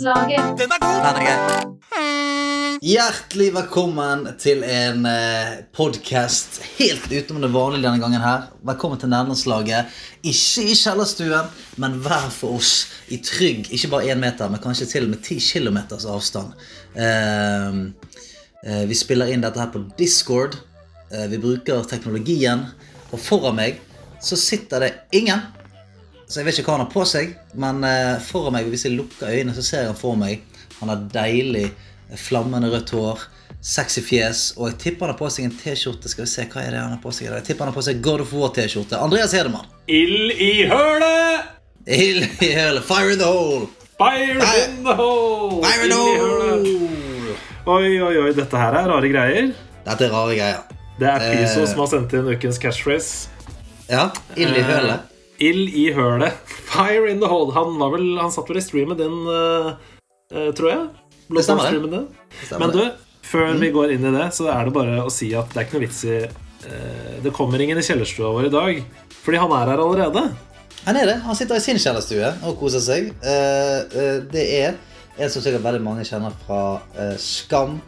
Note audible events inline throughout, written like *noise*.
Den er grei. Hjertelig velkommen til en eh, podkast helt utenom det vanlige denne gangen her. Velkommen til Nærlandslaget. Ikke i kjellerstuen, men hver for oss i trygg, ikke bare én meter, men kanskje til og med ti kilometers avstand. Eh, eh, vi spiller inn dette her på Discord. Eh, vi bruker teknologien. Og foran meg så sitter det ingen. Så jeg vet ikke hva han har på seg, men eh, foran meg, hvis jeg lukker øynene, så ser jeg han for meg. Han har deilig, eh, flammende rødt hår, sexy fjes, og jeg tipper han har på seg en T-skjorte. Skal vi se, hva er det han har på seg? Jeg tipper han har på seg God of War-T-skjorte. Andreas Hedemann. Ild i hølet! Ild i hølet. Fire in the hole. Fire in the hole! Fire in the hole. Oi, oi, oi, dette her er rare greier. Dette er rare greier. Det er Piso Eh. som har sendt inn ukens catchphrase. Ja, ild i hølet. Ild i hølet. *laughs* Fire in the hole. Han, var vel, han satt vel i streamen din, eh, eh, tror jeg. Det stemmer det. Stemmer Men du, før før vi går inn i det, så er det bare å si at det er ikke noe vits i uh, Det kommer ingen i kjellerstua vår i dag. Fordi han er her allerede. Han er det. Han sitter i sin kjellerstue og koser seg. Uh, det er en som sikkert veldig mange kjenner fra Skam.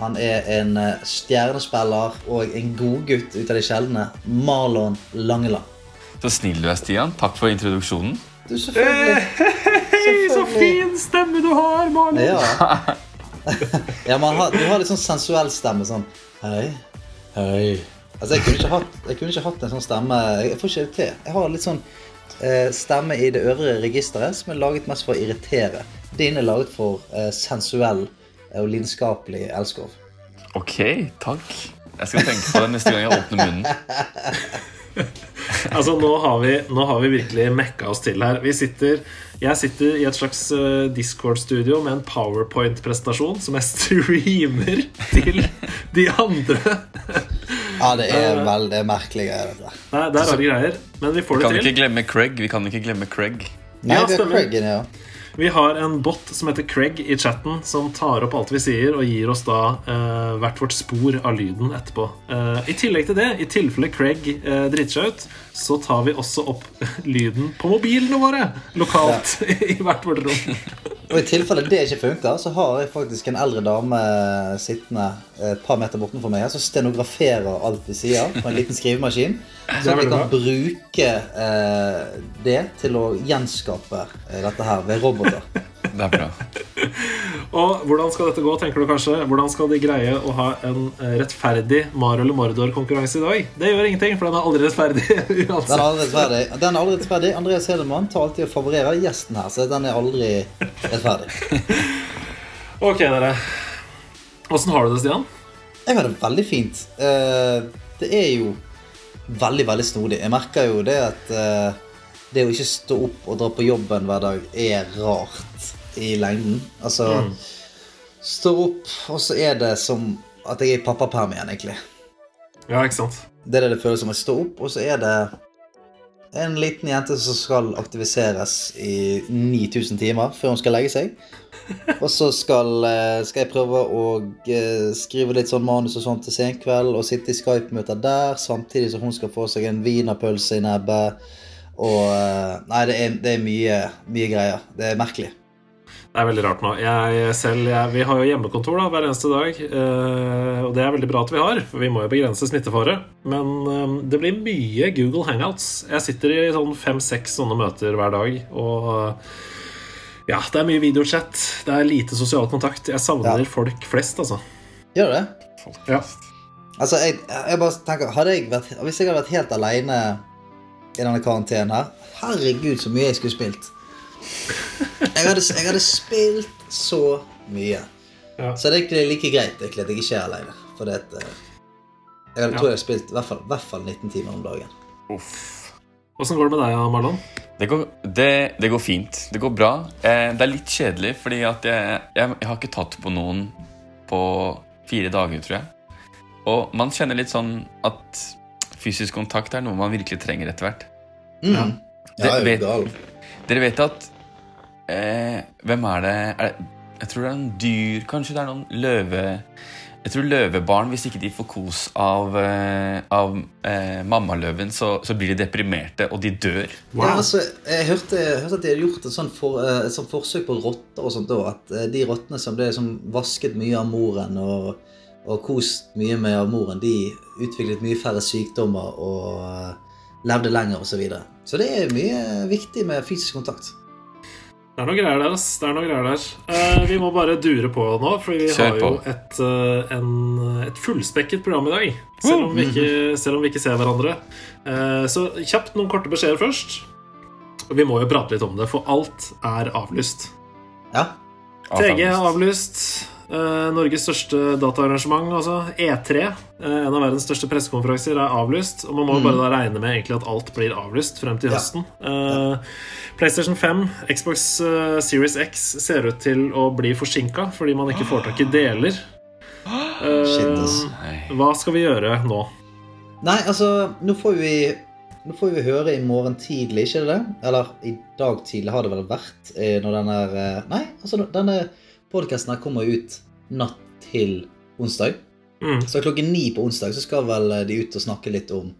Han er en stjernespiller og en godgutt ut av de sjeldne. Marlon Langeland. Så snill du er, Stian. Takk for introduksjonen. Du, selvfølgelig. *laughs* Hei, så fin stemme du har, Marlon! Ja. *laughs* *laughs* ja, har, du har litt sånn sensuell stemme. Sånn Hei. Hei. Altså, jeg kunne ikke hatt, jeg kunne ikke hatt en sånn stemme. Jeg får ikke det til. Jeg har litt sånn eh, stemme i det øvrige registeret som er laget mest for å irritere. Din er laget for eh, sensuell eh, og lidenskapelig elskov. Ok, takk. Jeg skal tenke på det neste gang jeg åpner munnen. *laughs* Altså, nå har, vi, nå har vi virkelig mekka oss til her. Vi sitter, jeg sitter i et slags eh, Discord-studio med en powerpoint-presentasjon som jeg *laughs* streamer til de andre. *laughs* Ja, det er veldig merkelig greier. Nei, det er rare greier, men vi får Vi kan til. ikke glemme Craig. Vi kan ikke glemme Craig. Nei, Ja, det er. Craig ja. Vi har en bot som heter Craig i chatten, som tar opp alt vi sier, og gir oss da eh, hvert vårt spor av lyden etterpå. Eh, I tillegg til det, i tilfelle Craig eh, driter seg ut, så tar vi også opp *laughs* lyden på mobilene våre lokalt *laughs* i hvert vårt rom. Og i tilfelle det ikke funker, så har jeg faktisk en eldre dame sittende et par meter bortenfor meg her, som stenograferer alt vi sier på en liten skrivemaskin. *laughs* Så vi kan bruke eh, det til å gjenskape eh, dette her ved roboter. Det er bra. Og hvordan skal dette gå, tenker du kanskje? Hvordan skal de greie å ha en eh, rettferdig Mar eller Mordor-konkurranse i dag? Det gjør ingenting, for den er aldri rettferdig *laughs* Den er aldri rettferdig. Den er aldri rettferdig. Andreas Hedemann tar alltid og favorerer gjesten her, så den er aldri rettferdig. *laughs* Ok, dere. Åssen har du det, Stian? Jeg har det veldig fint. Eh, det er jo veldig, veldig snodig. Jeg merker jo det at eh, det å ikke stå opp og dra på jobben hver dag er rart i lengden. Altså Stå opp, og så er det som at jeg er i pappaperm igjen, egentlig. Ja, ikke sant? Det er det det føles som. Jeg står opp, og så er det en liten jente som skal aktiviseres i 9000 timer før hun skal legge seg. Og så skal, eh, skal jeg prøve å eh, skrive litt sånn manus og sånt til senkveld og sitte i Skype-møter der, samtidig som hun skal få seg en wienerpølse i nebbet. Og eh, Nei, det er, det er mye, mye greier. Det er merkelig. Det er veldig rart nå. Jeg selv, jeg, Vi har jo hjemmekontor da, hver eneste dag. eh, og det er veldig bra at vi har, for vi må jo begrense smittefare. Men eh, det blir mye Google Hangouts. Jeg sitter i sånn fem-seks sånne møter hver dag. Og eh, ja, det er mye videochat. Det er lite sosial kontakt. Jeg savner Ja. folk flest, altså. Gjør det? Ja. Altså, jeg, jeg bare tenker hadde jeg vært, Hvis jeg hadde vært helt aleine i denne karantenen her Herregud, så mye jeg skulle spilt. Jeg hadde, jeg hadde spilt så mye. Ja. Så det er like greit egentlig at jeg ikke er aleine. For det at, eh, jeg hadde, Ja. tror jeg har spilt i hvert fall, hvert fall 19 timer om dagen. Uff. Åssen går det med deg, Marlon? Det går, det, det går fint. Det går bra. Eh, det er litt kjedelig, fordi at jeg, jeg, jeg har ikke tatt på noen på fire dager, tror jeg. Og man kjenner litt sånn at fysisk kontakt er noe man virkelig trenger etter hvert. Mm. Ja. Er vet-. Dere vet at eh, Hvem er det? er det Jeg tror det er noen dyr Kanskje det er noen løve Jeg tror løvebarn, hvis ikke de får kos av, eh, av eh, mammaløven, så, så blir de deprimerte, og de dør. Wow. Ja, altså, jeg hørte, jeg hørte at de hadde gjort et sånt, for, eh, et sånt forsøk på rotter og sånt òg. At eh, de rottene som ble som vasket mye av moren og, og kost mye med av moren, de utviklet mye færre sykdommer og eh, levde lenger osv. Så, videre. så det er mye viktig med fysisk kontakt. Det er noe greier der, ass. Det er noe greier der. Eh, vi må bare dure på nå, for vi Kjør har jo et, eh, en, et fullspekket program i dag. Selv om vi ikke, selv om vi ikke ser hverandre. Eh, så kjapt noen korte beskjeder først. Vi må jo prate litt om det, for alt er avlyst. Ja. TG er avlyst. Eh, Norges største dataarrangement, altså E3, eh, en av verdens største pressekonferanser, er avlyst. Og man må mm. bare da regne med egentlig at alt blir avlyst frem til Ja. høsten. Eh, PlayStation 5, Xbox Series X ser ut til å bli forsinka fordi man ikke får tak i deler. *gasps* Hva skal vi gjøre nå? Nei, altså, nå får vi nå får vi høre i morgen tidlig, ikke det? Eller i dag tidlig har det vel vært. Når den er Nei, altså denne podkasten her kommer ut natt til onsdag. Mm. Så klokken ni på onsdag så skal vel eh, de ut og snakke litt om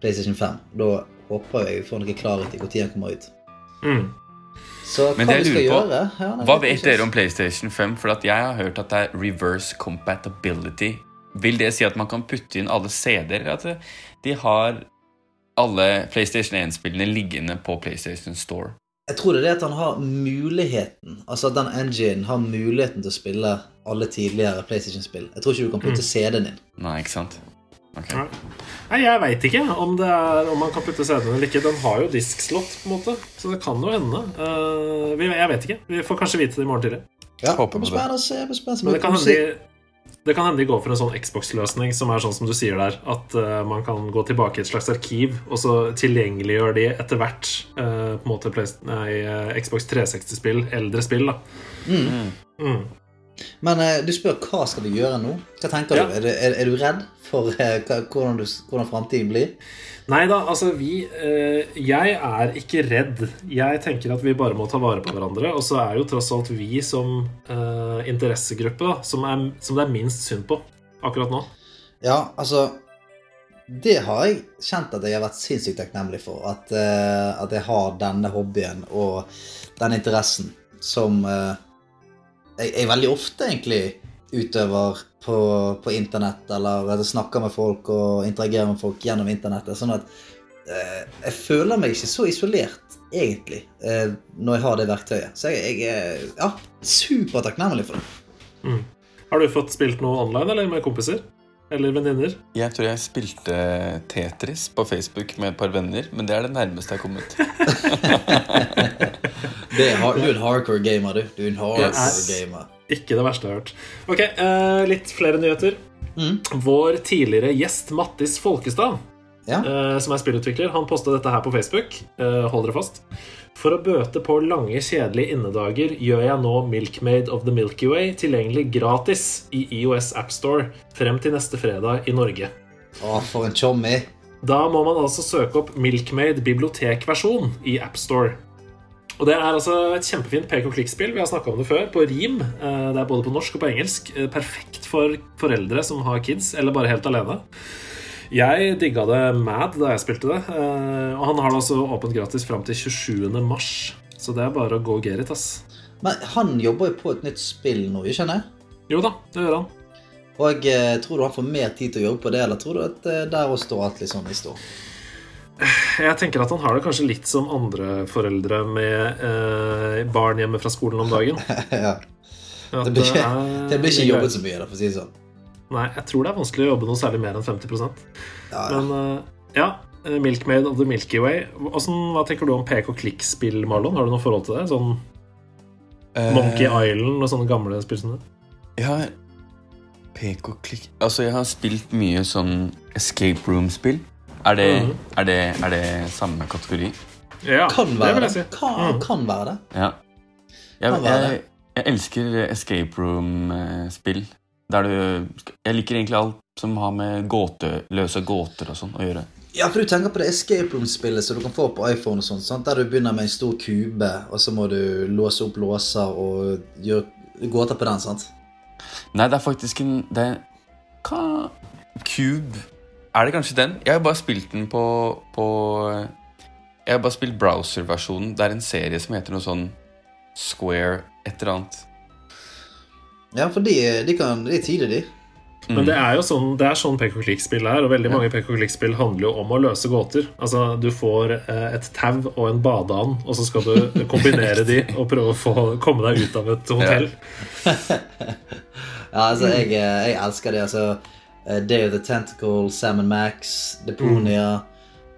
PlayStation 5. Da håper jeg vi får noe klarhet i når den kommer ut. Mm. Så Men hva vi skal lurer på, gjøre ja, nei, Hva vet dere om PlayStation 5? For at jeg har hørt at det er reverse compatibility. Vil det si at man kan putte inn alle CD-er? At de har alle PlayStation 1-spillene liggende på PlayStation Store? Jeg tror det er det at han har muligheten Altså at den engine har muligheten til å spille alle tidligere PlayStation-spill. Jeg tror ikke du kan putte CD-en inn. Nei, ikke sant? Okay. Nei. Jeg veit ikke om, det er, om man kan putte CD-en eller ikke. Den har jo diskslott, på en måte, så det kan jo hende. Uh, jeg vet ikke. Vi får kanskje vite det i morgen tidlig. Ja, Håper på det. Men det kan hende de, det kan hende de går for en sånn Xbox-løsning som er sånn som du sier der, at uh, man kan gå tilbake i et slags arkiv, og så tilgjengeliggjør de etter hvert uh, på en måte Play, nei, eh, Xbox 360-spill, eldre spill, da. mm. Mm. Men eh, du spør hva skal vi gjøre nå? Hva tenker Ja. du? Er, du- er, er du redd for eh, hva- hvordan, du, hvordan framtiden blir? Nei da, altså vi eh, Jeg er ikke redd. Jeg tenker at vi bare må ta vare på hverandre. Og så er jo tross alt vi som eh, interessegruppe da, som, er, som det er minst synd på akkurat nå. Ja, altså Det har jeg kjent at jeg har vært sinnssykt takknemlig for. At, uh, at jeg har denne hobbyen og den interessen som eh, jeg, jeg veldig ofte egentlig utøver på, på internett, eller snakker med folk og interagerer med folk gjennom internettet. Sånn at eh, jeg føler meg ikke så isolert, egentlig, eh, når jeg har det verktøyet. Så jeg, er ja, supertakknemlig for det. Har du fått spilt noe online eller med kompiser? Eller venninner? Jeg tror jeg spilte Tetris på Facebook med et par venner, men det er det nærmeste jeg har kommet. *laughs* er, du er en hardcore gamer, du. Du er en hardcore Yes. gamer. Ikke det verste jeg har hørt. Ok, uh, litt flere nyheter. Mm. Vår tidligere gjest Mattis Folkestad, Ja. uh, som er spillutvikler, han posta dette her på Facebook. Uh, hold dere fast. For å bøte på lange, kjedelige innedager gjør jeg nå Milkmaid of the Milky Way tilgjengelig gratis i IOS AppStore frem til neste fredag i Norge. Å, for en chommy. Da må man altså søke opp Milkmaid bibliotekversjon i AppStore. Og Det er altså et kjempefint pek og klikk-spill. Vi har snakka om det før, på rim. Eh, Det er både på norsk og på engelsk. Eh, Perfekt for foreldre som har kids, eller bare helt alene. Jeg digga det mad da jeg spilte det. eh, Og han har det også åpent gratis fram til 27. mars. Så det er bare å gå get it, ass. Men han jobber jo på et nytt spill nå, ikke sant? Jo da, det gjør han. Og eh, tror du han får mer tid til å jobbe på det, eller tror du at eh, der òg står alt litt sånn i stå? Jeg tenker at han har det kanskje litt som andre foreldre med eh, barn hjemme fra skolen om dagen. *laughs* ja. Det blir ikke, det blir ikke jobbet så mye, da, for å si det sånn. Nei, jeg tror det er vanskelig å jobbe noe særlig mer enn 50 Ja, ja. Men eh, ja, eh, Milkmaid of the Milky Way. Hvordan, hva tenker du om pek og klikk-spill, Marlon? Har du noe forhold til det? Sånn Eh, Monkey Island og sånne gamle spill som det? Ja, pek og klikk Altså, jeg har spilt mye sånn escape room-spill. Er, det, Mhm. er, er det samme kategori? Ja, Kan det være vil det. jeg si. Kan, Mm. kan være det. Ja. Jeg, Kan være jeg, jeg elsker escape room-spill. Der du Jeg liker egentlig alt som har med gåte, løse gåter og sånn å gjøre. Ja, for du tenker på det escape room-spillet som du kan få på iPhone og sånt, sant? der du begynner med en stor kube, og så må du låse opp låser og gjøre gåter på den, sant? Nei, det er faktisk en Det er Hva Cube Er det kanskje den? Jeg har bare spilt den på, på Jeg har bare spilt browser-versjonen. Det er en serie som heter noe sånn Square et eller annet. Ja, for de, de, kan, de er tidlig, de. Men det er jo sånn, det er sånn pek og klikk-spill er, og veldig mange pek og klikk-spill handler jo om å løse gåter. Altså, Du får eh, et tau og en badeand, og så skal du *laughs* kombinere de og prøve å få, komme deg ut av et hotell. *laughs* Ja, altså, jeg, eh, jeg elsker det. Altså, eh, Day of the Tentacle, Salmon Max, Deponia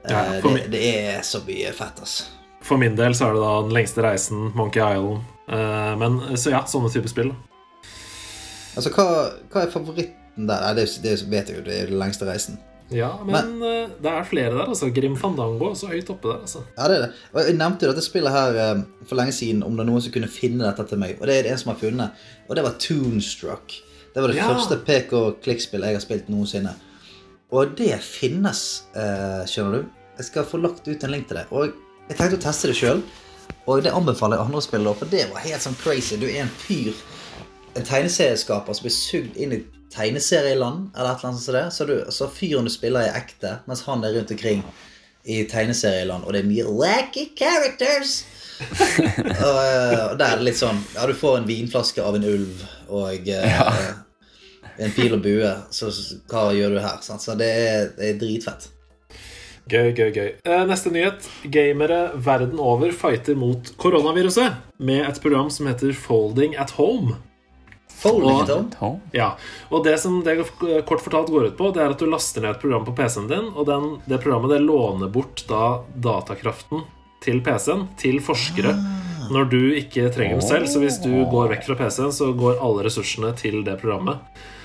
Ja, eh, det, det er så mye fett, altså. For min del så er det da Den lengste reisen, Monkey Island. Eh, Men så ja, sånne typer spill. Altså, hva, hva er favoritten der? Det, det vet jeg jo, det er den lengste reisen. Ja, men, men, det er flere der, altså. Grim Fandango er så høyt oppe der, altså. Ja, det er det. Og jeg nevnte jo dette spillet her eh, for lenge siden, om det er noen som kunne finne dette til meg. Og det er det en som har funnet. Og det var Toonstruck. Det var det Ja. første pek og klikk-spillet jeg har spilt noensinne. Og det finnes, eh, skjønner du. Jeg skal få lagt ut en link til det. Og jeg tenkte å teste det sjøl. Og det anbefaler jeg andre å spille, for det var helt sånn crazy. Du er en fyr, en tegneserieskaper som blir sugd inn i tegneserieland, eller et eller annet sånt det. Så, du, så fyren du spiller, er ekte, mens han er rundt omkring i tegneserieland, og det er mye wacky characters. *laughs* og, eh, og der er det litt sånn Ja, du får en vinflaske av en ulv og eh, en pil og bue, så så hva gjør du her? Sant? Så det er, det er dritfett. Gøy, gøy, gøy. Eh, Neste nyhet. Gamere verden over fighter mot koronaviruset med et program som heter Folding at Home. Og-. Ja, og det som det kort fortalt går ut på, det er at du laster ned et program på PC-en din, og den, det programmet det låner bort da datakraften til PC-en til forskere når du ikke trenger den selv. Så hvis du går vekk fra PC-en, så går alle ressursene til det programmet.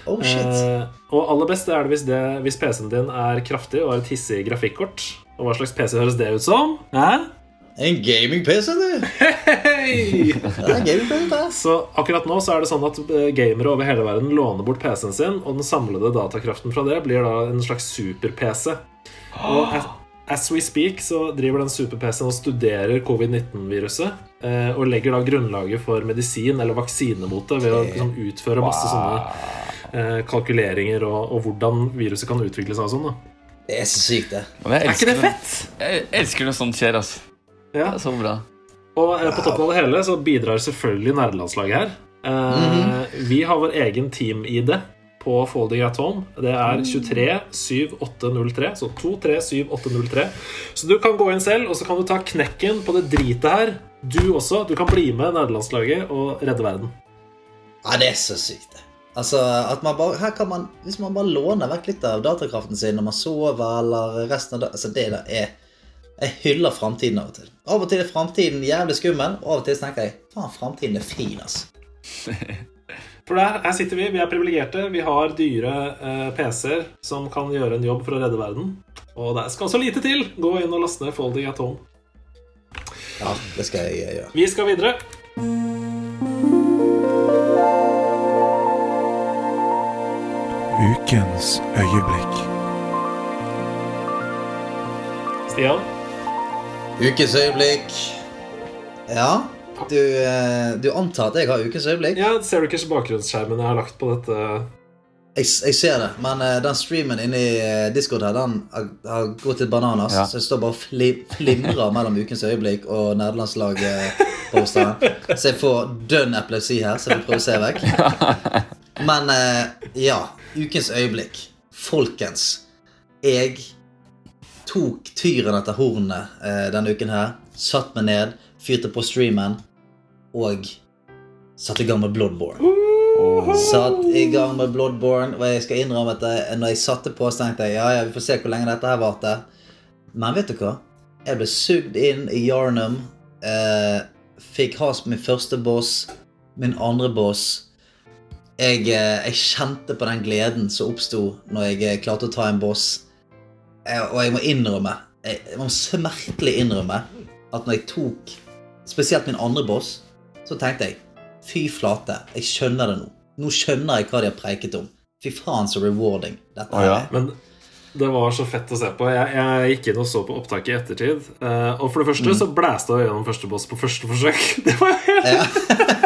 Oh shit. Eh, og aller best er det hvis, det, hvis PC-en din er kraftig og har et hissig grafikkort. Og hva slags PC høres det ut som? Hæ? En gaming-PC, du! Hey! Ja. Så akkurat nå så er det sånn at eh, gamere over hele verden låner bort PC-en sin, og den samlede datakraften fra det blir da en slags super-PC. Og as, as we speak så driver den super-PC-en og studerer covid-19-viruset, eh, og legger da grunnlaget for medisin eller vaksine mot det ved å liksom, utføre masse sånne eh, kalkuleringer og, og hvordan viruset kan utvikle seg og sånn. da. Det er så sykt, det. Er ikke det fett? Jeg elsker når sånt skjer, altså. Ja. Det er så bra. Og eh, på toppen av det hele så bidrar selvfølgelig nerdelandslaget her. Eh, Vi har vår egen team-ID på Folding at Home. Det er 237803. Så 237803. Så du kan gå inn selv, og så kan du ta knekken på det dritet her. Du også. Du kan bli med nerdelandslaget og redde verden. Ja, det er så sykt, det. Altså, at man bare, her kan man, Hvis man bare låner vekk litt av datakraften sin når man sover, eller resten av dagen altså det der er Jeg hyller framtiden av og til. Av og til er framtiden jævlig skummel, og av og til tenker jeg faen, framtiden er fin, altså. *laughs* For der, her sitter vi. Vi er privilegerte. Vi har dyre eh, PC-er som kan gjøre en jobb for å redde verden. Og det skal så lite til. Gå inn og laste ned Folding Atom. Ja, det skal jeg gjøre. Vi skal videre. Ukens øyeblikk. Stian? Ukens øyeblikk. Ja, du, eh, du antar at jeg har ukens øyeblikk? Ja, Ser du ikke bakgrunnsskjermen jeg har lagt på dette? Jeg, jeg ser det, men eh, den streamen inni uh, Discord her, den har, har gått litt bananas. Ja. Så jeg står bare og fli, flimrer mellom Ukens øyeblikk og nederlandslaget-posteren. så jeg får dønn epilepsi her, så jeg vil prøve å se vekk. *laughs* Men eh, ja, Ukens øyeblikk. Folkens. Jeg tok tyren etter hornene eh, denne uken her. Satt meg ned, fyrte på streamen og satte i gang med Bloodborne. Satt i gang med Bloodborne, og jeg skal innrømme at jeg, når jeg satte på, så tenkte jeg ja, ja, vi får se hvor lenge dette her varte. Men vet du hva? Jeg ble sugd inn i Yarnum. Eh, fikk has på min første boss, min andre boss. Jeg, eh, jeg kjente på den gleden som oppsto når jeg eh, klarte å ta en boss. Eh, og jeg må innrømme, jeg, må smertelig innrømme, at når jeg tok spesielt min andre boss, så tenkte jeg Fy flate, jeg skjønner det nå. Nå skjønner jeg hva de har preiket om. Fy faen, så rewarding dette ah, ja. er. Men det var så fett å se på. Jeg, jeg gikk inn og så på opptaket i ettertid. eh, og for det første så blæste jeg gjennom første boss på første forsøk. *laughs* Det var helt Ja. *laughs*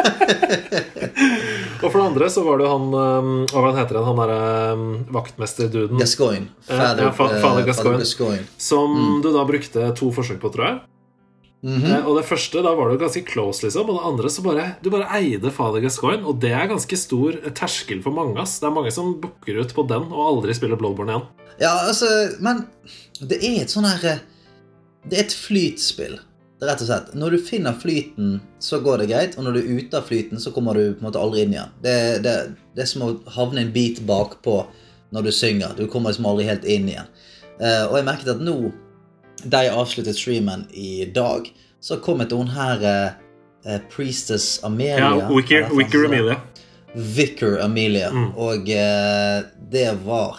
Og for det andre så var det han um, Hva heter han? Han derre um, vaktmesterduden Gascoigne. Ja, Father, ja, fa- eh, Gascoigne. Gascoigne. som du da brukte to forsøk på, tror jeg. Mm -hmm. Og det første, da var du ganske close, liksom. Og det andre så bare Du bare eide Fader Gascoigne, og det er ganske stor terskel for mange, ass. Det er mange som booker ut på den og aldri spiller Bloodborne igjen. Ja, altså, men det er et sånn her eh, Det er et flytspill. Rett og slett. Når du finner flyten, så går det greit, og når du er ute av flyten, så kommer du på en måte aldri inn igjen. Det, det, det er som å havne en bit bakpå når du synger. Du kommer liksom aldri helt inn igjen. Uh, og jeg merket at nå, da jeg avsluttet streamen i dag, så kom et hun her eh, Priestess Amelia. Ja, Wicker, Wicker? Amelia. Vicar Amelia. Mm. Og uh, det var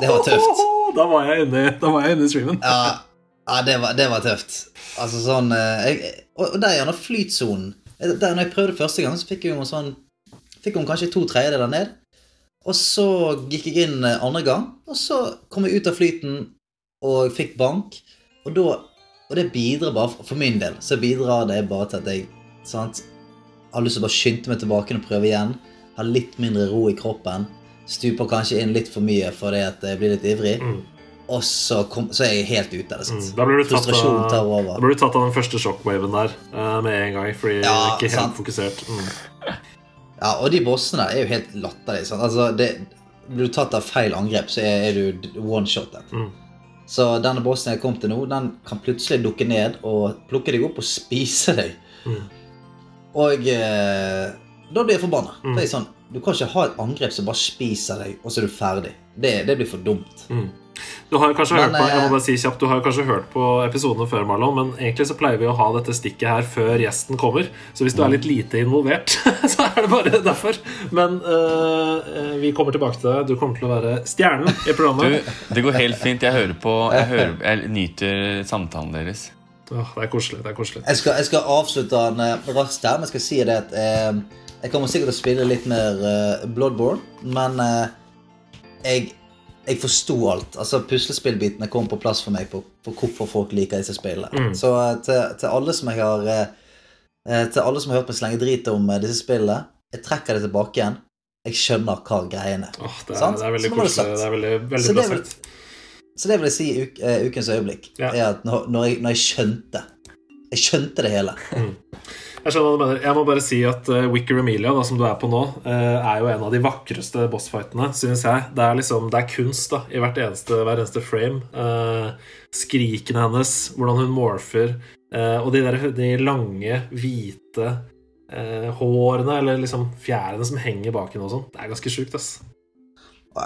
Det var tøft. *laughs* Da var jeg inne, var jeg inne i streamen. Ja, ja det, var, det var tøft. Altså sånn eh, jeg, Og der gjennom flytsonen Eh, Der når jeg prøvde første gang, så fikk jo sånn Fikk hun kanskje to tredjedeler ned. Og så gikk jeg inn eh, andre gang, og så kom jeg ut av flyten og fikk bank. Og da Og det bidrar bare For min del så bidrar det bare til at jeg sant, har lyst til å bare skynde meg tilbake og prøve igjen. Ha litt mindre ro i kroppen. Stuper kanskje inn litt for mye fordi at jeg blir litt ivrig. Mm. Og så, kom, så er jeg helt ute av det. Mm. Da blir du tatt tar av, over. da blir du tatt av den første shockwaven der eh, med en gang, fordi Ja, jeg er ikke helt sant. fokusert. Mm. Ja, og de bossene der er jo helt latterlige. Sånn. Altså, det, blir du tatt av feil angrep, så er, er du one-shotet. Mm. Så denne bossen jeg kom til nå, den kan plutselig dukke ned og plukke deg opp og spise deg. Mm. Og eh, da blir jeg forbanna. Mm. For er sånn, du kan ikke ha et angrep som bare spiser deg, og så er du ferdig. Det, det blir for dumt. Mm. Du har kanskje Men, hørt på jeg må eh, bare si kjapt, du har kanskje hørt på episodene før, Marlon, men egentlig så pleier vi å ha dette stikket her før gjesten kommer. Så hvis du er litt lite involvert, *laughs* så er det bare derfor. Men eh, eh, vi kommer tilbake til deg. Du kommer til å være stjernen i Du, programmet. det går helt fint. Jeg hører på Jeg, hører, jeg nyter samtalen deres. Åh, det er koselig. det er koselig Jeg skal, jeg skal avslutte den raskt her, men jeg skal si det at eh, jeg kommer sikkert til å spille litt mer eh, Bloodborne, men eh, jeg, jeg forsto alt. Altså Puslespillbitene kom på plass for meg på, på hvorfor folk liker disse spillene. Mm. Så eh, til, til alle som jeg har eh, eh, Til alle som har hørt meg slenge drit om disse spillene, jeg trekker det tilbake igjen. Jeg skjønner hva greiene er. Det, er, det er veldig det koselig. Det er veldig, veldig Så det vil. Så det vil jeg si uk, ukens øyeblikk. Ja. er at når, når, jeg, når jeg skjønte Jeg skjønte det hele. Jeg skjønner hva du mener. Jeg må bare si at uh, Wicker Amelia, da, som du er på nå, uh, er jo en av de vakreste bossfightene, synes jeg. Det er liksom, det er kunst da, i eneste, hver eneste frame. Uh, skrikene hennes, hvordan hun morfer, og de, der, de lange, hvite hårene, eller liksom fjærene som henger bak henne og sånn. Det er ganske sjukt, ass.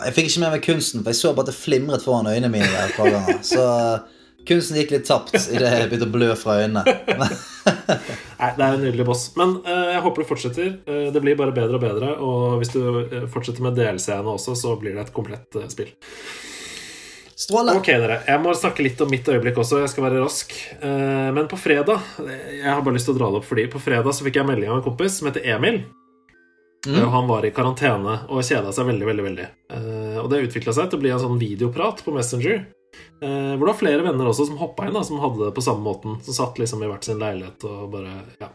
Jeg fikk ikke med meg kunsten, for jeg så bare at det flimret foran øynene mine. der et par ganger. Så kunsten gikk litt tapt idet jeg begynte å blø fra øynene. *laughs* Nei, Det er en nydelig boss. Men uh, jeg håper du fortsetter. Uh, det blir bare bedre og bedre. Og hvis du eh, fortsetter med DLC-ene også, så blir det et komplett spill. Stråle. Ok, dere. Jeg må snakke litt om mitt øyeblikk også. Jeg skal være rask. Men på fredag Jeg har bare lyst til å dra det opp fordi på fredag så fikk jeg melding av en kompis som heter Emil. Mm. Han var i karantene og kjeda seg veldig, veldig. veldig Og det utvikla seg til å bli en sånn videoprat på Messenger. Eh, Hvor det var flere venner også som hoppa inn, da, som hadde det på samme måten. Som satt liksom i hvert sin leilighet og bare Ja.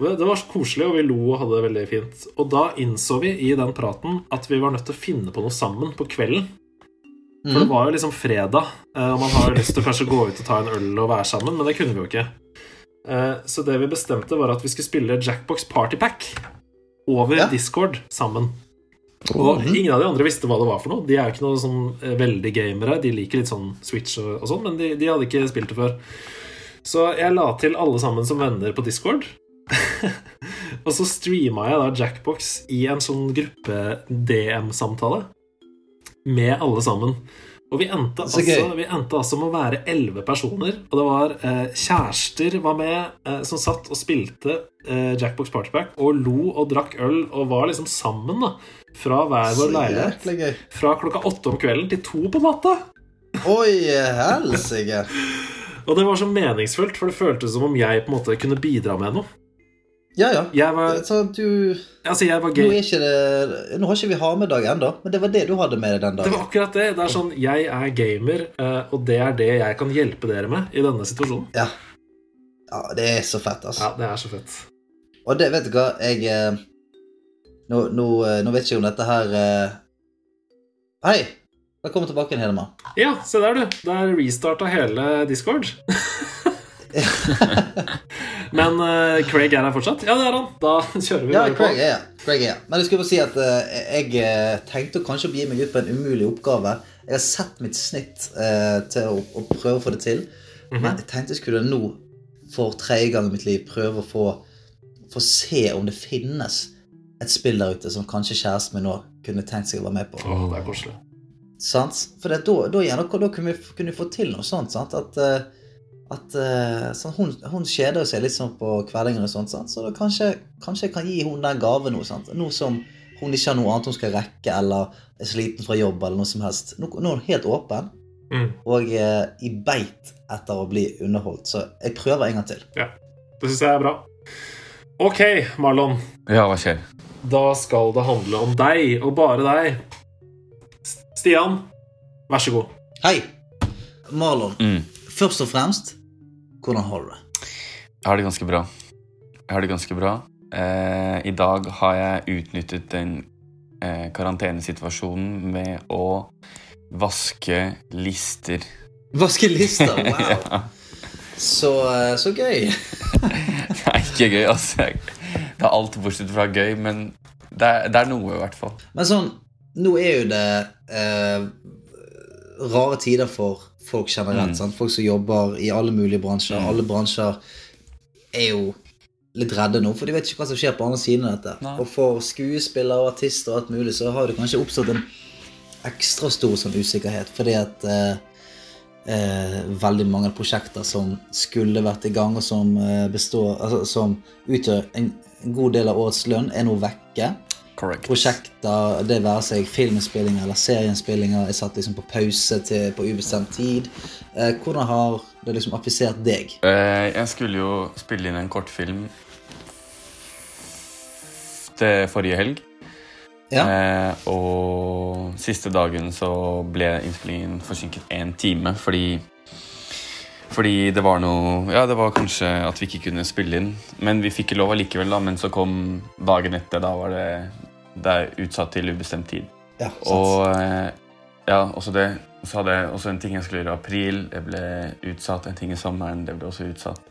Det det var så koselig, og vi lo og hadde det veldig fint. Og da innså vi i den praten at vi var nødt til å finne på noe sammen på kvelden. For det Mm. var jo liksom fredag, eh, og man har jo lyst til kanskje å gå ut og ta en øl og være sammen, men det kunne vi jo ikke. Eh, Så det vi bestemte, var at vi skulle spille Jackbox Party Pack over Ja. Discord sammen. Og ingen av de andre visste hva det var for noe. De er jo ikke noe sånn eh, veldig gamere. De liker litt sånn Switch og, sånn, men de, de hadde ikke spilt det før. Så jeg la til alle sammen som venner på Discord. *laughs* og så streama jeg da Jackbox i en sånn gruppe-DM-samtale med alle sammen. Og vi endte, altså, vi endte altså med å være elleve personer. Og det var eh, kjærester var med, eh, som satt og spilte eh, Jackbox Partypack og lo og drakk øl og var liksom sammen da fra hver vår leilighet. Fra klokka åtte om kvelden til to på natta. Oi, helsike. Og det var så meningsfullt, for det føltes som om jeg på en måte kunne bidra med noe. Ja, ja. Jeg var, Så du altså jeg var Nå, gay. er ikke det, nå har ikke vi ha-med-dag ennå, men det var det du hadde med deg den dagen. Det var akkurat det. Det er sånn, Jeg er gamer, eh, og det er det jeg kan hjelpe dere med i denne situasjonen. Ja. ja, det er så fett, altså. Ja, det er så fett. Og det, vet du hva, jeg eh, Nå, nå, eh, nå vet jeg ikke om dette her uh... Hei! Velkommen tilbake igjen, Hedemann. Ja, se der, du. Der restarta hele Discord. *laughs* Men uh, Craig er her fortsatt? Ja, det er han. Da kjører vi Ja, bare Craig på. her. Craig er her. Men jeg skulle bare si at uh, jeg tenkte kanskje å begi meg ut på en umulig oppgave. Jeg har sett mitt snitt uh, til å, å prøve å få det til. Mhm. Men jeg tenkte jeg skulle nå, for tredje gang i mitt liv, prøve å få, få se om det finnes et spill der ute som kanskje kjæresten min nå kunne tenkt seg å være med på. Oh, det er koselig. Sant? For det, da, da, da, da kunne, vi, kunne vi få til noe sånt. Sant? At, eh, at eh, sånn, hun, hun kjeder seg litt sånn på kveldingen, og sånt, sant? så da kanskje, kanskje jeg kan gi hun den gaven nå. Sant? Nå som hun ikke har noe annet hun skal rekke, eller er sliten fra jobb, eller noe som helst. Nå, nå er hun helt åpen Mm. og eh, i beit etter å bli underholdt. Så jeg prøver en gang til. Det syns jeg er bra. Ok, Marlon. Ja, hva skjer? Da skal det handle om deg, og bare deg. Stian, vær så god. Hei! Marlon, Mm. først og fremst, hvordan har du det? Jeg har det ganske bra. Jeg har det ganske bra. Eh, I dag har jeg utnyttet den eh, karantenesituasjonen med å vaske lister. Vaske lister, *laughs* wow! Ja. Så, eh, så gøy. *laughs* Det er ikke gøy, altså. Det er alt bortsett fra gøy, men det er, det er noe, i hvert fall. Men sånn, nå er jo det eh, rare tider for folk generelt. Mm. Folk som jobber i alle mulige bransjer. Mm. Alle bransjer er jo litt redde nå, for de vet ikke hva som skjer på andre siden av dette. Nei. Og for skuespillere og artister og alt mulig, så har det kanskje oppstått en ekstra stor sånn usikkerhet, fordi at eh, eh, veldig mange prosjekter som skulle vært i gang, og som eh, består altså, Som utgjør en, en god del av årets lønn, er nå vekke Correct. prosjekter, det være seg filminnspillinger eller serieinnspillinger, er satt liksom på pause til, på ubestemt tid. Eh, hvordan har det liksom affisert deg? Eh, jeg skulle jo spille inn en kortfilm til forrige helg. Ja, Eh, og siste dagen så ble innspillingen forsinket én time fordi fordi det var noe Ja, det var kanskje at vi ikke kunne spille inn. Men vi fikk ikke lov allikevel, da. Men så kom dagen etter. Da var det, det er utsatt til ubestemt tid. ja sant. Og eh, ja, også det. Så hadde jeg også en ting jeg skulle gjøre i april. Det ble utsatt. En ting i sommeren. Det ble også utsatt.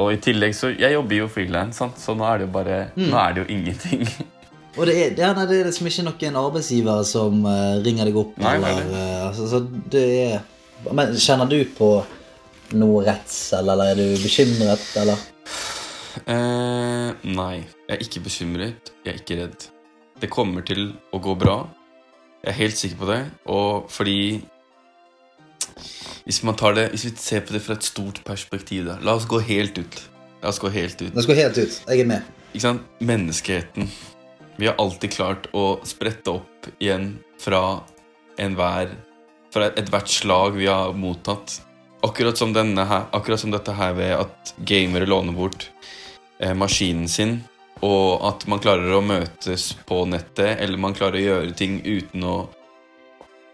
Og i tillegg så Jeg jobber jo frilans, så nå er det jo bare Mm. Nå er det jo ingenting. *laughs* Og det er, det nei, det er liksom ikke noen arbeidsgiver som uh, ringer deg opp, Nei, eller eh, altså, Så det er Men kjenner du på noe redsel, eller er du bekymret, eller? Eh, nei, jeg er ikke bekymret. Jeg er ikke redd. Det kommer til å gå bra. Jeg er helt sikker på det. Og fordi Hvis man tar det Hvis vi ser på det fra et stort perspektiv, da. La oss gå helt ut. La oss gå helt ut. La oss gå helt ut. Jeg er med. Ikke sant? Menneskeheten. Vi har alltid klart å sprette opp igjen fra enhver Fra ethvert slag vi har mottatt. Akkurat som, her, akkurat som dette her ved at gamere låner bort eh, maskinen sin, og at man klarer å møtes på nettet, eller man klarer å gjøre ting uten å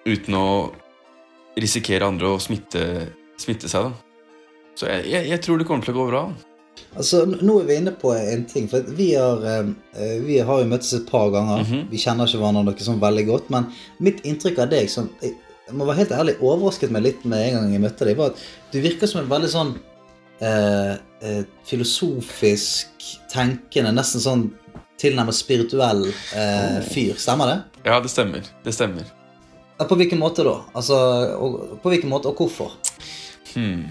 Uten å risikere andre å smitte, smitte seg, da. Så jeg, jeg, jeg tror det kommer til å gå bra. Altså, Nå er vi inne på en ting. for Vi har, eh, vi har jo møttes et par ganger. Mhm. Vi kjenner ikke hverandre noe sånn veldig godt. Men mitt inntrykk av deg som jeg, må være helt ærlig, overrasket meg litt med en gang jeg møtte deg, var at du virker som en veldig sånn eh, eh, filosofisk tenkende, nesten sånn tilnærmet spirituell eh, fyr. Stemmer det? Ja, det stemmer. Det stemmer. På hvilken måte da? Altså, og, på hvilken måte, og hvorfor? Hmm.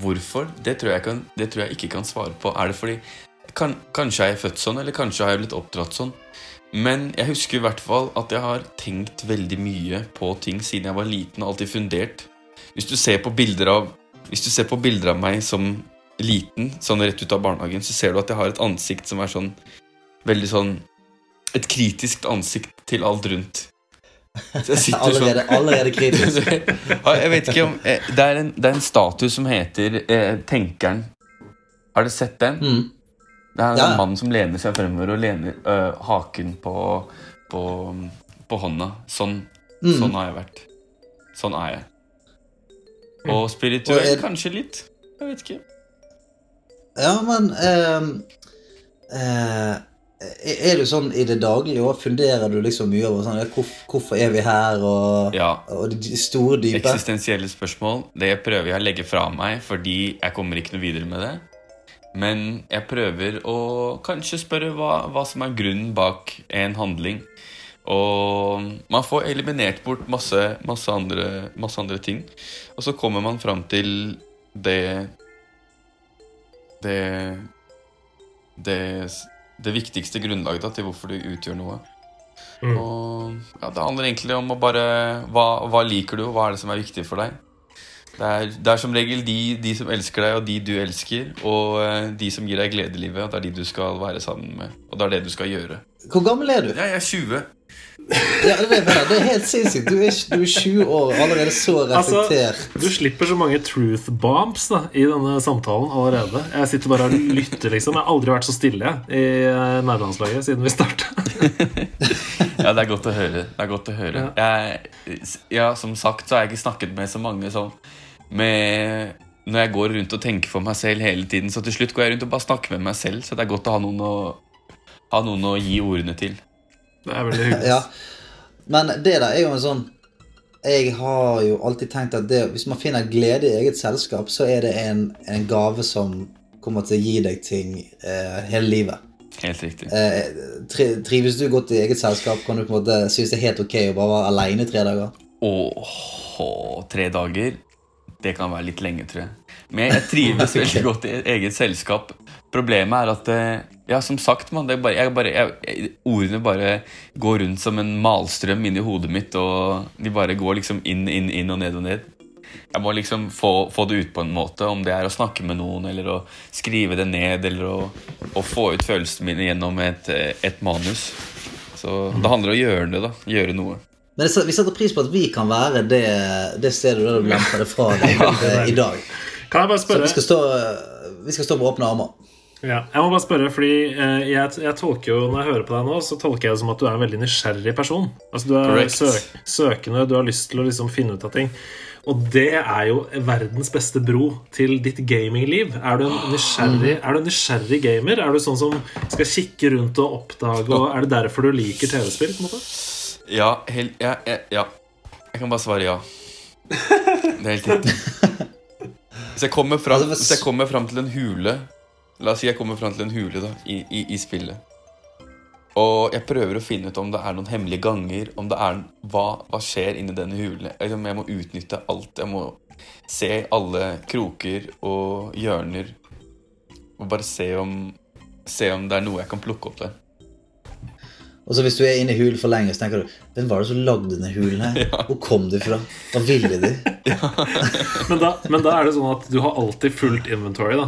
Hvorfor? Det tror, jeg kan, det tror jeg ikke kan svare på. Er det fordi kan, Kanskje er jeg født sånn, eller kanskje har jeg blitt oppdratt sånn. Men jeg husker i hvert fall at jeg har tenkt veldig mye på ting siden jeg var liten og alltid fundert. Hvis du ser på bilder av Hvis du ser på bilder av meg som liten, sånn rett ut av barnehagen, så ser du at jeg har et ansikt som er sånn Veldig sånn Et kritisk ansikt til alt rundt. Sitter *laughs* sånn Allerede, allerede kritisk. *laughs* Jeg vet ikke om eh, Det er en, det er en statue som heter eh, Tenkeren. Har du sett den? Mm. Det er en Ja. mann som lener seg fremover og lener øh, haken på, på, på hånda. Sånn, Mm. sånn har jeg vært. Sånn er jeg. Og spirituell Og er- kanskje litt. Jeg vet ikke. Ja, men øh, øh, Er du sånn i det daglige òg? Funderer du liksom mye over sånn ja, hvorf, Hvorfor er vi her, og, Ja. og de store, dype? Eksistensielle spørsmål det prøver jeg å legge fra meg fordi jeg kommer ikke noe videre med det. Men jeg prøver å kanskje spørre hva, hva som er grunnen bak en handling. Og man får eliminert bort masse, masse, andre, masse andre ting. Og så kommer man fram til det Det Det, det viktigste grunnlaget da, til hvorfor du utgjør noe. Mm. Og ja, Det handler egentlig om å bare hva, hva liker du, og hva er det som er viktig for deg? Det er, det er som regel de, de som elsker deg, og de du elsker, og eh, de som gir deg glede i livet. Det er de du skal være sammen med, og det er det du skal gjøre. Hvor gammel er du? Jeg er 20. Ja, det, er, det er helt sinnssykt. Du er, du er 20 år og allerede så Altså, reflektert. du slipper så mange truth bombs da, i denne samtalen allerede. Jeg sitter bare og lytter, liksom. Jeg har aldri vært så stille i eh, nærlandslaget siden vi starta. *laughs* Ja, det er godt å høre. Det er godt å høre. Jeg, ja, som sagt så har jeg ikke snakket med så mange sånn med Når jeg går rundt og tenker for meg selv hele tiden, så til slutt går jeg rundt og bare snakker med meg selv, så det er godt å ha noen å, ha noen å gi ordene til. Det er veldig hyggelig. Ja. Men det der er jo en sånn Jeg har jo alltid tenkt at det, hvis man finner glede i eget selskap, så er det en, en gave som kommer til å gi deg ting eh, hele livet. Helt riktig. Eh, tri, trives du godt i eget selskap? Kan du på en måte synes det er helt ok å bare være aleine tre dager? Åh, tre dager Det kan være litt lenge, tror jeg. Men jeg trives *laughs* veldig godt i eget selskap. Problemet er at eh, Ja, som sagt, man, det bare, jeg bare, jeg, ordene bare går rundt som en malstrøm inni hodet mitt, og de bare går liksom inn, inn, inn og ned og ned. Jeg må liksom få, få det ut på en måte, om det er å snakke med noen, eller å skrive det ned, eller å, å få ut følelsene mine gjennom et, eh, et manus. Så det handler om å gjøre det, da. Gjøre noe. Men det, vi setter pris på at vi kan være det, det stedet der du lemper det fra deg *laughs* ja. i dag. Kan jeg bare Så vi skal stå, vi skal stå på åpne armer. Ja, jeg må bare spørre, fordi eh, jeg, jeg tolker jo, Når jeg hører på deg nå, så tolker jeg det som at du er en veldig nysgjerrig person. Altså Du er søk, søkende, du har lyst til å liksom finne ut av ting. Og det er jo verdens beste bro til ditt gamingliv. Er du en nysgjerrig, er du en nysgjerrig gamer? Er du sånn som skal kikke rundt og oppdage? Og Er det derfor du liker TV-spill? på en måte? Ja, hel, ja, ja, ja. Jeg kan bare svare ja. Det er helt riktig. Hvis jeg kommer fram, hvis- jeg kommer fram til en hule La oss si jeg kommer fram til en hule da, i, i, i spillet. Og jeg prøver å finne ut om det er noen hemmelige ganger. Om det er hva, hva skjer inni denne hulen. Jeg, jeg må utnytte alt. Jeg må se alle kroker og hjørner. Og bare se om, se om det er noe jeg kan plukke opp der. Og så hvis du er inne i hulen for lenge, så tenker du Hvem var det som lagde denne hulen her? *laughs* Hvor kom de fra? Hva ville de? *laughs* *laughs* Men da, men da er det sånn at du har alltid fullt inventory, da.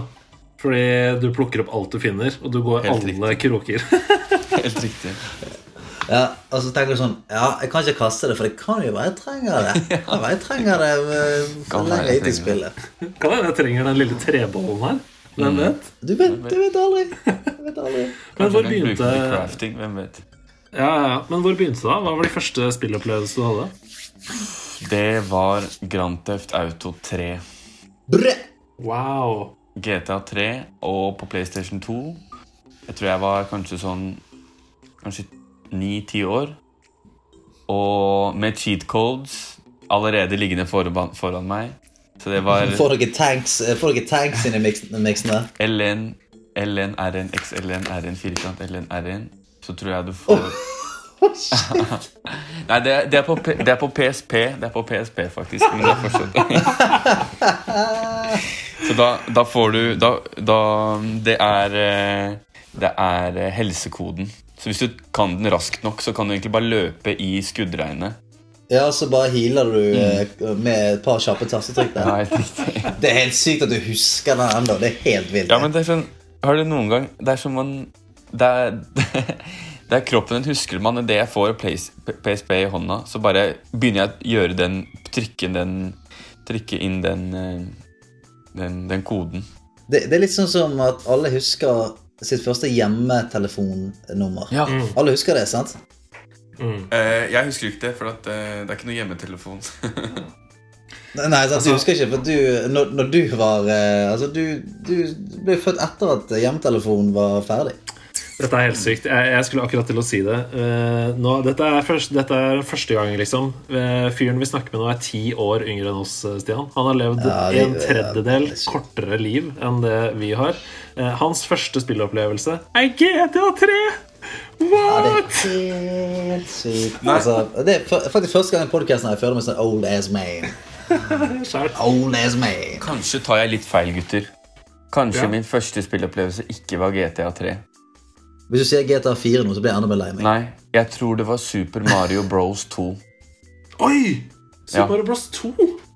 Fordi du plukker opp alt du finner, og du går Helt alle kroker. Helt riktig. Ja, Og så tenker du sånn Ja, jeg kan ikke kaste det, for det kan jo være jeg trenger det. Jeg Kan være jeg trenger det eh, for lenge jeg ute i spillet. Kan hende jeg trenger den lille trebollen her. Hvem vet? Du vet, du vet aldri. Du vet aldri. Men hvor begynte crafting, hvem vet. Ja, ja. Men hvor begynte det? da? Hva var de første spillopplevelsene du hadde? Det var Grand Theft Auto 3. Brø! Wow. GTA 3 og på PlayStation 2. Jeg tror jeg var kanskje sånn Kanskje 9-10 år. Og med cheat codes allerede liggende foran, foran meg. Så det var Får dere tanks, eh, får dere tanks inn i mix- miksen? LN, LN, RN, XLN, RN, firkant, LN, RN. Så tror jeg du får *laughs* *laughs* Nei, det, er- det, er på, det er på PSP. Det er på PSP, faktisk. Men det er fortsatt *laughs* Så da, da får du da, da Det er eh, Det er eh, helsekoden. Så hvis du kan den raskt nok, så kan du egentlig bare løpe i skuddregnet. Ja, så bare healer du mm. med et par kjappe tastetrykk der. Nei. Det er helt sykt at du husker den ennå. Det er helt vilt. Ja, men det er sånn Har du noen gang Det er som man Det er, *laughs* det er kroppen din husker man Idet jeg får Place- PSP i hånda, så bare begynner jeg å gjøre den Trykke den Trykke inn den eh, Den, den koden. Det, det er litt sånn som at alle husker sitt første hjemmetelefonnummer. Ja. Alle husker det, sant? Mm. Uh, jeg husker ikke det, for at, uh, det er ikke noe hjemmetelefon. *laughs* Nei, sant? du husker ikke, for du, når, når du var uh, Altså, du, du ble født etter at hjemmetelefonen var ferdig. Dette er helt sykt. Jeg, jeg skulle akkurat til å si det. Uh, nå, dette, er først, dette er første gang, liksom. Eh, fyren vi snakker med nå, er ti år yngre enn oss, eh, Stian. Han har levd Ja, det- en tredjedel det er kortere liv enn det vi har. Uh, hans første spillopplevelse er GTA3! Ja, det er helt sykt. Altså, det er faktisk første gang i podkasten jeg føler meg sånn old as man. *laughs* Old as man. Kanskje tar jeg litt feil, gutter. Kanskje Ja. min første spillopplevelse ikke var GTA 3. Hvis du sier GTA 4 nå, så blir jeg enda mer lei meg. Nei, jeg tror det var Super Mario Bros 2. Oi! Super Ja. Mario Bros 2.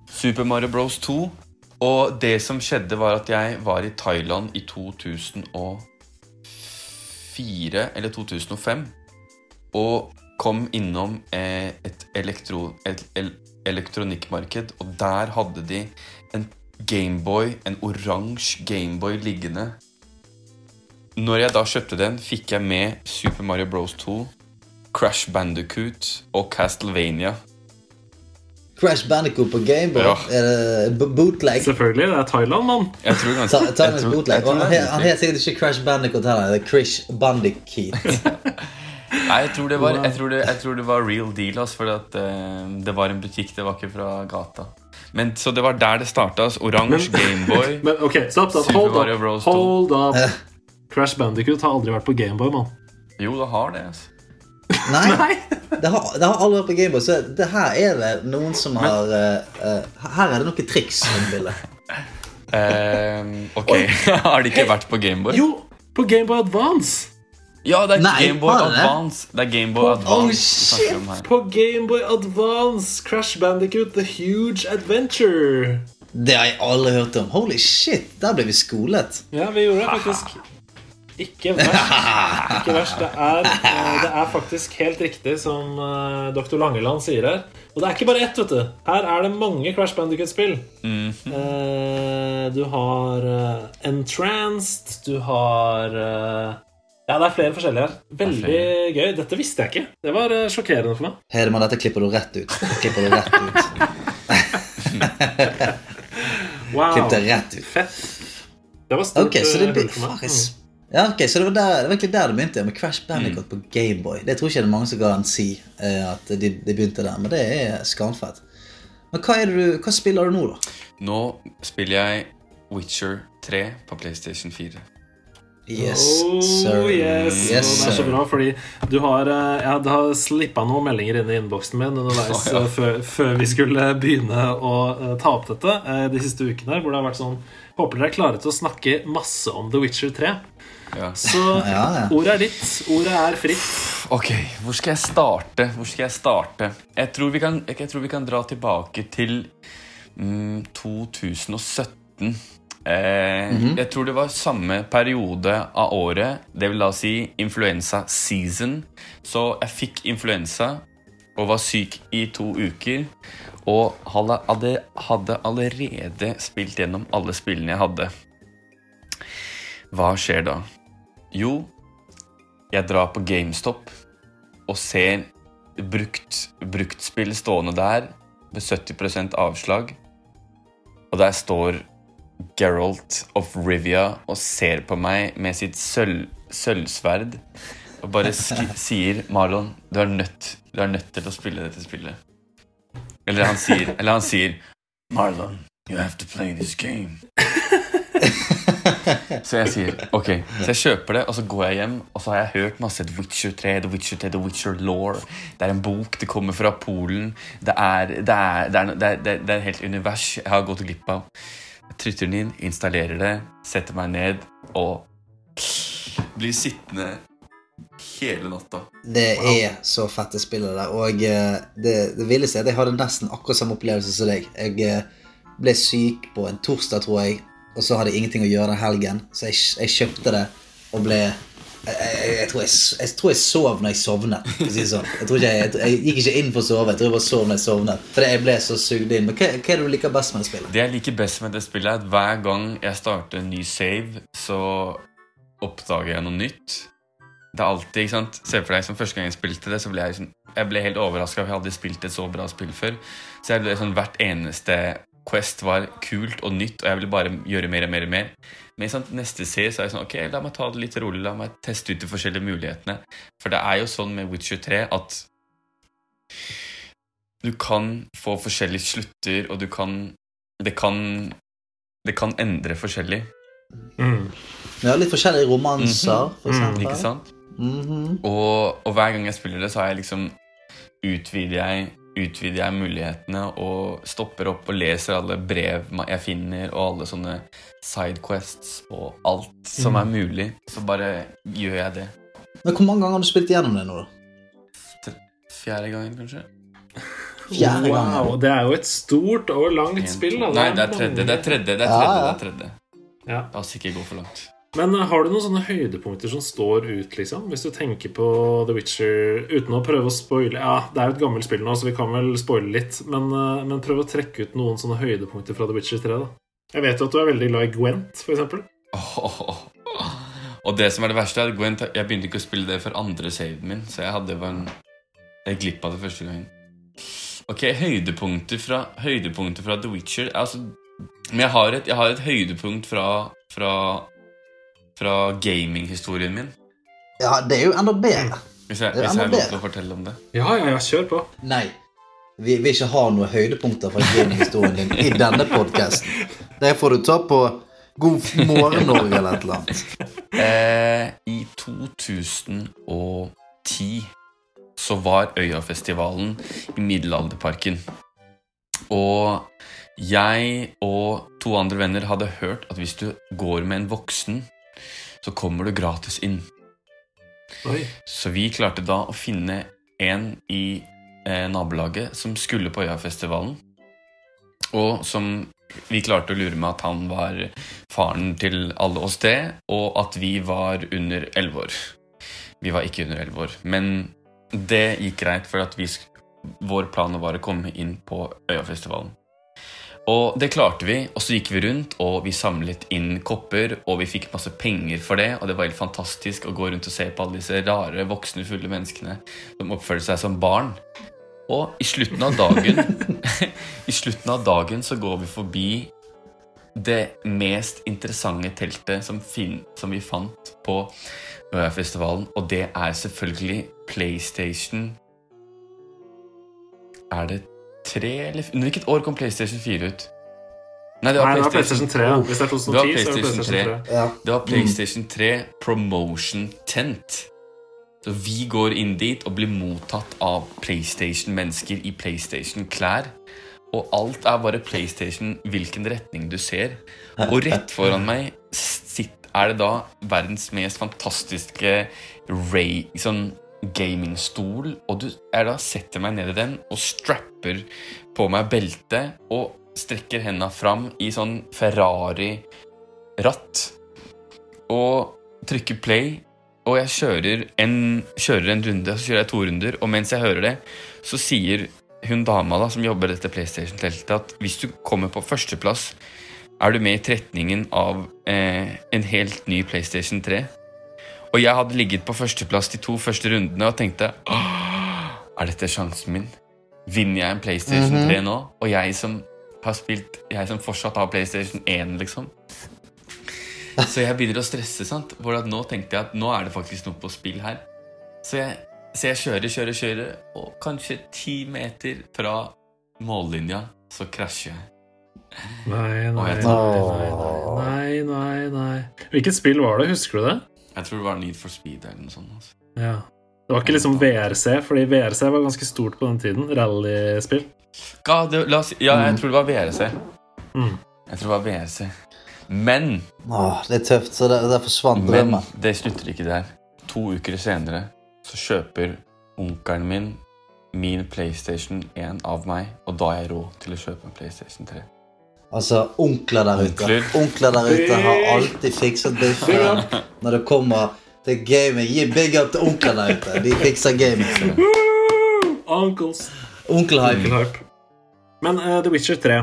Super Mario Bros 2. Og det som skjedde, var at jeg var i Thailand i 2004 eller 2005. Og kom innom eh, et, elektro, et elektronikkmarked, og der hadde de en Gameboy, en oransje Gameboy liggende. Når jeg da kjøpte den, fikk jeg med Super Mario Bros 2, Crash Bandicoot og Castlevania. Crash Bandicoot på Gameboy. Ja. Er det bootleg? Selvfølgelig. Det er Thailand, mann. Jeg tror ganske jeg en tror- bootleg. jeg tror Han han het sikkert ikke Crash Bandicoot heller. Det er Krish Bandicoot. *laughs* Nei, jeg tror det var, jeg tror det, jeg tror det var real deal, altså, for at, eh, det var en butikk, det var ikke fra gata. Men, så det var der det starta. Altså, Oransje Gameboy. *laughs* Men ok, stopp, stopp. Super Hold Mario up. Bros. 2. Hold up. *laughs* Crash Bandicoot har aldri vært på Gameboy, mann. Jo, det har det. altså. *laughs* Nei, det har, det har aldri vært på Gameboy. Så det her er det noen som har eh, eh, Her er det noen triks Uh. Ok, *laughs* Har det ikke vært på Gameboy? Jo, på Gameboy Advance. Ja, det er Gameboy har? Advance. Det er Gameboy Advance Oh, shit! På Gameboy Advance, Crash Bandicoot The Huge Adventure. Det har jeg aldri hørt om. Holy shit, der ble vi skolet. Ja, vi gjorde det faktisk. Ikke verst. *laughs* Ikke verst. Det er, eh, det er faktisk helt riktig som eh, dr. Langeland sier her. Og det er ikke bare ett, vet du. Her er det mange Crash Bandicoot-spill. Eh, du har Entranced, du har Ja, det er flere forskjellige her. Veldig gøy. Dette visste jeg ikke. Det var sjokkerende for meg. Hedemann, dette klipper du rett ut. Klipper du rett ut. *laughs* Wow. Klipp det rett ut. Fett. Det var stort Ok, så det blir for meg. Ja, ok, så det var, der, det var egentlig der det begynte, med Crash Bandicoot på Gameboy. Det tror ikke det er mange som kan si eh, at de, de begynte der, men det er skamfett. Men hva, er du, hva spiller du nå, da? Nå spiller jeg Witcher 3 på PlayStation 4. Yes, oh, sir. Yes. Yes, sir. det er så bra, fordi du har, ja, jeg har slippa noen meldinger inn i innboksen min underveis oh, ja. eh, før, før vi skulle begynne å eh, ta opp dette eh, de siste ukene. Hvor det har vært sånn Håper dere er klare til å snakke masse om The Witcher 3. Ja. Så *laughs* Ja, ja. ordet er ditt. Ordet er fritt. Ok, hvor skal jeg starte? Hvor skal jeg starte? Jeg tror vi kan, jeg tror vi kan dra tilbake til mm, 2017. Eh, Jeg tror det var samme periode av året, det vil da si influensa season. Så jeg fikk influensa og var syk i to uker. Og hadde allerede spilt gjennom alle spillene jeg hadde. Hva skjer da? Jo, jeg drar på GameStop og ser brukt, bruktspill stående der med 70% avslag. Og der står Geralt of Rivia og ser på meg med sitt sølv, sølvsverd og bare sk *laughs* sier Marlon, du er, nødt, du er nødt til å spille dette spillet. Eller han sier, eller han sier Marlon, you have to play this game. *laughs* Så jeg sier ok, så jeg kjøper det, og så går jeg hjem, og så har jeg hørt masse The Witcher 3, The Witcher 3, The Witcher Law. Det er en bok, det kommer fra Polen. Det er, det er, det er, det er, det er, det er et helt univers jeg har gått glipp av. Jeg trytter den inn, installerer det, setter meg ned og blir sittende hele natta. Det er så fette det spillet der. Og eh, det, det ville si at jeg hadde nesten akkurat samme opplevelse som deg. Jeg eh, ble syk på en torsdag, tror jeg, og så hadde jeg ingenting å gjøre den helgen. Så jeg, jeg kjøpte det og ble jeg, jeg, jeg, tror jeg, tror jeg sov når jeg sovnet. Si sånn. tror ikke jeg, gikk ikke inn for å sove, jeg tror jeg bare sov når jeg sovnet. Fordi jeg ble så sugd inn. Men hva, hva er det du liker best med det spillet? Det jeg liker best med det spillet, er at hver gang jeg starter en ny save, så oppdager jeg noe nytt. Det er alltid, ikke sant Se for deg som første gang jeg spilte det, så ble jeg, sånn, jeg ble helt overraska. Jeg hadde spilt et så bra spill før. Så jeg ble sånn hvert eneste Quest var kult og nytt, og jeg ville bare gjøre mer og mer og mer. Men sant, neste serie så er jeg sånn Ok, la meg ta det litt rolig, la meg teste ut de forskjellige mulighetene. For det er jo sånn med Witcher 3 at du kan få forskjellige slutter, og du kan Det kan Det kan endre forskjellig. Mm. Har litt forskjellige romanser, for eksempel. eksempel. Ikke sant? Mhm. Og, og hver gang jeg spiller det, så har jeg liksom utvider jeg, utvider jeg mulighetene og stopper opp og leser alle brev jeg finner, og alle sånne sidequests og alt som Mm. er mulig. Så bare gjør jeg det. Men hvor mange ganger har du spilt gjennom det nå? da? Fjerde gangen, kanskje? Fjerde Wow, det er jo et stort og langt En, spill. Da. Nei, det er tredje. Det er tredje. Det er Ja, tredje, ja. det er tredje. Ja. La oss ikke gå for langt. Men eh, har du noen sånne høydepunkter som står ut, liksom? Hvis du tenker på The Witcher uten å prøve å spoile Ja, det er jo et gammelt spill nå, så vi kan vel spoile litt. Men, eh, men prøv å trekke ut noen sånne høydepunkter fra The Witcher 3, da. Jeg vet jo at du er veldig glad i Gwent, eksempel. Åh. Og det som er det verste, er at Gwent, jeg begynte ikke å spille det for andre saven min, så jeg hadde bare en Jeg glipp av det første gangen. Ok, høydepunkter fra, høydepunkter fra The Witcher altså, Men jeg har et, jeg har et høydepunkt fra, fra, fra gaminghistorien min. Ja, det er jo enda bedre. Hvis jeg, hvis jeg har lov til å fortelle om det. Ja, ja, ja, kjør på. Nei. Vi vil ikke ha noen høydepunkter fra gaminghistorien din i denne podkasten. Det får du ta på God morgen, Norge, eller et eller annet. Eh, I 2010 så var Øyafestivalen i Middelalderparken. Og jeg og to andre venner hadde hørt at hvis du går med en voksen, så kommer du gratis inn. Oi. Så vi klarte da å finne en i eh, nabolaget som skulle på Øyafestivalen. Og som vi klarte å lure med at han var faren til alle oss det, og at vi var under elleve år. Vi var ikke under elleve år, men det gikk greit, for at vi, vår plan var å komme inn på Øyafestivalen. Og det klarte vi, og så gikk vi rundt, og vi samlet inn kopper, og vi fikk masse penger for det, og det var helt fantastisk å gå rundt og se på alle disse rare, voksne, fulle menneskene som oppførte seg som barn. Og i slutten av dagen *laughs* I slutten av dagen så går vi forbi det mest interessante teltet som, fin, som vi fant på Øyafestivalen, og det er selvfølgelig PlayStation Er det tre eller Under hvilket år kom PlayStation 4 ut? Nei, det var Nei, det var PlayStation, PlayStation 3. Ja. Hvis det er Det var 2010, så er det PlayStation 3. 3. Ja. det var PlayStation 3 Promotion Tent. Så vi går inn dit og blir mottatt av PlayStation-mennesker i PlayStation-klær. Og alt er bare PlayStation hvilken retning du ser. Og rett foran meg sitt, er det da verdens mest fantastiske ray, sånn gamingstol. Og du, jeg da setter meg ned i den og strapper på meg beltet og strekker henda fram i sånn Ferrari-ratt og trykker play. Og jeg kjører en, kjører en runde, så kjører jeg to runder, og mens jeg hører det, så sier hun dama da, som jobber i dette PlayStation-teltet, at hvis du kommer på førsteplass, er du med i tretningen av eh, en helt ny PlayStation 3. Og jeg hadde ligget på førsteplass de to første rundene og tenkte Er dette sjansen min? Vinner jeg en PlayStation 3 nå? Og jeg som har spilt Jeg som fortsatt har PlayStation 1, liksom. Så jeg begynner å stresse, sant? For at nå tenkte jeg at nå er det faktisk noe på spill her. Så jeg, så jeg kjører, kjører, kjører, og kanskje ti meter fra mållinja så krasjer jeg. Nei, nei, nei, nei, nei, nei. Hvilket spill var det? Husker du det? Jeg tror det var Need for Speed eller noe sånt. Altså. Ja. Det var ikke liksom VRC, fordi VRC var ganske stort på den tiden. Rallyspill. Ja, det, la oss, ja, jeg tror det var VRC. Mm. Jeg tror det var VRC. Men, Åh, det er tøft, så det, det forsvant men det slutter ikke der. To uker senere så kjøper onkelen min min PlayStation 1 av meg, og da har jeg råd til å kjøpe en PlayStation 3. Altså, onkler der ute. Onkler. Onkler der ute har alltid fikset biffen når det kommer til gaming. Gi big up til onkler der ute. De fikser gaming. Uncles. Onkelhype. Onkel Hype. Men uh, The Witcher 3,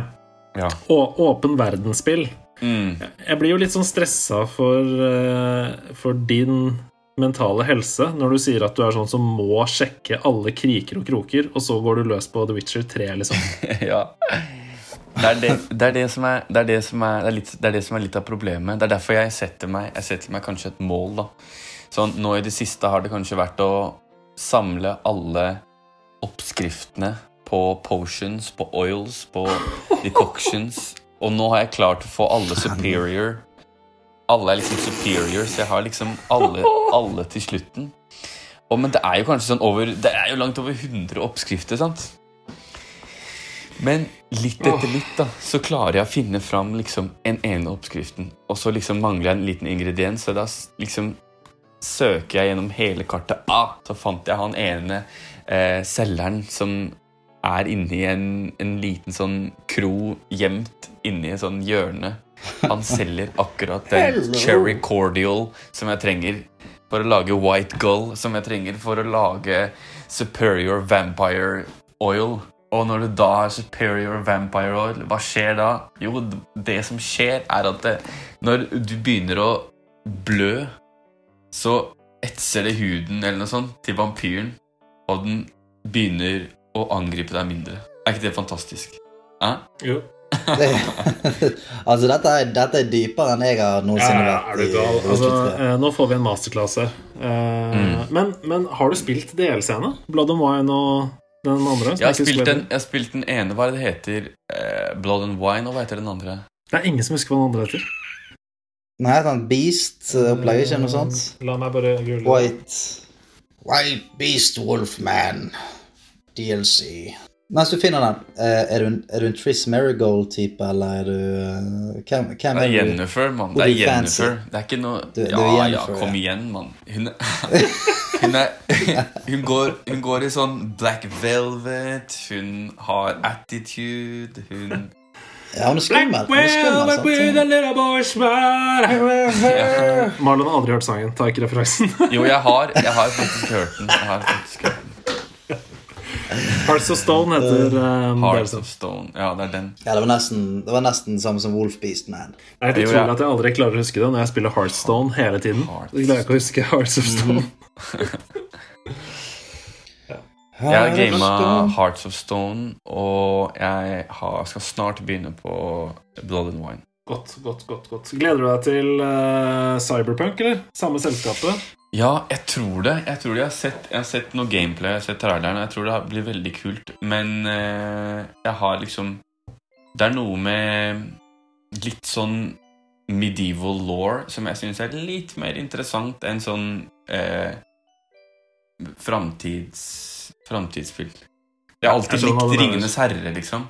Ja. og åpen verdensspill Mm. Jeg blir jo litt sånn stressa for, uh, for din mentale helse når du sier at du er sånn som må sjekke alle kriker og kroker, og så går du løs på The Witcher 3, liksom. *laughs* ja. Det er det, som er litt av problemet. Det er derfor jeg setter meg Jeg setter meg kanskje et mål, da. Sånn, nå i det siste har det kanskje vært å samle alle oppskriftene på potions, på oils, på decoctions. Og nå har jeg klart å få alle superior. Alle er liksom superior, så jeg har liksom alle, alle til slutten. Og, men det er jo kanskje sånn over Det er jo langt over 100 oppskrifter, sant? Men litt etter litt da, så klarer jeg å finne fram liksom en ene oppskriften. Og så liksom mangler jeg en liten ingrediens, så da liksom søker jeg gjennom hele kartet. Ah, så fant jeg han ene eh, selgeren som er inne i en, en liten sånn kro gjemt inni et sånn hjørne. Han *laughs* selger akkurat den cherry cordial som jeg trenger for å lage white gull, som jeg trenger for å lage superior vampire oil. Og når du da er superior vampire oil, hva skjer da? Jo, det som skjer, er at det, når du begynner å blø, så etser det huden eller noe sånt til vampyren, og den begynner å angripe deg mindre. Er ikke det fantastisk? Hæ? Jo. Det, *laughs* altså, dette er, dette er dypere enn jeg har noensinne ja, vært er du i Altså, eh, nå får vi en masterclass her. mm. men, men har du spilt DLC-ene? Blood and Wine og den andre? Jeg har, spilt den, jeg har spilt den ene, hva er det det heter? Eh, Blood and Wine, og hva heter den andre? Det er ingen som husker hva den andre heter. Nei, den Beast-opplegget, ikke noe sånt? La meg bare google. White White Beast Wolfman DLC. Mens du finner den, eh, er du en, er du en Triss Marigold-type, eller er du eh, Hvem, hvem Det er er? Jennifer, mann. Det er. Jennifer. Det er ikke noe Du- du Ja, er ja, kom ja. igjen, mann. Hun, *laughs* hun er *laughs* hun går, hun går i sånn black velvet, hun har attitude, hun Ja, hun er skummel. *laughs* Marlon har aldri hørt sangen. Ta ikke referansen. Jo, jeg har, jeg har faktisk hørt den. Jeg har faktisk hørt den. Hearts of Stone heter um, Hearts of Stone. Ja, det er den. Ja, det var nesten det var nesten samme som Wolf Beast Man. Det er helt utrolig at jeg aldri klarer å huske det når jeg spiller Heartstone hele tiden. Jeg klarer ikke å huske Hearts of Stone. *laughs* Jeg har gama Hearts of Stone, og jeg har, skal snart begynne på Blood and Wine. Godt, godt, godt, godt. Gleder du deg til uh, Cyberpunk, eller? Samme selskapet? Ja, jeg tror det. Jeg tror det. Jeg har sett, jeg har sett noe gameplay, jeg har sett traileren, jeg tror det blir veldig kult. Men uh, jeg har liksom Det er noe med litt sånn medieval law som jeg syns er litt mer interessant enn sånn uh, framtids, framtidsspill. Jeg har alltid Jeg likt. Ringenes herre, liksom.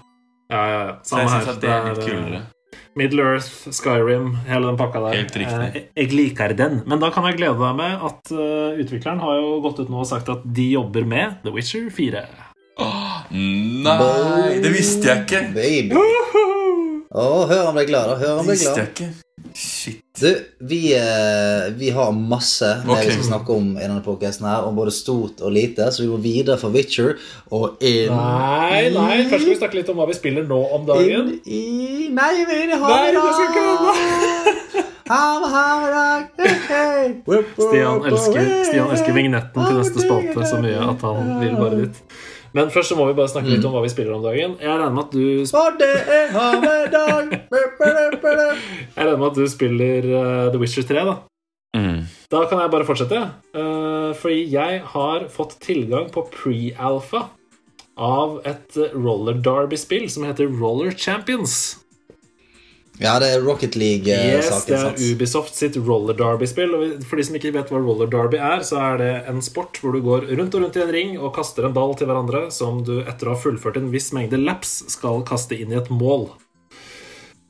Ja, ja, ja. Så jeg syns at det er litt kulere. Middle Earth, Skyrim, hele den pakka der. Helt riktig. Eh, jeg liker den. Men da kan jeg glede deg med at eh, utvikleren har jo gått ut nå og sagt at de jobber med The Witcher 4. Åh, nei, det visste jeg ikke! Baby. Å, hør om deg glad, da. Hør deg visste glad. jeg ikke. Shit. Du, vi, eh, vi har masse mer Ok. vi skal snakke om i denne podcasten her, om både stort og lite, så vi går videre fra Witcher og inn Nei, nei, først skal vi snakke litt om hva vi spiller nå om inn i Nei, vi Nei, i det skal ikke dag! Ha det, *laughs* ha det, dag! Hei, hei. Whip, Stian elsker. Stian elsker vignetten til neste spalte så mye at han vil bare dit. Men først så må vi bare snakke litt om hva vi spiller om dagen. Jeg regner med at du, Og det er ha med dag! Whip, whip, whip. jeg regner med at du spiller eh, The Witcher 3, da. Mm. Da kan jeg bare fortsette. Uh, fordi jeg har fått tilgang på pre-alpha av et eh, roller derby-spill som heter Roller Champions. Ja, det er Rocket Yes, League-saken, det er? Ubisoft sitt roller derby-spill. Og For de som ikke vet hva roller derby er, så er det en sport hvor du går rundt og rundt i en ring og kaster en ball til hverandre som du etter å ha fullført en viss mengde laps skal kaste inn i et mål.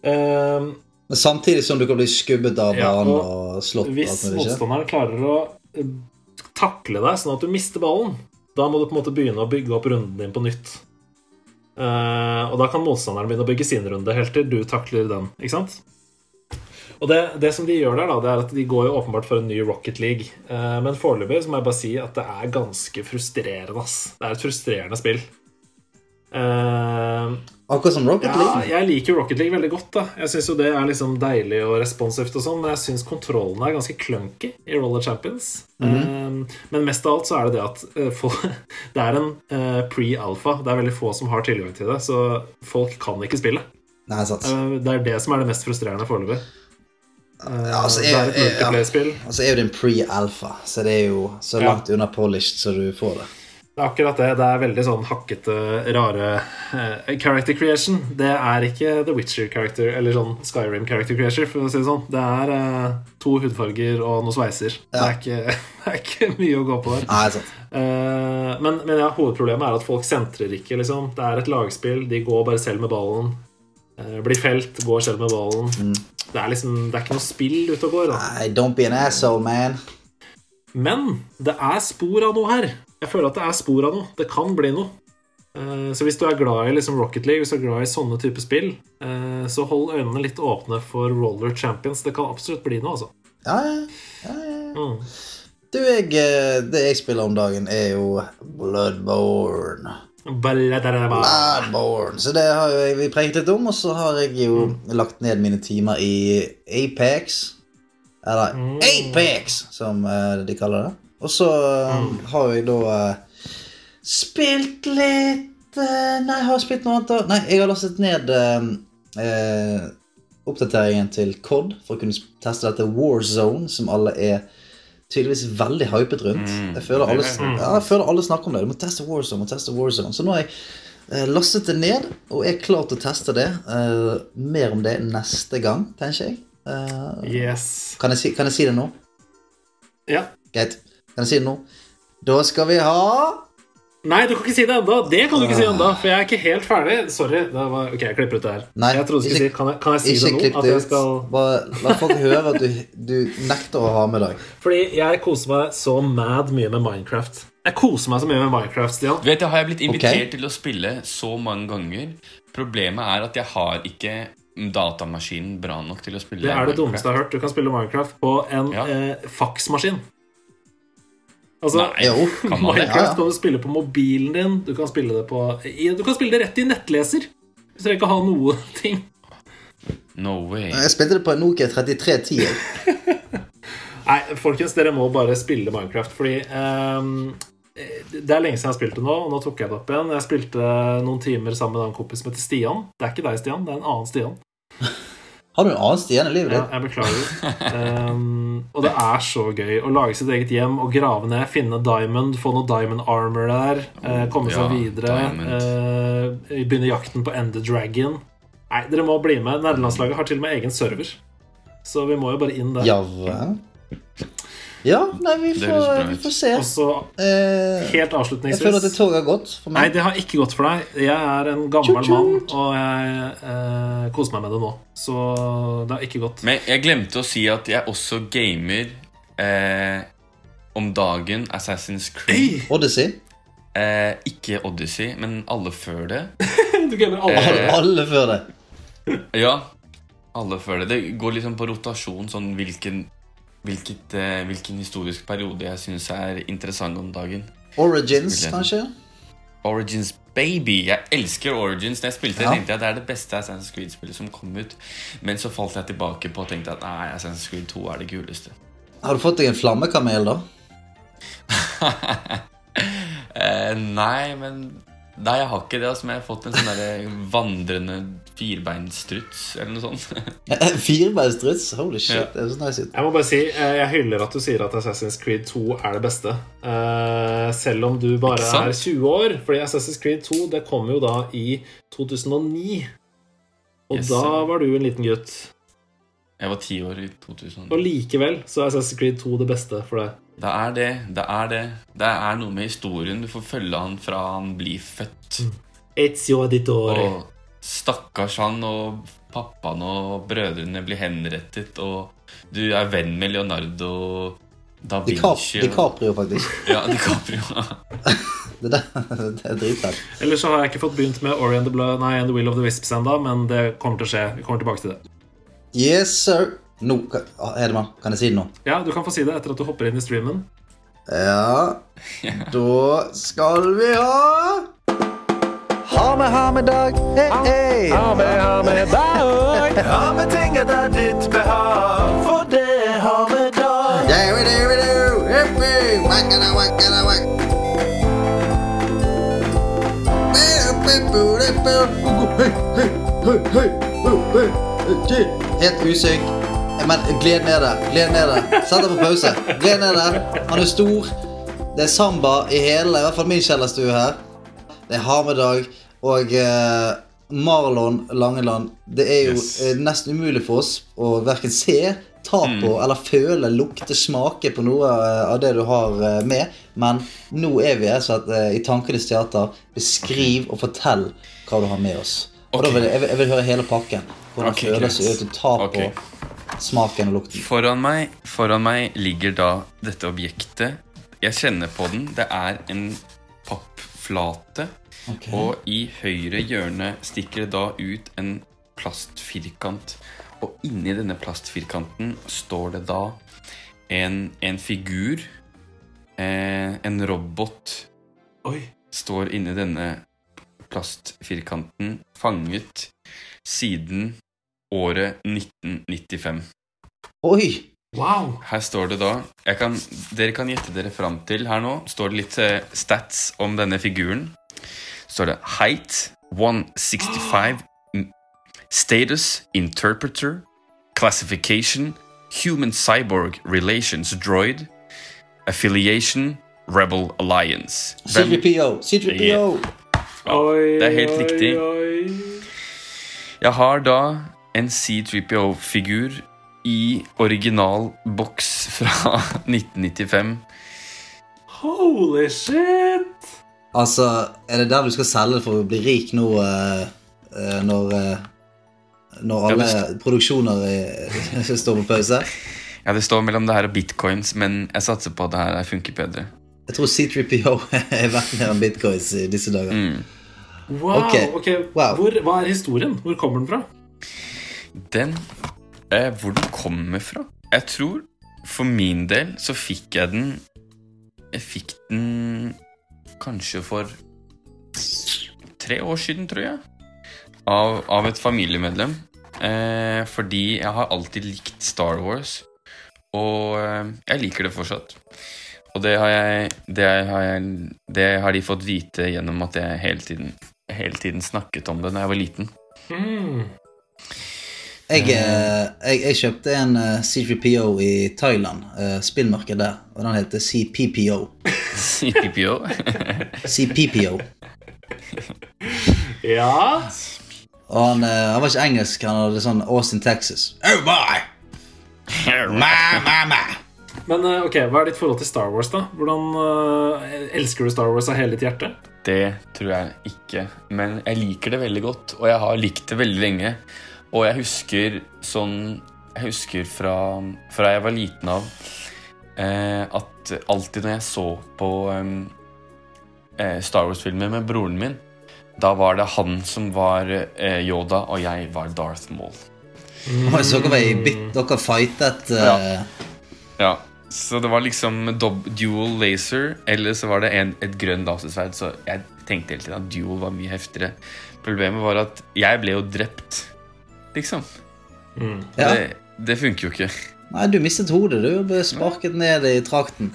Um, samtidig som du kan bli skubbet av Ja, og og slått hvis motstanderen klarer å eh, takle deg sånn at du mister ballen, da må du på en måte begynne å bygge opp runden din på nytt. Eh, og da kan motstanderen begynne å bygge sin runde helt til du takler den. Ikke sant? Og det, det som de gjør der, da, det er at de går jo åpenbart for en ny Rocket League. Eh, men foreløpig må jeg bare si at det er ganske frustrerende. ass. Det er et frustrerende spill. Akkurat som Rocket ja, League. jeg liker Rocket League veldig godt. da Jeg syns jo det er liksom deilig og responsivt, og sånn men jeg syns kontrollene er ganske clunky i Roller Champions. um, men mest av alt så er det det at eh, *laughs* det er en eh, pre-alpha. Det er veldig få som har tilgang til det, så folk kan ikke spille. Nei, sant. Eh, Det er det som er det mest frustrerende foreløpig. Eh, Ja, altså, det er et jeg- ja. Altså er jo det en pre-alpha, så det er jo så Ja. langt unna polished så du får det. Det er akkurat det. Det er veldig sånn hakkete, rare uh, character creation. Det er ikke The Witcher character, eller sånn Skyrim character creation, for å si det sånn. Det er uh, to hudfarger og noen sveiser. Det, er ikke, *laughs* det er ikke mye å gå på der. Nei, sant. Uh, men, men ja, hovedproblemet er at folk sentrer ikke, liksom. Det er et lagspill. De går bare selv med ballen. Blir felt, går selv med ballen. Det er liksom Det er ikke noe spill ute og går. Da. Nei, don't be an asshole, man. Men det er spor av noe her. Jeg føler at det er spor av noe. Det kan bli noe. Eh, Så hvis du er glad i liksom Rocket League, hvis du er glad i sånne type spill, eh, så hold øynene litt åpne for Roller Champions. Det kan absolutt bli noe, altså. Ja, ja, ja. Mm. Du, jeg, eh, det jeg spiller om dagen, er jo Bloodborne. Bloodborne. Så det har jeg- vi preket litt om, og så har jeg jo lagt ned mine timer i Apex. Eller Mm. Apex, som de kaller det. Og så mm. har jeg da uh, spilt litt uh, Nei, jeg spilt noe annet da. Nei, jeg har lastet ned uh, oppdateringen til COD for å kunne teste dette Warzone, som alle er tydeligvis veldig hypet rundt. Mm. Jeg, føler alle, Mm. ja, jeg føler alle snakker om det. Du må teste Warzone. må teste Warzone Så nå har jeg lastet det ned og er klar til å teste det. Uh, mer om det neste gang, tenker jeg. Uh, Yes. kan, jeg si, kan jeg si det nå? Ja. Greit. Kan jeg si det nå? Da skal vi ha Nei, du kan ikke si det ennå. Det kan du ikke si ennå, for jeg er ikke helt ferdig. Sorry. Det var, ok, jeg klipper ut det her. Nei, jeg trodde du skulle ikke- si Kan jeg, kan jeg si Ikke det nå? klipp At jeg ut. skal Bare la folk høre at du, du nekter å ha med deg. Fordi jeg koser meg så mad mye med Minecraft. Jeg koser meg så mye med Minecraft, Stian. Du vet, jeg har jeg blitt invitert okay. til å spille så mange ganger. Problemet er at jeg har ikke datamaskinen bra nok til å spille Det er det Minecraft. dummeste jeg har hørt. Du kan spille Minecraft på en Ja. eh, faksmaskin. Altså, Nei, Jo. kan man? Minecraft Ja, ja. kan du spille på mobilen din. Du kan spille det på i- Du kan spille det rett i nettleser. Du trenger ikke ha noe ting. No way. Jeg spilte det på en Nokia 3310. jeg. *laughs* Nei, folkens, dere må bare spille Minecraft, fordi um, Det er lenge siden jeg har spilt det nå, og nå tok jeg det opp igjen. Jeg spilte noen timer sammen med en kompis som heter Stian. Det er ikke deg, Stian. Det er en annen Stian. Har du en annen sted i livet Ja, jeg beklager. Um, og det er så gøy å lage sitt eget hjem og grave ned, finne diamond, få noe diamond armor der, uh, komme seg Ja, videre, uh, begynne jakten på Ender Dragon. Nei, dere må bli med. Nederlandslaget har til og med egen server. Så vi må jo bare inn der. Ja. Ja, nei, vi får, vi får se. Og så Eh, helt jeg føler at det avslutningsvis toget har gått for Nei, det har ikke gått for deg. Jeg er en gammel mann, og jeg eh, koser meg med det nå. Så det har ikke gått. Men jeg glemte å si at jeg også gamer eh, om dagen Assassin's Creed. Odyssey. Eh, ikke Odyssey, men alle før det. *laughs* Du gamer alle. Eh, *laughs* Alle før det. Ja, alle før det. Det går liksom på rotasjon sånn hvilken, hvilket, eh, hvilken historisk periode jeg syns er interessant om dagen. Origins, kanskje? Origins Baby. Jeg elsker Origins. Da jeg spilte Ja. tenkte jeg at det er det beste Assassin's Creed-spillet som kom ut. Men så falt jeg tilbake på og tenkte at nei, Assassin's Creed 2 er det kuleste. Har du fått deg en flammekamel, da? *laughs* Eh, nei, men Nei, jeg har ikke det. Altså, men jeg har fått en sånn der vandrende firbeinstruts eller noe sånt. *laughs* firbeinstruts? Holy shit, Ja. det er så nice ut. Jeg må bare si, eh, jeg hyller at du sier at Assassin's Creed 2 er det beste. Eh, selv om du bare er 20 år. Fordi Assassin's Creed 2 det kom jo da i 2009. Og Yes, da var du en liten gutt. Jeg var ti år i 2009. Og likevel så er Assassin's Creed 2 det beste for deg. Det er det. Det er det. Det er noe med historien. Du får følge han fra han blir født. Ezio Auditore. Og stakkars han og pappaen og brødrene blir henrettet, og du er venn med Leonardo da Vinci. DiCaprio, faktisk. *laughs* Ja, DiCaprio. *laughs* Det, det er dritfett. Ellers så har jeg ikke fått begynt med Ori and the, Blood, nei, and the Will of the Wisps enda, men det kommer til å skje. Vi kommer tilbake til det. Yes, sir. Ah, Hedemann, kan jeg si det nå? Ja, du kan få si det etter at du hopper inn i streamen. Ja Da skal vi ha Ha med, ha med dag. Hey, hey. Ha med, ha med dag. Ha med ting etter ditt behag, for det har vi dag. Davidu, hippie, wackada, wackada, wack. Hei, hei, hei, hei, hei. Helt usyk. Men gled ned der. Gled ned der. Sett deg på pause. Gled ned der. Han er stor. Det er samba i hele, i hvert fall min kjellerstue her. Det er harmedag. Og eh, Marlon Langeland Det er jo Yes. eh, nesten umulig for oss å verken se, ta på eller føle, lukte, smake på noe eh, av det du har eh, med. Men nå er vi her, så at, i Tankenes teater, beskriv og fortell hva du har med oss. Og da vil jeg, jeg, vil, høre hele pakken. Hvordan okay, føles det ut å ta på smaken og lukten? Foran meg, foran meg ligger da dette objektet. Jeg kjenner på den. Det er en pappflate. Okay. Og i høyre hjørne stikker det da ut en plastfirkant. Og inni denne plastfirkanten står det da en, en figur. Eh, en robot Oi. står inni denne plastfirkanten, fanget siden året 1995. Oi! Wow. Her står det da jeg kan, Dere kan gjette dere fram til her nå. Står det litt eh, stats om denne figuren. Står det height 165 Status interpreter Classification Human cyborg relations droid Affiliation Rebel Alliance Hvem- C3PO! C3PO! Oi, det er helt oi, riktig. oi. Jeg har da en C3PO-figur i original boks fra *laughs* 1995. Holy shit! Altså, er det der du skal selge for å bli rik nå uh, uh, når uh, Når Ja, alle det produksjoner *laughs* står på pause? Ja, Det står mellom det her og bitcoins, men jeg satser på at det her funker bedre. Jeg tror C3PO *laughs* er verdt mer enn bitcoins i disse dager. Mm. Wow. Ok. okay. Wow. Hvor, Hva er historien? Hvor kommer den fra? Den eh, Hvor den kommer fra? Jeg tror for min del så fikk jeg den Jeg fikk den kanskje for tre år siden, tror jeg. Av, av et familiemedlem. Eh, fordi jeg har alltid likt Star Wars. Og eh, jeg liker det fortsatt. Og det har, jeg, det, har jeg, det har de fått vite gjennom at jeg hele tiden, hele tiden snakket om det da jeg var liten. Mm. Jeg, eh, jeg, jeg kjøpte en CGPO C3PO i Thailand, eh, spillmarkedet der, og den heter CPPO. CPPO. CPPO. Ja. Og han, eh, han var ikke engelsk, han hadde sånn Austin, Texas. Oh my! My, my, my. Men eh, ok, hva er ditt forhold til Star Wars, da? Hvordan uh, Elsker du Star Wars av hele ditt hjerte? Det tror jeg ikke, men jeg liker det veldig godt, og jeg har likt det veldig lenge. Og jeg husker sånn Jeg husker fra, fra jeg var liten av eh, at alltid når jeg så på eh, Star Wars-filmer med broren min, da var det han som var eh, Yoda, og jeg var Darth Maul. Mm. Så dere var i bit, dere fightet eh, Ja, så det var liksom dual laser, eller så var det en, et grønn lasersverd. Så jeg tenkte hele tiden at dual var mye heftigere. Problemet var at jeg ble jo drept, liksom. Ja. Det, det funker jo ikke. Nei, du mistet hodet. Du ble sparket ned i trakten.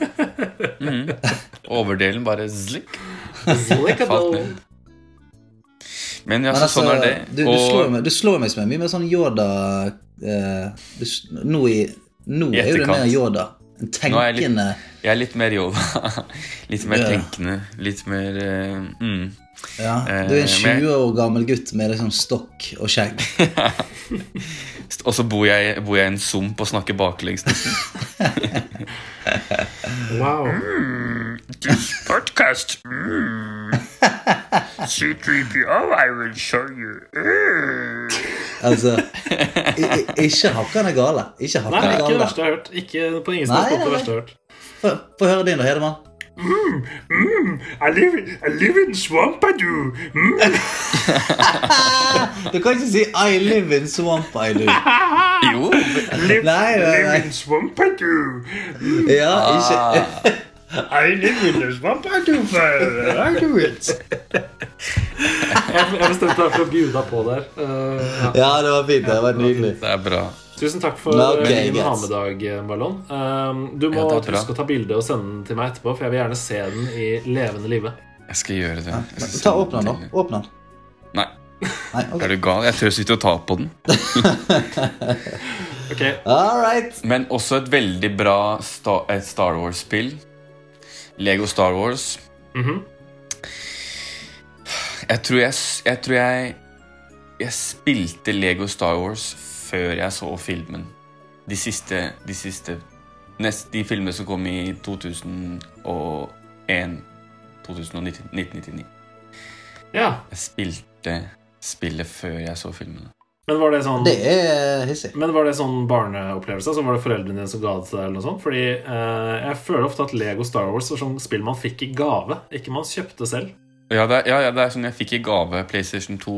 *laughs* Overdelen bare zlik. Falt ned. Men ja, Men altså, sånn er det. du, du, slår Og meg, du slår meg som en mye mer sånn Yoda eh, du, Nå, i, nå I er jo det mer Yoda. En tenkende er jeg litt- jeg er litt mer Yoda. *laughs* Litt mer Ja. tenkende. Litt mer eh, mm. Ja, Du er en Eh, 20 år gammel gutt med liksom stokk og skjegg. *laughs* Og så bor jeg, bor jeg i en sump og snakker baklengs nesten. *laughs* Wow. Podcast. Mm. C3PO, I will show you. Mm. Altså i, *laughs* gale. Ikke hakkende gale. Ikke Nei, hakkende ikke det verste jeg har hørt. Ikke på ingen måte det verste jeg har hørt. Få høre din, da, Hedemann. I live, I live in Swampadu. *laughs* Du kan ikke si 'I live in Swampadoo. I. *laughs* Jo. Live, Nei, nei, nei. in Mm. Ja, ikke I live in the Swampadu. I do it. jeg bestemte meg for å bjuda på der. Uh, ja. Ja, det var fint. Det var nydelig. Det er bra. Tusen takk for Ja, eh, din greit. ha-med-dag, Ballon. Um, du må Ja, huske å ta bilde og sende den til meg etterpå, for jeg vil gjerne se den i levende live. Jeg skal gjøre det. Skal Ta Åpne den, da. Åpne den. Nei. Nei, okay. Er du gal? Jeg tør ikke å ta på den. *laughs* Ok, All right. Men også et veldig bra sta et Star Wars-spill. Lego Star Wars. mhm. Jeg tror jeg, jeg tror jeg Jeg spilte Lego Star Wars før jeg så filmen. De siste, de siste nest, De filmene som kom i 2001 1999. Ja, Jeg spilte spillet før jeg så filmene. men var det sånn Det er hissig. Men var det sånn barneopplevelse? Altså var det foreldrene dine som ga det til deg? eller noe sånt? Fordi eh, jeg føler ofte at Lego Star Wars var sånn spill man fikk i gave, ikke man kjøpte selv. Ja, det, er- ja, ja, det er sånn jeg fikk i gave PlayStation 2.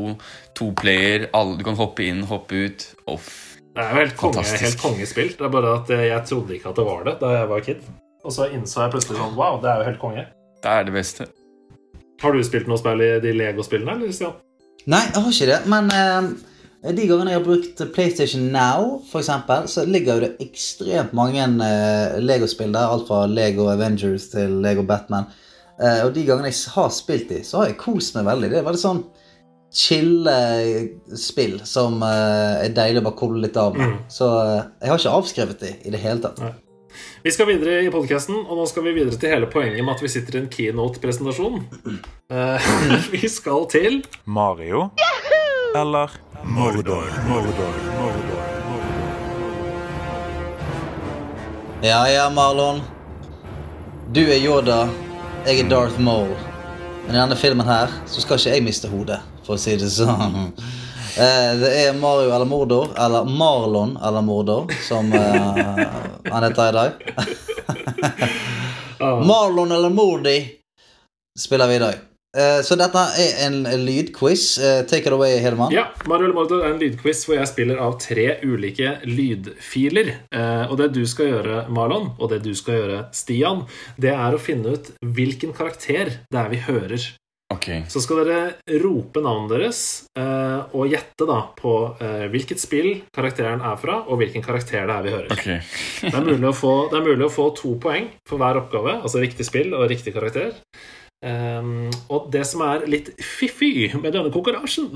To player, alle, du kan hoppe inn, hoppe ut. Off. Det er jo helt, konge, helt kongespill. Det er bare at eh, jeg trodde ikke at det var det da jeg var kid. Og så innså jeg plutselig sånn Wow, det er jo helt konge. Det er det beste. Har du spilt noe spill i de Lego-spillene, eller Stian? Nei, jeg har ikke det, men eh, de gangene jeg har brukt PlayStation Now, for eksempel, så ligger jo det ekstremt mange eh, Lego-spill der. Alt fra Lego Avengers til Lego Batman. Eh, og de gangene jeg har spilt de, så har jeg kost meg veldig. Det er veldig sånn chille spill som eh, er deilig å bare koble litt av med. Mm. Så eh, jeg har ikke avskrevet de i det hele tatt. Nei. Vi skal videre i podkasten, og nå skal vi videre til hele poenget med at vi sitter i en keynote-presentasjon. Eh, *laughs* vi skal til Mario eller Mordor? Mordor, Mordor, Mordor. Ja, ja, Marlon. Du er Yoda, jeg er Darth Maul. Men i denne filmen her så skal ikke jeg miste hodet, for å si det sånn. *laughs* Eh, Det er Mario eller Mordor, eller Marlon eller Mordor, som eh, han heter i dag. *laughs* ah, Marlon eller Mordi spiller vi i dag. Eh, Så dette er en lydquiz. Eh, Take it away, Herman Ja, Mario eller Mordor er en lydquiz hvor jeg spiller av tre ulike lydfiler. Eh, og det du skal gjøre, Marlon, og det du skal gjøre, Stian, det er å finne ut hvilken karakter det er vi hører. Okay. Så skal dere rope navnet deres eh, og gjette da på hvilket spill karakteren er fra, og hvilken karakter det er vi hører. Okay. Det er, mulig å få, det er mulig å få to poeng for hver oppgave, altså riktig spill og riktig karakter. Ehm, og det som er litt fiffig med denne konkurransen,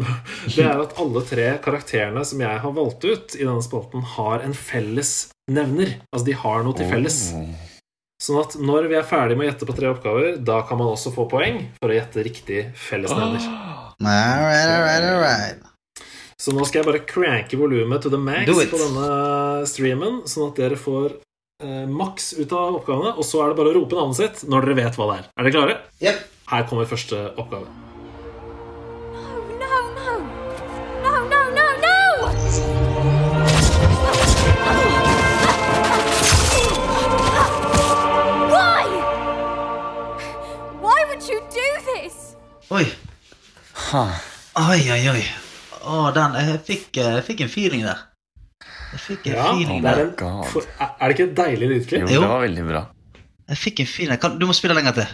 det er at alle tre karakterene som jeg har valgt ut i denne spalten, har en felles nevner. Altså de har noe til felles. Sånn at når vi er ferdig med å gjette på tre oppgaver, da kan man også få poeng for å gjette riktig fellesnevner. Right. Så nå skal jeg bare cranke volumet to the max på denne streamen, sånn at dere får eh, maks ut av oppgavene. Og så er det bare å rope navnet sitt når dere vet hva det er. Er dere klare? Yep. Her kommer første oppgave. No, no, no. No, no, no, no! Why? Why would you do this? Oi. Ha. Oi, oi, oi. Å, den Jeg fikk, eh, jeg fikk en feeling der. Jeg fikk en Ja, feeling det er, der. er er det ikke et deilig lydklipp? Jo. det var veldig bra. Jeg fikk en feeling. Kan, du må spille lenger til.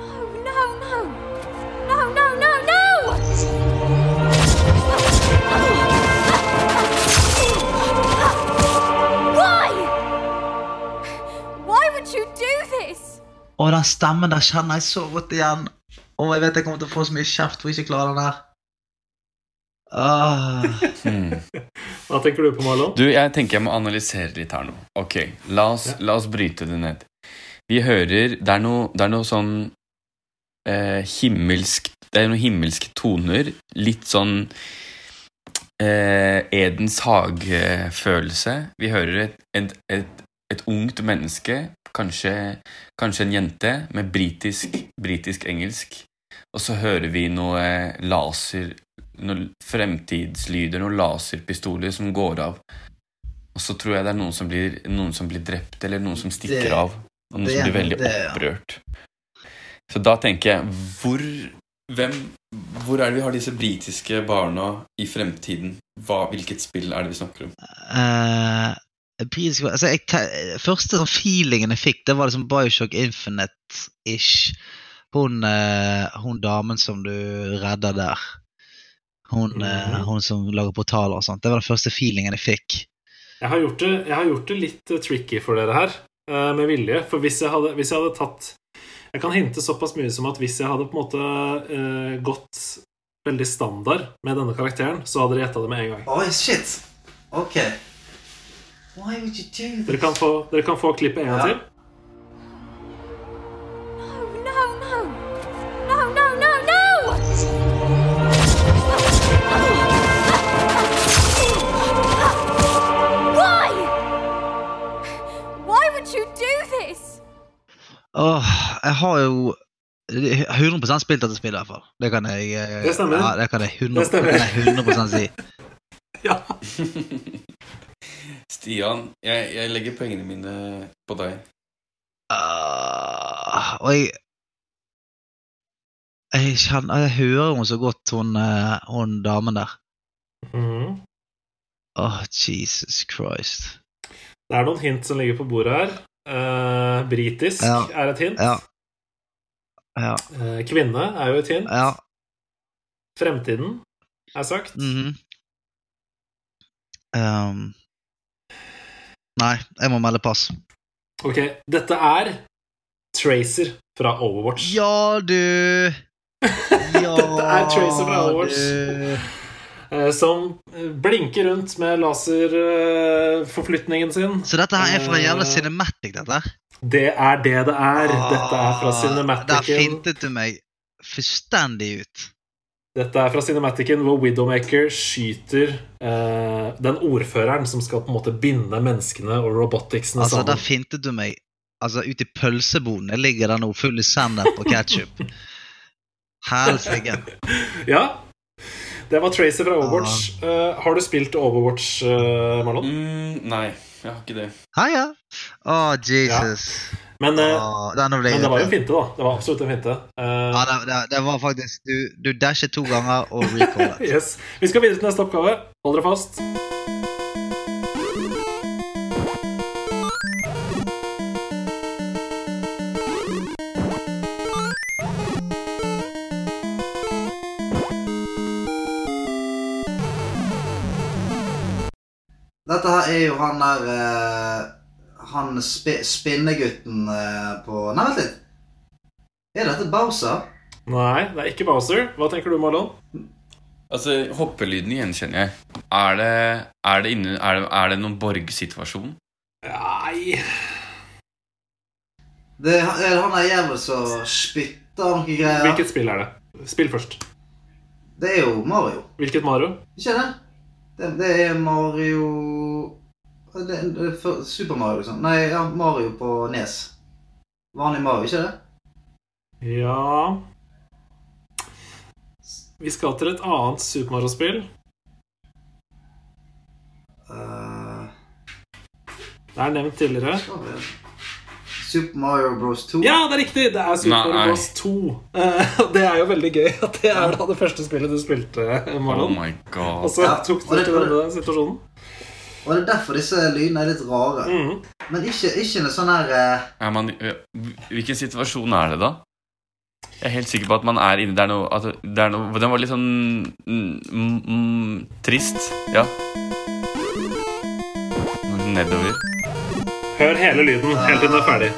No, no, no. No, no, no, no! Why? Why would you do this? Å, den stemmen der kjenner jeg så godt igjen. Og jeg vet jeg kommer til å få så mye kjeft for ikke å klare den der. Ah. Hmm. Hva tenker du på, Marlon? Du, jeg tenker jeg må analysere litt her nå. Ok, la oss, Ja. la oss bryte det ned. Vi hører Det er noe, det er noe sånn eh, himmelsk Det er noen himmelske toner. Litt sånn eh, Edens hage-følelse. Vi hører et, et, et, et ungt menneske, kanskje, kanskje en jente, med britisk, britisk engelsk. Og så hører vi noe laser Noen fremtidslyder, noen laserpistoler som går av. Og så tror jeg det er noen som blir, noen som blir drept, eller noen som stikker av. Og noen det som blir veldig opprørt. Så da tenker jeg Hvor hvem, Hvor er det vi har disse britiske barna i fremtiden? Hva, hvilket spill er det vi snakker om? Uh, britisk, altså jeg, første sånn feelingen jeg fikk, det var liksom Bioshock Infinite-ish. Hun, eh, hun damen som du redder der. Hun, mm Mhm. hun som lager portaler og sånt. Det var den første feelingen jeg fikk. Jeg har gjort det, jeg har gjort det litt eh, tricky for dere her, eh, med vilje. For hvis jeg hadde, hvis jeg hadde tatt Jeg kan hinte såpass mye som at hvis jeg hadde på en måte uh, gått veldig standard med denne karakteren, så hadde dere gjetta det med en gang. Oh, shit. Ok. Why would you do this? Dere kan få, dere kan få klippet en gang Ja. til. Åh, jeg har jo 100 spilt dette spillet, i hvert fall. Det kan jeg eh, Det. Ja, det kan jeg 100, Det det kan jeg 100 si. *laughs* Ja. *laughs* Stian, jeg, jeg legger pengene mine på deg. Uh, og jeg jeg, kjenner, jeg hører henne så godt, hun, eh, hun damen der. Mhm. Åh, Jesus Christ. Det er noen hint som ligger på bordet her. Eh, britisk Ja. er et hint. Ja. Ja. Uh, kvinne er jo et hint. Ja. Fremtiden er sagt. Mm -hmm. um. nei, jeg må melde pass. Ok, dette er Tracer fra Overwatch. Ja, du! Ja, *laughs* Dette er Tracer fra Overwatch. du. Eh, Som blinker rundt med laserforflytningen sin. Så dette her er fra en jævla Eh, cinematic, dette? Det er det det er. Dette er fra cinematicen. Der fintet du meg fullstendig ut. Dette er fra Cinematicen hvor Widowmaker skyter eh, den ordføreren som skal på en måte binde menneskene og roboticsene Altså, der sammen. fintet du meg Altså, ute i pølseboden jeg ligger der nå full i sennep og ketsjup. *laughs* Helsike. Ja, det var Tracer fra Overwatch. Eh, har du spilt Overwatch, uh, Marlon? Mm, nei, jeg har ikke det. Hei, ja. Å, Jesus. Men, eh, Åh, den ble men det var jo en finte, da. Det var absolutt en finte. Uh, Ja, det, det, det var faktisk Du, du dashet to ganger og recallet. *laughs* yes. Vi skal videre til neste oppgave. Hold dere fast. Er jo han der uh, Han spi, spinnegutten uh, på Nei, vent litt. Er dette Bowser? Nei, det er ikke Bowser. Hva tenker du, Marlon? Altså, Hoppelyden gjenkjenner jeg. Er det, er det, inne, er det, er det noen borgsituasjon? Nei Det er det han der jævel som spytter noen greier. Hvilket spill er det? Spill først. Det er jo Mario. Hvilket Mario? Ikke det? Det, det er Mario det, det er for- Super Mario, liksom. Nei, ja, Mario på Nes. Vanlig Mario, ikke det? Ja Vi skal til et annet Super Mario-spill. Uh... Det er nevnt tidligere. Super Mario Bros 2. Ja, det er riktig! Det er Super Mario Bros. 2. Eh, *laughs* det er jo veldig gøy at det er da det første spillet du spilte, Oh my God. Og så Ja, tok du det- til denne situasjonen. Og det er derfor disse lydene er litt rare. Mm. Men ikke, ikke noe sånn her eh, Er man, hvilken situasjon er det, da? Jeg er helt sikker på at man er inne Det er noe, at det er noe Den var litt sånn mm, mm, trist. Ja. Nedover. Hør hele lyden helt til den er ferdig.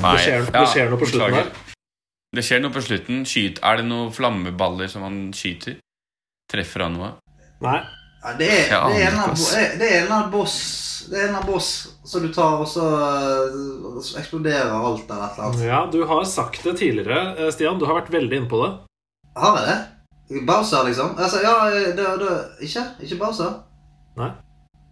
Nei, Det skjer, ja, det skjer noe på slutten her. Det skjer noe på slutten. Skyt. Er det noen flammeballer som han skyter? Treffer han noe? Nei. ja, det, er, det, er en eh, det er en eller annen boss Det er en eller annen boss som du tar, og så, eh, så eksploderer alt eller et eller annet. Ja, du har sagt det tidligere, eh, Stian. Du har vært veldig inne på det. Har jeg det? Bowser, liksom? Altså, ja, det, det, ikke? Ikke Bowser? Nei.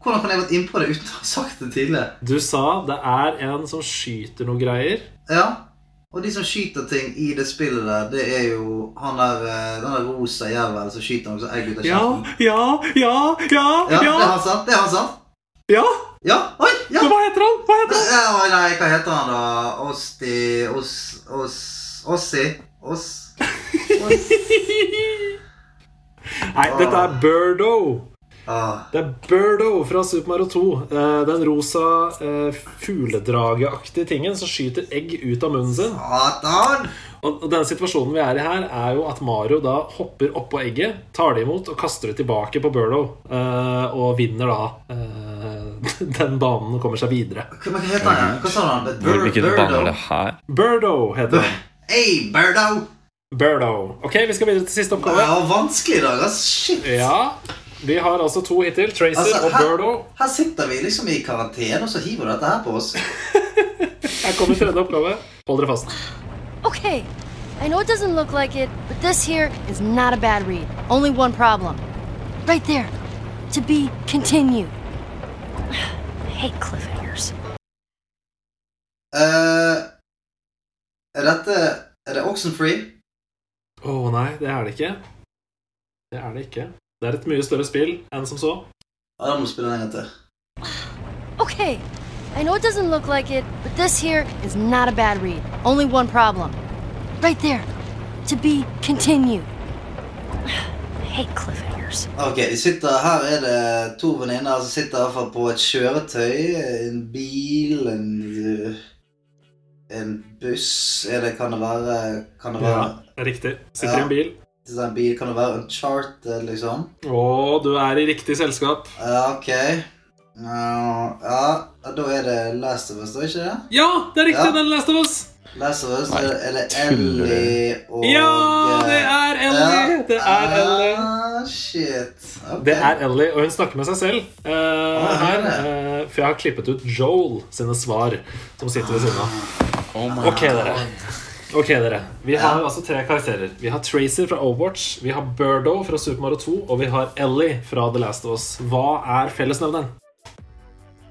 Hvordan kan jeg vært innpå det uten å ha sagt det tidligere? Du sa det er en som skyter noe greier. Ja. Og de som skyter ting i det spillet der, det er jo han der, eh, den der rosa jævelen som skyter noe som egg ut av Ja, kjeften. ja, ja, ja, Ja, det er han sant? Det er han sant? ja. Ja, oi, ja! Så hva heter han? Hva heter han? Ja, oi, nei, hva heter han da? Osti... Os... Os... Ossi? Oss... Oss... *laughs* Nei, dette er Birdo. Ah. Det er Birdo fra Super Mario 2. Eh, Den rosa eh, fugledrageaktige tingen som skyter egg ut av munnen sin. Satan! Og, og den situasjonen vi er i her, er jo at Mario da hopper oppå egget, tar det imot og kaster det tilbake på Birdo eh, og vinner da eh, *laughs* den banen og kommer seg videre. Hva, heter han? Hva sa han? Hvilken bane er det her? Birdo heter han. Hey, Birdo! Birdo. Ok, vi skal videre til siste Det oppgave. var vanskelig i dag, ass. Shit. Ja, vi har altså to hittil. Tracer Altså, og Birdo. her, her sitter vi liksom i karantene, og så hiver du dette her på oss. *laughs* Her kommer tredje oppgave. Hold dere fast. Okay, I know it doesn't look like it, but this here is not a bad read. Only one problem. Right there. To be continued. *sighs* I hate cliffhangers. Uh, er dette Er det Oxenfree? Å nei, det er det ikke. Det er det ikke. Det er et mye større spill enn som så. Ja, da må spille den en gang til. Okay, I know it doesn't look like it, but this here is not a bad read. Only one problem. Right there. To be continued. I *sighs* hate cliffhangers. Ok, de sitter, Her er det to venninner som sitter i på et kjøretøy. En bil, en En buss er det, Kan det være Kan det være Ja, riktig. Sitter i Ja. en bil. Bil, Kan det være Uncharted, liksom? Å, du er i riktig selskap. Ja, ok. Ja, ja, da er det Last of Us, da, ikke det? Ja, det er riktig! Ja. Det er Last of Us. Last of Us, Nei, er, det? Ellie og Ja, det er Ellie! Det er Ellie. Ah, shit. Okay. Det er Ellie, og hun snakker med seg selv eh, her. det. eh, for jeg har klippet ut Joel sine svar, som sitter ved siden av. Oh my Ok, dere. Ok, dere. Vi har altså tre karakterer. Vi har Tracer fra Overwatch, vi har Birdo fra Super Mario 2, og vi har Ellie fra The Last of Us. Hva er fellesnevneren?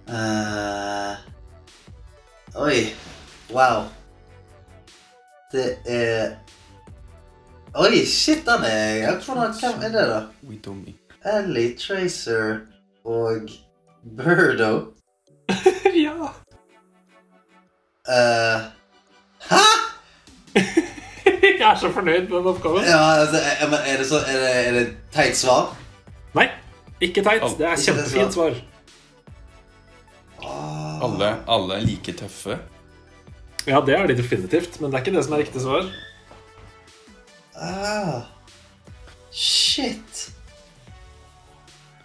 Uh, oi. Wow. Det er Oi, shit, den er jeg tror den- Hvem er det, da? Ellie, Tracer og Birdo. *laughs* ja. Uh, hæ?! Jeg er så fornøyd med den oppgaven. Ja, altså, er, men er det så Er det, er det teit svar? Nei, ikke teit. Det er kjempefint svar. Alle, alle er like tøffe. Ja, det er de definitivt, men det er ikke det som er riktig svar. Ah, shit.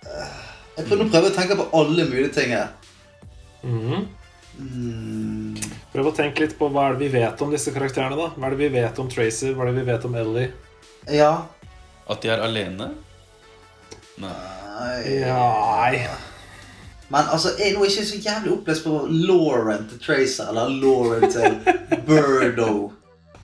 Eh, jeg prøver, å prøve å tenke på alle mulige ting her. Mhm. Mm, Prøv å tenke litt på hva er det vi vet om disse karakterene. da Hva er det vi vet om Tracer? Hva er det vi vet om Ellie? ja. At de er alene? Nei. Nei. Ja, nei. Men altså, jeg er nå ikke så jævlig opplest på Lauren til Tracer, eller Lauren til *laughs* Birdo.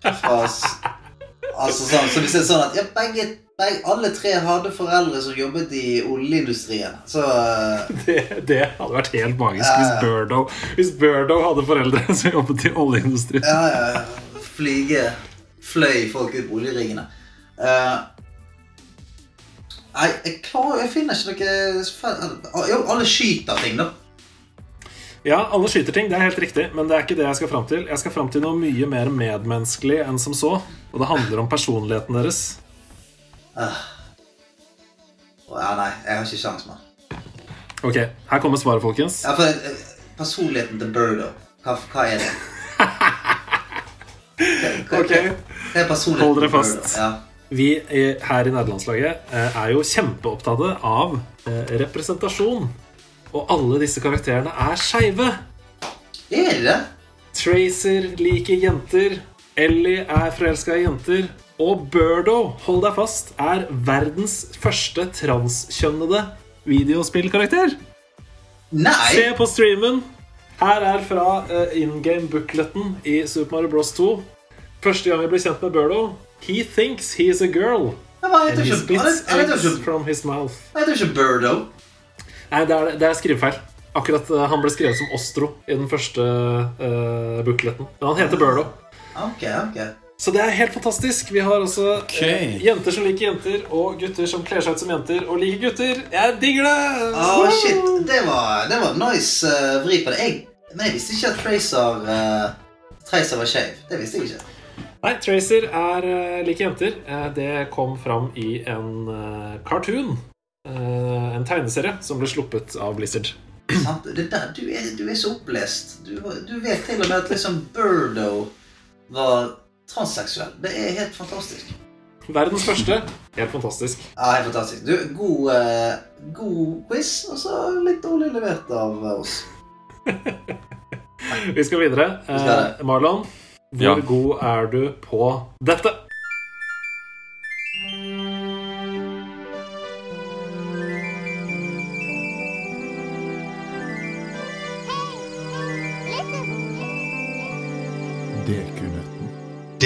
Altså sånn, Så hvis det er sånn at ja, begge, begge, alle tre hadde foreldre som jobbet i oljeindustrien, så eh, *laughs* Det, det hadde vært helt magisk Ja, hvis ja. Birdo Hvis Birdo hadde foreldre *laughs* som jobbet i oljeindustrien. Ja, ja, ja. Flyge Fløy folk ut på oljeringene. Uh, nei, jeg klarer Jeg finner ikke noe Jo, alle skyter ting, da. Ja, alle skyter ting, det er helt riktig, men det er ikke det jeg skal fram til. Jeg skal fram til noe mye mer medmenneskelig enn som så. Og det handler om personligheten deres. Å, ja, nei, jeg har ikke sjans, mann. Ok, her kommer svaret, folkens. Ja, for eh, Personligheten til Birdo, hva, hva er det? Hva, *laughs* hva, Ok. hva er personligheten Hold dere fast. Ja. Vi er, her i nederlandslaget eh, er jo kjempeopptatte av eh, representasjon. Og alle disse karakterene er skeive. Er det? Tracer liker jenter. Ellie er forelska i jenter. Og Birdo, hold deg fast, er verdens første transkjønnede videospillkarakter. Nei! Se på streamen. Her er fra uh, in game-bookleten i Super Mario Bros. 2. Første gang vi blir kjent med Birdo. He thinks he's a girl. Ja, men And heter he ikke, spits han heter- han heter eggs from his mouth. han heter ikke Birdo. Nei, det er, det er skrivefeil. Akkurat uh, Han ble skrevet som Ostro i den første uh, bookleten. Men han heter Birdo. Ok, ok. Så det er helt fantastisk. Vi har også okay. eh, jenter som liker jenter, og gutter som kler seg ut som jenter og liker gutter. Jeg digger det! Oh, shit. Det var, det var nice uh, vri på det. Jeg, men jeg visste ikke at Tracer, uh, Tracer var skeiv. Det visste jeg ikke. Nei, Tracer er uh, liker jenter. Eh, det kom fram i en eh, cartoon. Eh, en tegneserie som ble sluppet av Blizzard. Sant? Det der, du, er, du er så opplest. Du, du vet til og med at liksom Burdo var transseksuell. Det er helt fantastisk. Verdens første. Helt fantastisk. Ja, helt fantastisk. Du, god, eh, god quiz, og så litt dårlig levert av oss. *laughs* Vi skal videre. Vi skal det. Eh, Marlon, hvor Ja. god er du på dette?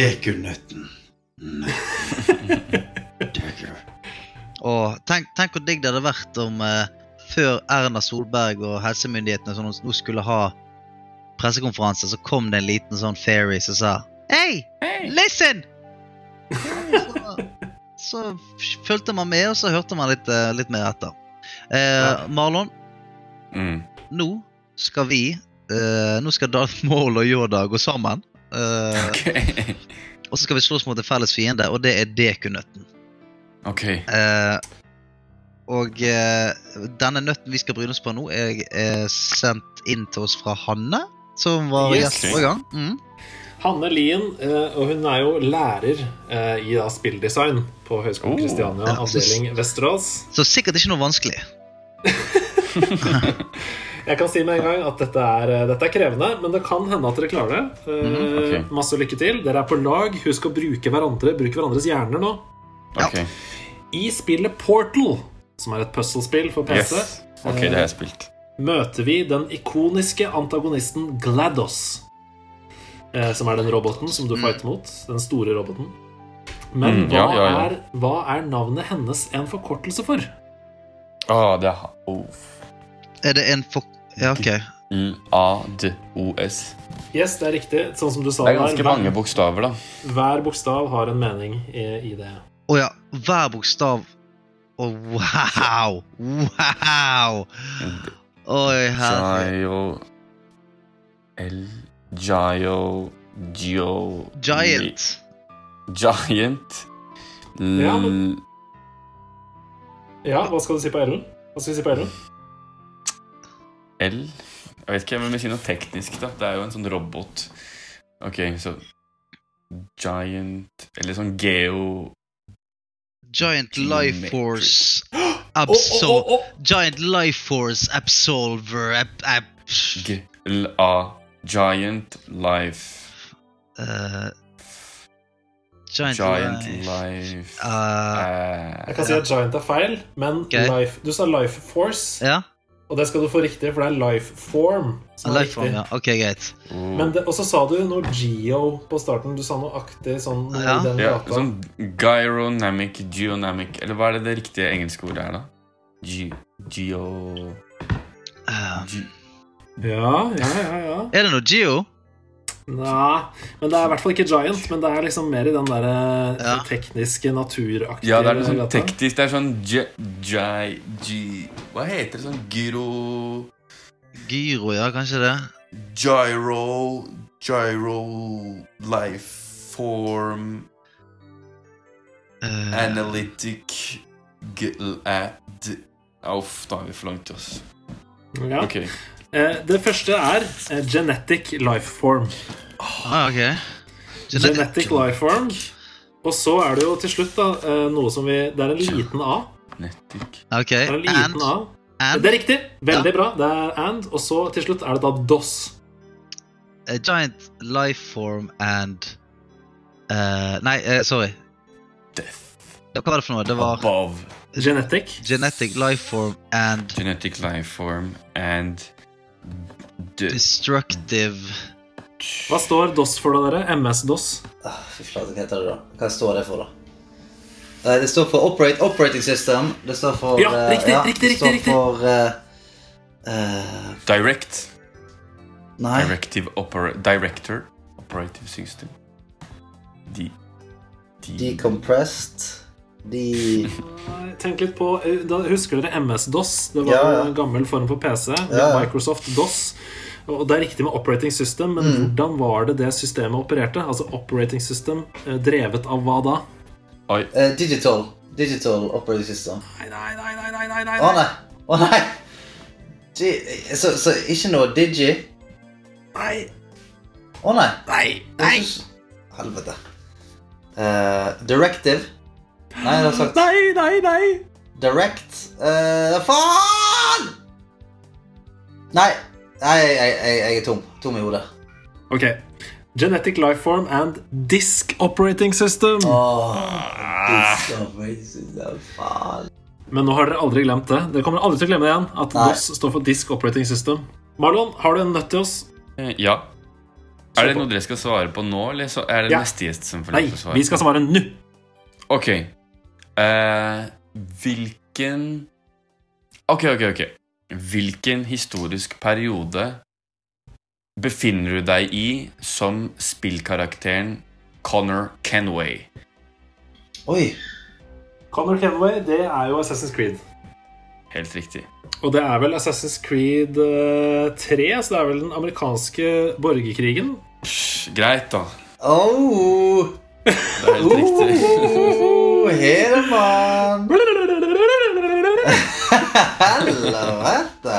Dekunøtten. Deku. *laughs* Og tenk, tenk hvor digg det hadde vært om eh, før Erna Solberg og helsemyndighetene sånn, nå skulle ha pressekonferanse, så kom det en liten sånn fairy som sa Hei, listen! så, *laughs* så fulgte man med, og så hørte man litt, eh, litt mer etter. Eh, Marlon, Mm. nå skal vi eh, Nå skal Darth Maul og Yoda gå sammen. Eh, Ok. *laughs* og så skal vi slåss mot en felles fiende, og det er dekunøtten. Ok. Uh, og uh, denne nøtten vi skal bryne oss på nå, er, er sendt inn til oss fra Hanne, som var Yes. gjest forrige gang. Mm. Hanne Lien, eh, og hun er jo lærer eh, i da spilldesign på Høgskolen Oh. Kristiania, Ja, avdeling Vesterås. Så sikkert ikke noe vanskelig. *laughs* *laughs* Jeg kan si med en gang at dette er, eh, dette er krevende, men det kan hende at dere klarer det. Eh, okay. Masse lykke til. Dere er på lag. Husk å bruke hverandre, Bruk hverandres hjerner nå. Okay. I spillet Portal, som er et puzzlespill for PC, Yes. Ok, det har jeg spilt. møter vi den ikoniske antagonisten GLaDOS. Eh, som er den roboten som du fighter mot. Den store roboten. Men Mm, hva, ja, ja, ja. Er, hva er navnet hennes en forkortelse for? Å, det er oh. Er det en for... Ja, ok. L-A-D-O-S. Yes, det er riktig. Sånn som du sa Det er ganske der, mange hver, bokstaver, da. hver bokstav har en mening i, i det. Å ja, hver bokstav Å, wow! Wow! Oi, herre. Gio L Gio Gio Giant. Giant L Ja, men- Ja, hva skal du si på L-en? Hva skal vi si på L-en? L Jeg vet ikke, men vi sier noe teknisk, da. Det er jo en sånn robot. Ok, så Giant Eller sånn geo Giant Life Force Å, Oh, oh, oh! Giant Life Force Absolver ab ab G L A Giant Life uh, Giant, Giant Life Life Uh, Jeg kan si at Giant er feil, men okay. life, du sa Life Force, Ja, og det skal du få riktig, for det er Life Form som er Life Form, ja. Ok, greit. Mm. Og så sa du noe Geo på starten. Du sa noe aktig sånn Ja. i den Ja, gata. sånn gyronamic, geonamic Eller hva er det det riktige engelske ordet er, da? Ge geo... Eh, Ge Ja, ja, ja, ja. er det noe Geo? Nei, men det er i hvert fall ikke Giant. Men det er liksom mer i den der eh, Ja. tekniske, naturaktige Ja, det er sånn teknisk Det er sånn gi, Gi... Gi... Hva heter det? Sånn gyro... Gyro, ja, kanskje det? Gyro... Gyro... Life form... uh. Analytic... Uff, da er vi for langt, ass. Ja. Ok. Eh, det første er eh, Genetic Lifeform. ah, ok. Genetic Lifeform. Og så er det jo til slutt da eh, noe som vi Det er en liten A. Genetic. Ok, Det er en liten and, A. and Det er riktig. Veldig bra. Det er and. Og så til slutt er det da DOS. a giant life form and uh, Nei, uh, sorry. Death. Hva var det for noe? Det var Above. Genetic. genetic life form and Genetic life form and... De destructive Hva står DOS for, da, dere? MS-DOS. Ah, Fy flate, hva heter det da? Hva står det for, da? Det står for operate, operating system. Det står for Ja, eh, riktig, riktig, Det står riktig, for uh, uh, Direct. Nei. Directive opera Director. Operative system. De... De... Decompressed. De Tenk litt på eh, da Husker dere MS-DOS? Det var Ja, ja. en gammel form for PC. Ja, ja. Microsoft DOS. Og det er riktig med operating system, men Mm. hvordan var det det systemet opererte? Altså operating system eh, drevet av hva da? Oi. Uh, Digital. Digital operating system. Nei, nei, nei, nei, nei, nei, nei. Å nei! Å nei! Så, så ikke noe digi? nei, Å nei! nei, nei. Helvete. Uh, directive. Nei, det er sagt Nei, nei, nei! direct. uh, faen! Nei, nei jeg, jeg, jeg, er tom. Tom i hodet. Ok. Genetic lifeform and disk operating system. Åh, operating system, faen. Men nå har dere aldri glemt det. Dere kommer aldri til å glemme det igjen. At Nei. DOS står for Disk Operating System. Marlon, har du en nøtt til oss? Eh, Ja. Er det noe dere skal svare på nå, eller så er det Ja. neste gjest som får Nei, lov til å svare? Nei, vi skal svare nå. Ok. Eh, hvilken Ok, ok, ok. Hvilken historisk periode befinner du deg i som spillkarakteren Connor Kenway? Oi. Connor Kenway, det er jo Assassin's Creed. Helt riktig. Og det er vel Assassin's Creed eh, 3, så det er vel den amerikanske borgerkrigen. Psj, greit, da. Oh, Det er helt riktig. *laughs* Hedemann. *laughs* Helvete.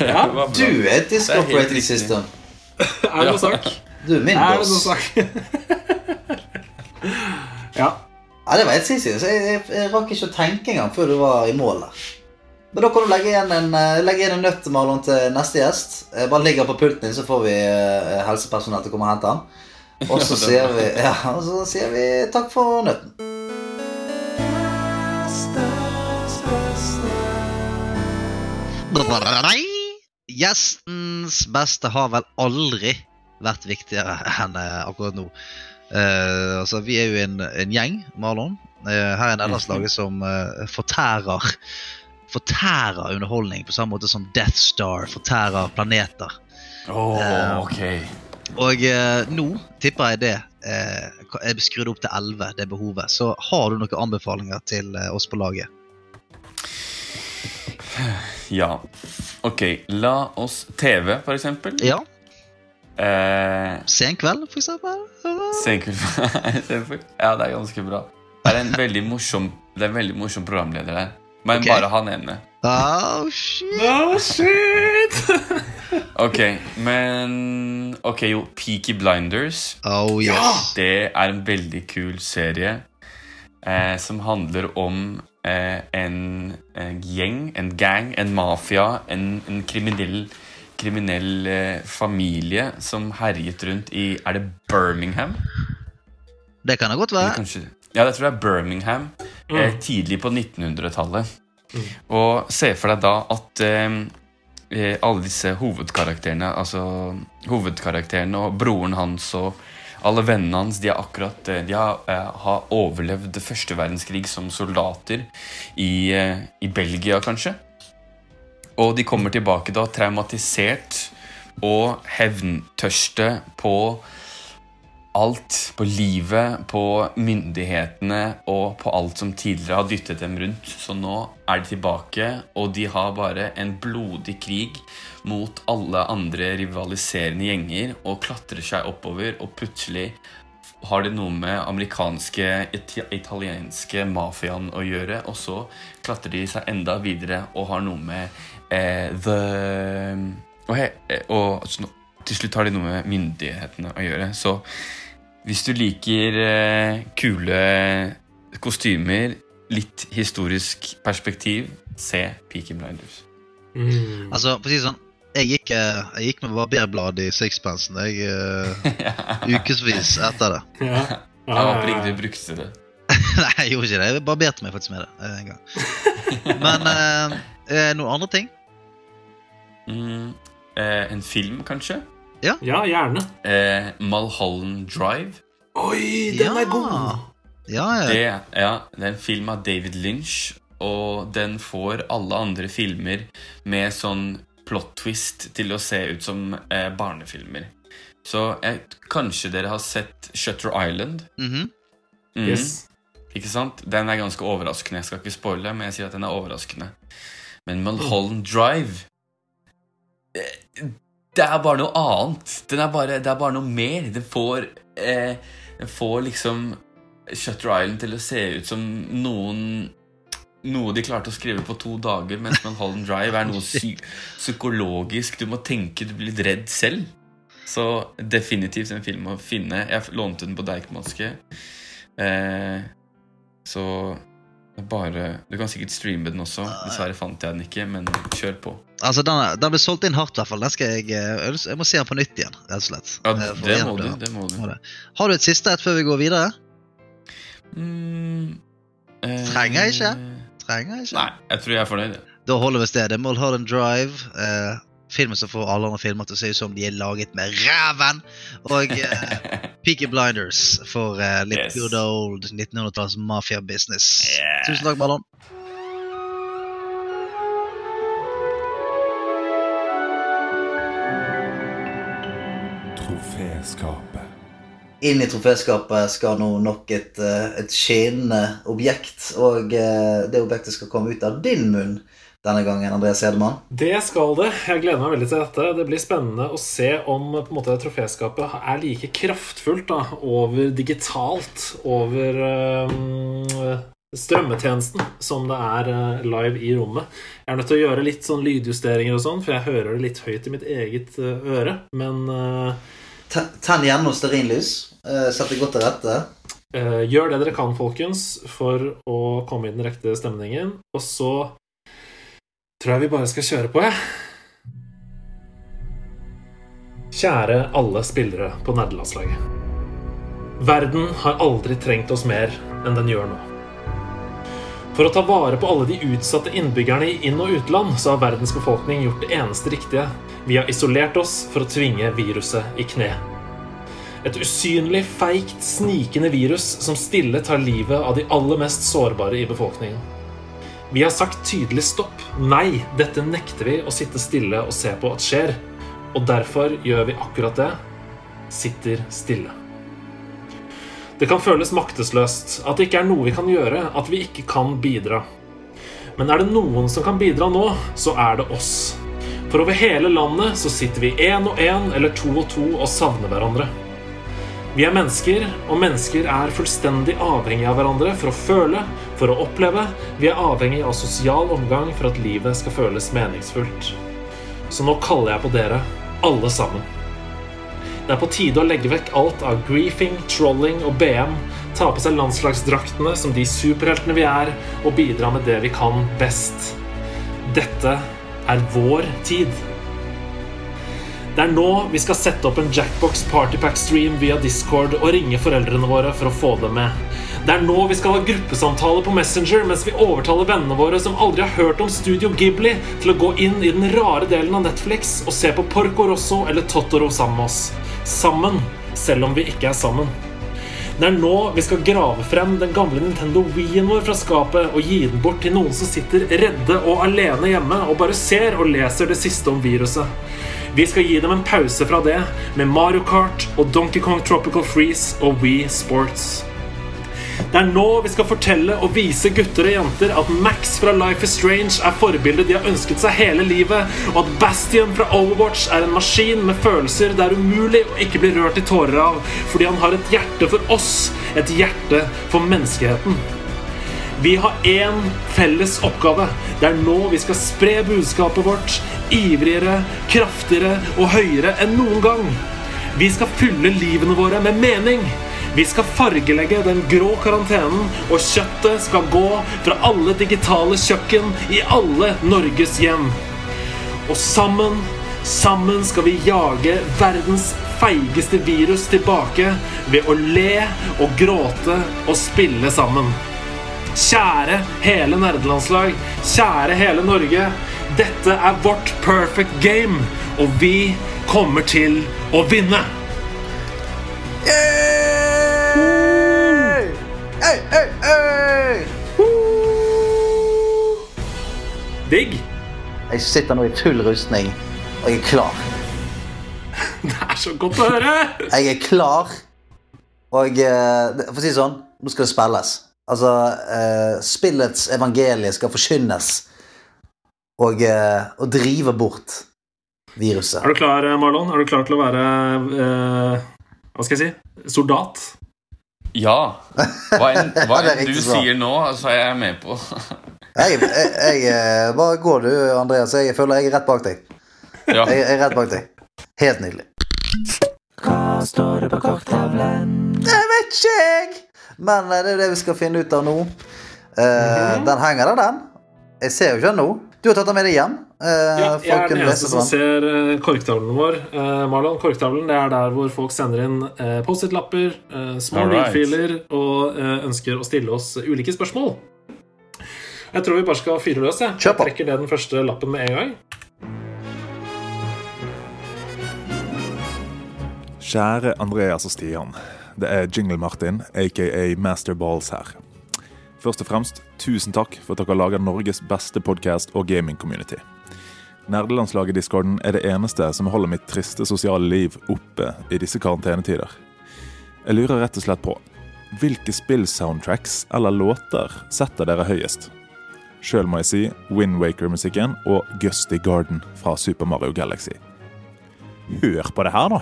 Ja. Du er disk er operating system. Er det noe sak? Du er min boss. *laughs* ja. Ja, det var helt sinnssykt. Så jeg, jeg, jeg rakk ikke å tenke engang før du var i mål der. Men da kan du legge igjen en, eh, legge igjen en nøtt Marlon, til neste gjest. Bare ligger på pulten din, så får vi eh, helsepersonell til å komme og hente han. Og så sier vi, ja, og så sier vi takk for nøtten. Gjestens beste har vel aldri vært viktigere enn eh, akkurat nå. Uh, altså, vi er jo en, en gjeng, Marlon. uh, her er nederlandslaget som uh, fortærer Fortærer underholdning på samme måte som Death Star fortærer planeter. Eh, ok. Og nå tipper jeg det er skrudd opp til 11, det behovet. Så har du noen anbefalinger til oss på laget? *sighs* *sighs* Ja. Ok, la oss TV, for eksempel. Ja. Eh, Sen kveld, for eksempel? eller? Senkveld. *laughs* ja, det er ganske bra. Det er en veldig morsom, det er en veldig morsom programleder der. Men okay. bare han ene. Oh, shit. Oh, shit! *laughs* Ok, men Ok, jo, Peaky Blinders. Oh, yes. Det er en veldig kul serie eh, som handler om en, en gjeng, en gang, en mafia, en, en kriminell, kriminell eh, familie som herjet rundt i Er det Birmingham? Det kan det godt være. kanskje, ja, jeg tror det er Birmingham. Eh, tidlig på 1900-tallet. Og se for deg da at eh, eh, alle disse hovedkarakterene, altså hovedkarakterene og broren hans og alle vennene hans, de, akkurat, de har, eh, har overlevd første verdenskrig som soldater i, eh, i Belgia, kanskje. Og de kommer tilbake da traumatisert og hevntørste på alt. På livet, på myndighetene og på alt som tidligere har dyttet dem rundt. Så nå er de tilbake, og de har bare en blodig krig mot alle andre rivaliserende gjenger og klatrer seg oppover, og plutselig har det noe med amerikanske, it italienske mafiaen å gjøre, og så klatrer de seg enda videre og har noe med eh, the og, he, eh, og så til slutt har de noe med myndighetene å gjøre. Så hvis du liker eh, kule kostymer, litt historisk perspektiv, se Peaky Blinders. Mm. Altså, for å si det sånn, jeg gikk, eh, jeg gikk med barberblad i sixpensen jeg, uh, *laughs* ukevis etter det. Ja. Jeg håper ikke du brukte det. *laughs* Nei, jeg gjorde ikke det. Jeg barberte meg faktisk med det en gang. *laughs* Men uh, eh, noen andre ting? Mm, uh, en film, kanskje? Ja, gjerne. Eh, Mulholland Drive. Oi, den er god. Ja, ja. Det, ja, det er en film av David Lynch, og den får alle andre filmer med sånn plot twist til å se ut som eh, barnefilmer. Så eh, kanskje dere har sett Shutter Island? Mhm. Mhm. Yes. Ikke sant? Den er ganske overraskende. Jeg skal ikke spoile, men jeg sier at den er overraskende. Men Mulholland Drive eh, Det er bare noe annet. Er bare, det er bare noe mer. Den får, eh, den får liksom Shutter Island til å se ut som noen noe de klarte å skrive på to dager, mens Mulholland Drive er noe psykologisk. Du må tenke, du blir redd selv. Så definitivt en film å finne. Jeg lånte den på Deichmanske. Eh, så bare Du kan sikkert streame den også. Dessverre fant jeg den ikke, men kjør på. Altså, Den, den ble solgt inn hardt, i hvert fall. Den skal jeg, eh, jeg må se den på nytt igjen, rett og slett. Ja, Eh, det må du. Det må du. Har du et siste et før vi går videre? Mm, eh, Trenger jeg ikke. Trenger jeg ikke. Nei, jeg tror jeg er fornøyd. Da holder vi stedet. Mulholland Drive. Eh, filmen som får alle andre filmer til å se ut som de er laget med ræven. Og eh, *laughs* Peaky Blinders for eh, litt Yes. good old 1900-talls mafia business. Yeah. Tusen takk, Marlon. Troféskapet. Inn i troféskapet skal nå nok et, eh, et skinnende objekt, og eh, det objektet skal komme ut av din munn denne gangen, Andreas Hedemann. Det skal det. Jeg gleder meg veldig til dette. Det blir spennende å se om på en måte, troféskapet er like kraftfullt da, over digitalt over um, strømmetjenesten som det er live i rommet. Jeg er nødt til å gjøre litt sånn lydjusteringer og sånn, for jeg hører det litt høyt i mitt eget øre. Men Ten tenn gjerne noe stearinlys. eh, Sett det godt til rette. øh, gjør det dere kan, folkens, for å komme i den riktige stemningen. Og så tror jeg vi bare skal kjøre på, jeg. Kjære alle spillere på nerdelandslaget. Verden har aldri trengt oss mer enn den gjør nå. For å ta vare på alle de utsatte innbyggerne i inn- og utland, så har verdens befolkning gjort det eneste riktige. Vi har isolert oss for å tvinge viruset i kne. Et usynlig, feigt, snikende virus som stille tar livet av de aller mest sårbare i befolkningen. Vi har sagt tydelig stopp. Nei, dette nekter vi å sitte stille og se på at skjer. Og derfor gjør vi akkurat det. Sitter stille. Det kan føles maktesløst, at det ikke er noe vi kan gjøre, at vi ikke kan bidra. Men er det noen som kan bidra nå, så er det oss. For over hele landet så sitter vi én og én eller to og to og savner hverandre. Vi er mennesker, og mennesker er fullstendig avhengige av hverandre for å føle, for å oppleve. Vi er avhengig av sosial omgang for at livet skal føles meningsfullt. Så nå kaller jeg på dere, alle sammen. Det er på tide å legge vekk alt av griefing, trolling og BM, ta på seg landslagsdraktene som de superheltene vi er, og bidra med det vi kan best. Dette er vår tid. Det er nå vi skal sette opp en Jackbox Partypack-stream via Discord og ringe foreldrene våre for å få dem med. Det er nå vi skal ha gruppesamtale på Messenger mens vi overtaler vennene våre som aldri har hørt om Studio Ghibli, til å gå inn i den rare delen av Netflix og se på Porco Rosso eller Totoro sammen med oss. Sammen, selv om vi ikke er sammen. Det er nå vi skal grave frem den gamle Nintendo Wii-en vår fra skapet og gi den bort til noen som sitter redde og alene hjemme og bare ser og leser det siste om viruset. Vi skal gi dem en pause fra det med Mario Kart og Donkey Kong Tropical Freeze og Wii Sports. Det er nå vi skal fortelle og vise gutter og jenter at Max fra Life is Strange er forbildet de har ønsket seg hele livet, og at Bastion fra Overwatch er en maskin med følelser det er umulig å ikke bli rørt i tårer av, fordi han har et hjerte for oss, et hjerte for menneskeheten. Vi har én felles oppgave. Det er nå vi skal spre budskapet vårt ivrigere, kraftigere og høyere enn noen gang. Vi skal fylle livene våre med mening. Vi skal fargelegge den grå karantenen, og kjøttet skal gå fra alle digitale kjøkken i alle Norges hjem. Og sammen, sammen skal vi jage verdens feigeste virus tilbake ved å le og gråte og spille sammen. Kjære hele nerdelandslag, kjære hele Norge. Dette er vårt perfect game, og vi kommer til å vinne. Hey, Digg. Jeg sitter nå i full rustning, og jeg er klar. *laughs* Det er så godt å høre. Jeg er klar, og eh, For å si det sånn, nå skal det spilles. Altså, eh, spillets evangelie skal forkynnes og, eh, og drive bort viruset. Er du klar, Marlon? Er du klar til å være eh, Hva skal jeg si? Soldat? Ja. Hva enn, hva *laughs* enn du sier nå, så er jeg med på. *laughs* Jeg, jeg, jeg eh, Bare gå du, Andreas. Jeg føler jeg er rett bak deg. Ja. Jeg, jeg er rett bak deg. Helt nydelig. Hva står det på korktavlen? Det vet ikke jeg! Men eh, det er det vi skal finne ut av nå. Eh, Den henger der, den. Jeg ser jo ikke den nå. Du har tatt den med deg hjem. Uh, Ja, jeg er den eneste som ser eh, korktavlen vår. Uh, Marlon, korktavlen det er der hvor folk sender inn eh, Post-It-lapper, eh, små lydfiler og eh, ønsker å stille oss ulike spørsmål. Jeg tror vi bare skal fyre løs. Jeg, jeg trekker ned den første lappen med en gang. Kjære Andreas og Stian. Det er Jingle Martin, aka Master Balls her. Først og fremst, tusen takk for at dere lager Norges beste podkast og gaming-community. Nerdelandslaget-discorden er det eneste som holder mitt triste sosiale liv oppe i disse karantenetider. Jeg lurer rett og slett på hvilke spill-soundtracks eller låter setter dere høyest? Sjøl må jeg si Wind Waker-musikken og Gusty Garden fra Super Mario Galaxy. Hør på det her, da!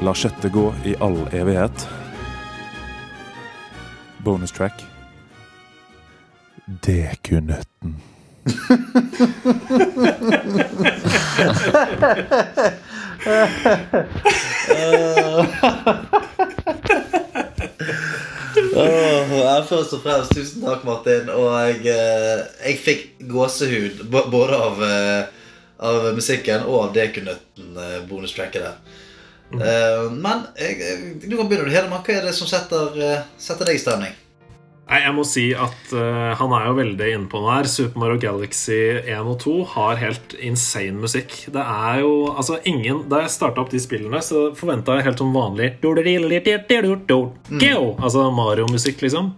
La kjøttet gå i all evighet. Bonus track. Dekunøtten. Åh, ja, først og fremst, tusen takk, Martin. Og jeg, eh, jeg fikk gåsehud både av, eh, av musikken og av Dekunøtten-bonustracket der. Mm. men jeg, du kan begynne, Hedemann. Hva er det som setter, eh, setter deg i stemning? Nei, jeg må si at uh, han er jo veldig inne på noe her. Super Mario Galaxy 1 og 2 har helt insane musikk. Det er jo altså ingen Da jeg starta opp de spillene, så forventa jeg helt som vanlig Altså Mario-musikk, liksom.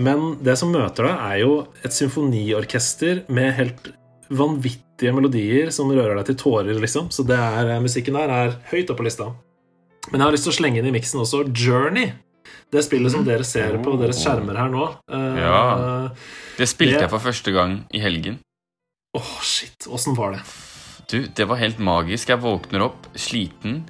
Men det som møter deg, er jo et symfoniorkester med helt vanvittige melodier som rører deg til tårer, liksom. Så det er, musikken der er høyt oppe på lista. Men jeg har lyst til å slenge inn i miksen også Journey. Det spillet som dere ser på deres skjermer her nå. uh, Ja. Det spilte Det- jeg for første gang i helgen. Åh, shit. Åssen var det? Du, Det var helt magisk. Jeg våkner opp sliten,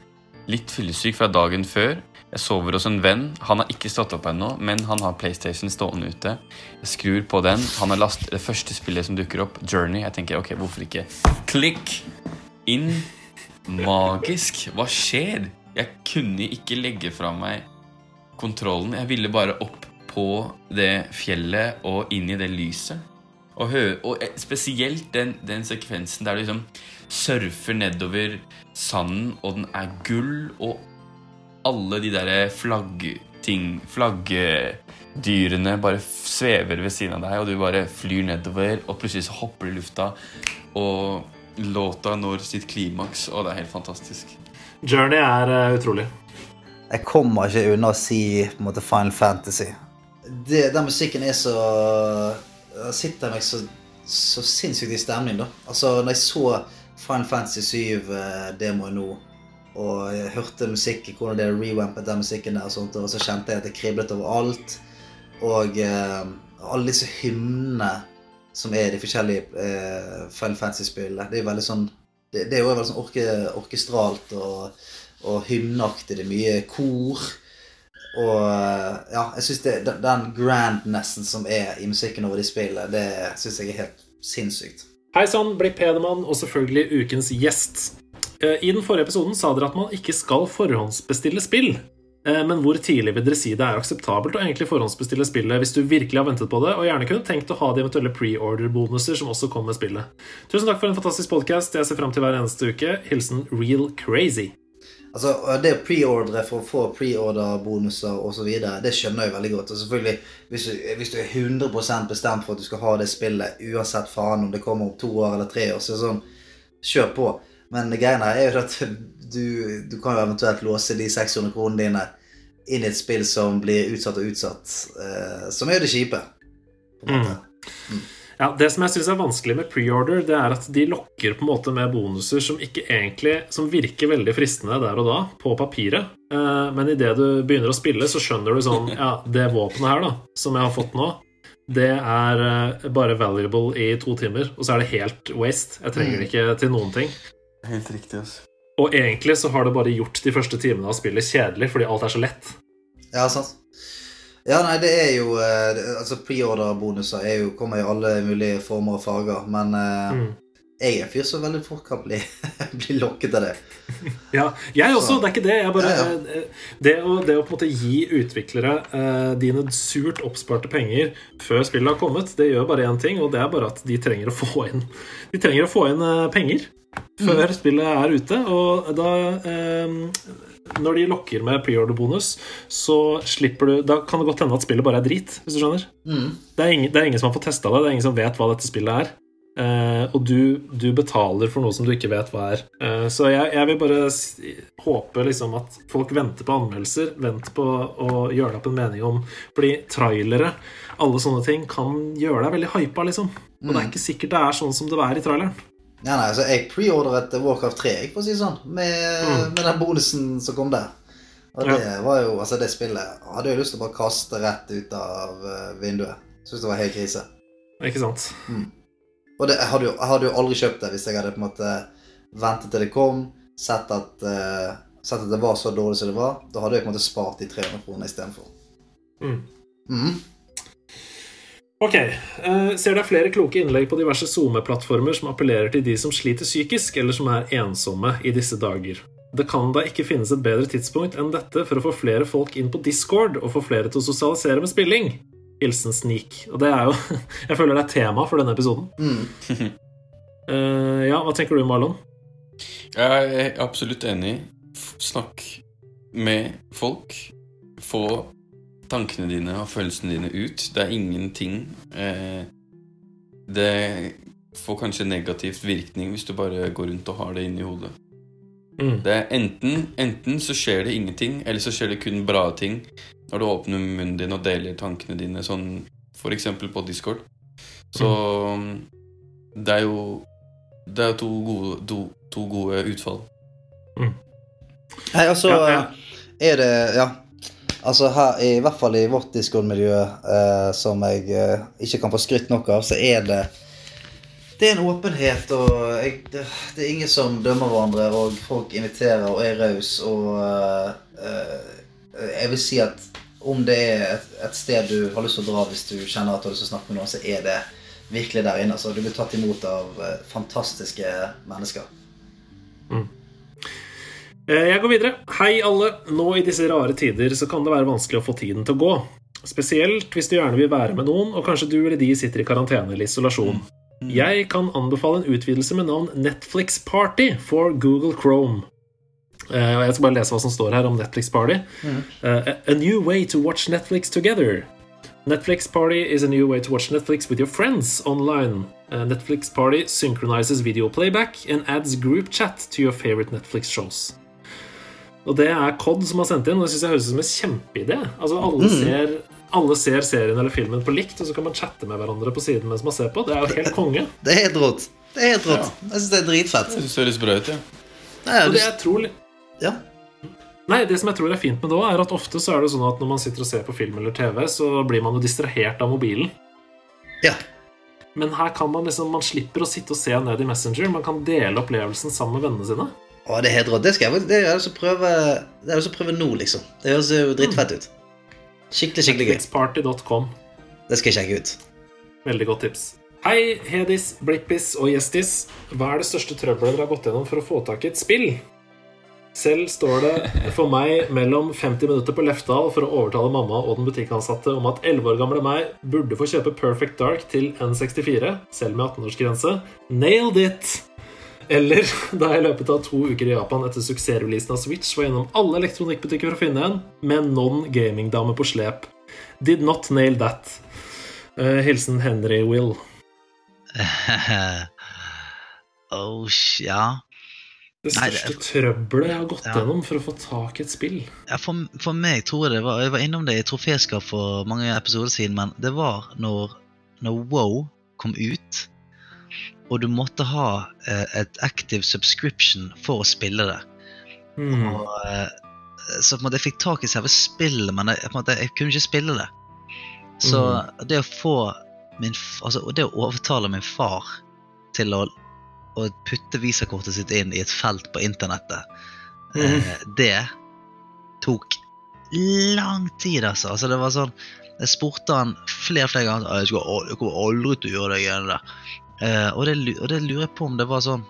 litt fyllesyk fra dagen før. Jeg sover hos en venn. Han har ikke stått opp ennå, men han har PlayStation stående ute. Jeg skrur på den. Han har last det første spillet som dukker opp, Journey. Jeg tenker ok, hvorfor ikke? Klikk! Inn. Magisk. Hva skjer? Jeg kunne ikke legge fra meg kontrollen. Jeg ville bare opp på det fjellet og inn i det lyset. Og, og eh, spesielt den, den sekvensen der du liksom surfer nedover sanden, og den er gull, og alle de der flaggting Flaggdyrene bare svever ved siden av deg, og du bare flyr nedover, og plutselig så hopper du i lufta, og låta når sitt klimaks, og det er helt fantastisk. Journey er eh, utrolig. Jeg kommer ikke unna å si på en måte Final Fantasy. Det, den musikken er så den sitter meg så, så sinnssykt i stemning, da. Altså, når jeg så Final Fantasy 7-demoen nå, og jeg hørte musikk, hvordan det rewampet den musikken der, og sånt, og så kjente jeg at det kriblet over alt. Og eh, alle disse hymnene som er i de forskjellige eh, Final Fantasy-spillene, det er veldig sånn det, det er jo veldig sånn orke, orkestralt og og hymneaktig. Det er mye kor. Og eh, ja, jeg syns den, grandnessen som er i musikken over de spillene, det syns jeg er helt sinnssykt. Hei sann, Blipp Hedemann og selvfølgelig ukens gjest. Eh, I den forrige episoden sa dere at man ikke skal forhåndsbestille spill. Eh, Men hvor tidlig vil dere si det er akseptabelt å egentlig forhåndsbestille spillet hvis du virkelig har ventet på det, og gjerne kunne tenkt å ha de eventuelle pre-order-bonuser som også kommer med spillet? Tusen takk for en fantastisk podkast. Jeg ser fram til hver eneste uke. Hilsen Real Crazy. Altså, Det å preordre for å få preorder-bonuser osv., det skjønner jeg veldig godt. Og selvfølgelig, hvis du, hvis du er 100 bestemt for at du skal ha det spillet, uansett faen om det kommer om to år eller tre år, så er det sånn Kjør på. Men greia er jo at *laughs* du, du kan jo eventuelt låse de 600 kronene dine inn i et spill som blir utsatt og utsatt, eh, som er jo det kjipe. På en måte. Ja, Det som jeg synes er vanskelig med preorder, det er at de lokker på en måte med bonuser som ikke egentlig Som virker veldig fristende der og da, på papiret. Eh, Men idet du begynner å spille, så skjønner du sånn Ja, det våpenet her, da, som jeg har fått nå, det er eh, bare valuable i to timer, og så er det helt waste. Jeg trenger det ikke til noen ting. Helt riktig, altså. Og egentlig så har det bare gjort de første timene av spillet kjedelig, fordi alt er så lett. Ja, sant. Ja, nei, det er jo eh, Altså, preorder-bonuser er jo, kommer i alle mulige former og farger, men eh, Mm. jeg er en fyr som veldig fort kan bli, *laughs* bli lokket av det. *laughs* Ja, jeg også. Så- Det er ikke det. Jeg bare, Ja, Det, å, det å på en måte gi utviklere uh, dine surt oppsparte penger før spillet har kommet, det gjør bare én ting, og det er bare at de trenger å få inn De trenger å få inn uh, penger før spillet er ute. Og da eh, Når de lokker med preorder-bonus, så slipper du Da kan det godt hende at spillet bare er drit, hvis du skjønner. Mm. Det er, ingen, det er ingen som har fått testa det, det er ingen som vet hva dette spillet er. Eh, og du, du betaler for noe som du ikke vet hva er. Eh, så jeg, jeg vil bare si, håpe liksom at folk venter på anmeldelser, Vent på å gjøre deg opp en mening om Fordi trailere, alle sånne ting, kan gjøre deg veldig hypa, liksom. Og det er ikke sikkert det er sånn som det er i traileren. Ja, nei, altså, jeg preordret Warcraft 3, jeg, å si sånn, med, med den bonusen som kom der. Og det var jo, altså det spillet hadde jeg lyst til å bare kaste rett ut av eh, vinduet. Syns det var helt krise. Ikke sant? Mm. Og det, jeg, hadde jo, jeg hadde jo aldri kjøpt det hvis jeg hadde på en måte ventet til det kom, sett at, uh, sett at det var så dårlig som det var. Da hadde jeg på en måte spart de 300 kronene istedenfor. Mm. Mm. Ok, ser Ser deg flere kloke innlegg på diverse SoMe-plattformer som appellerer til de som sliter psykisk, eller som er ensomme i disse dager. Det kan da ikke finnes et bedre tidspunkt enn dette for å få flere folk inn på Discord og få flere til å sosialisere med spilling. Hilsen Sneak. Og det er jo *laughs* Jeg føler det er tema for denne episoden. Mm. uh, *laughs* ja, hva tenker du, Marlon? Jeg er absolutt enig. Snakk med folk. Få tankene dine og følelsene dine ut. Det er ingenting eh, Det får kanskje negativt virkning hvis du bare går rundt og har det inni hodet. Mm. Det er enten, enten så skjer det ingenting, eller så skjer det kun bra ting når du åpner munnen din og deler tankene dine, sånn for eksempel på Discord. Så det er jo Det er to gode, to, to gode utfall. Nei, altså Ja, ja. er det Ja. Altså her, i hvert fall i vårt Discord-miljø, eh, som jeg eh, ikke kan få skrytt nok av, så er det det er en åpenhet, og jeg, det, det er ingen som dømmer hverandre, og folk inviterer og er rause, og eh, eh, jeg vil si at om det er et, et sted du har lyst til å dra hvis du kjenner at du har lyst til å snakke med noen, så er det virkelig der inne. Altså, du blir tatt imot av eh, fantastiske mennesker. Eh, Jeg går videre. Hei, alle. Nå i disse rare tider så kan det være vanskelig å få tiden til å gå. Spesielt hvis du gjerne vil være med noen, og kanskje du eller de sitter i karantene eller isolasjon. Jeg kan anbefale en utvidelse med navn Netflix Party for Google Chrome. Eh, Jeg skal bare lese hva som står her om Netflix Party. Eh, a new way to watch Netflix together. Netflix Party is a new way to watch Netflix with your friends online. Uh, Netflix Party synchronizes video playback and adds group chat to your favorite Netflix shows. Og det er Cod som har sendt inn, og det synes jeg høres ut som en kjempeidé. Altså, alle, ser, alle ser serien eller filmen på likt, og så kan man chatte med hverandre på siden mens man ser på. Det er jo helt konge. *laughs* Det er helt rått. Det er helt rått. Jeg syns det er dritfett. Jeg synes det høres bra ut, ja. Nei, Og det jeg tror ja. Nei, det som jeg tror er fint med det òg, er at ofte så er det sånn at når man sitter og ser på film eller TV, så blir man jo distrahert av mobilen. ja. Men her kan man liksom, man slipper å sitte og se ned i Messenger. Man kan dele opplevelsen sammen med vennene sine. Å, det er helt rått. Det skal jeg det er jeg lyst til å prøve Det er jeg lyst til å prøve nå, liksom. Det høres jo drittfett ut. Skikkelig, skikkelig gøy. Netflixparty.com. Det skal jeg sjekke ut. Veldig godt tips. Hei, Hedis, Blippis og Gjestis. Hva er det største trøbbelet dere har gått gjennom for å få tak i et spill? Selv står det for meg mellom 50 minutter på Lefdal for å overtale mamma og den butikkansatte om at 11 år gamle meg burde få kjøpe Perfect Dark til N64, selv med 18-årsgrense. Nailed it! Eller *laughs* da jeg i løpet av to uker i Japan etter suksessreleasen av Switch var gjennom alle elektronikkbutikker for å finne en, med en non-gamingdame på slep. Did not nail that. Eh, hilsen Henry Will. *laughs* oh, ja. Det Nei, største trøbbelet jeg har gått Ja. gjennom for å få tak i et spill. ja for, for meg tror jeg det var Jeg var innom det i Troféskap for mange episoder siden, men det var når, når WoW kom ut, og du måtte ha eh, et active subscription for å spille det. Mm. Og, eh, så på en måte jeg fikk tak i selve spillet, men jeg, måte, jeg kunne ikke spille det. Så det å få min altså, det å overtale min far til å, å putte visakortet sitt inn i et felt på internettet, eh, det tok lang tid, altså. altså det var sånn, Jeg spurte han flere flere ganger jeg kommer aldri til å gjøre det igjen. Eh, og, det, og det lurer jeg på om det var sånn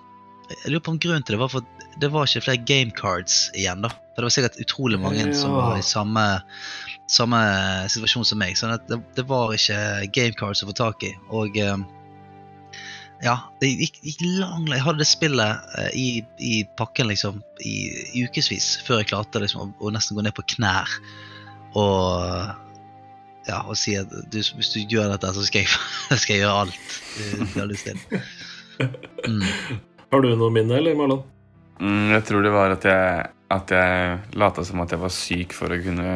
Jeg lurer på om grunnen til det var for det var ikke flere game cards igjen. da. For det var sikkert utrolig mange som var i samme, samme situasjon som meg. sånn at det, det var ikke game cards å få tak i. Og eh, ja, det gikk, gikk lang Jeg hadde det spillet eh, i, i pakken liksom i, i ukevis før jeg klarte liksom, å, å nesten gå ned på knær og ja, og si at du, hvis du gjør dette, så skal jeg, *laughs* skal jeg gjøre alt du, du har lyst til. Mm. Har du noe minne, eller, Marlon? Mm, jeg tror det var at jeg, at jeg lata som at jeg var syk for å kunne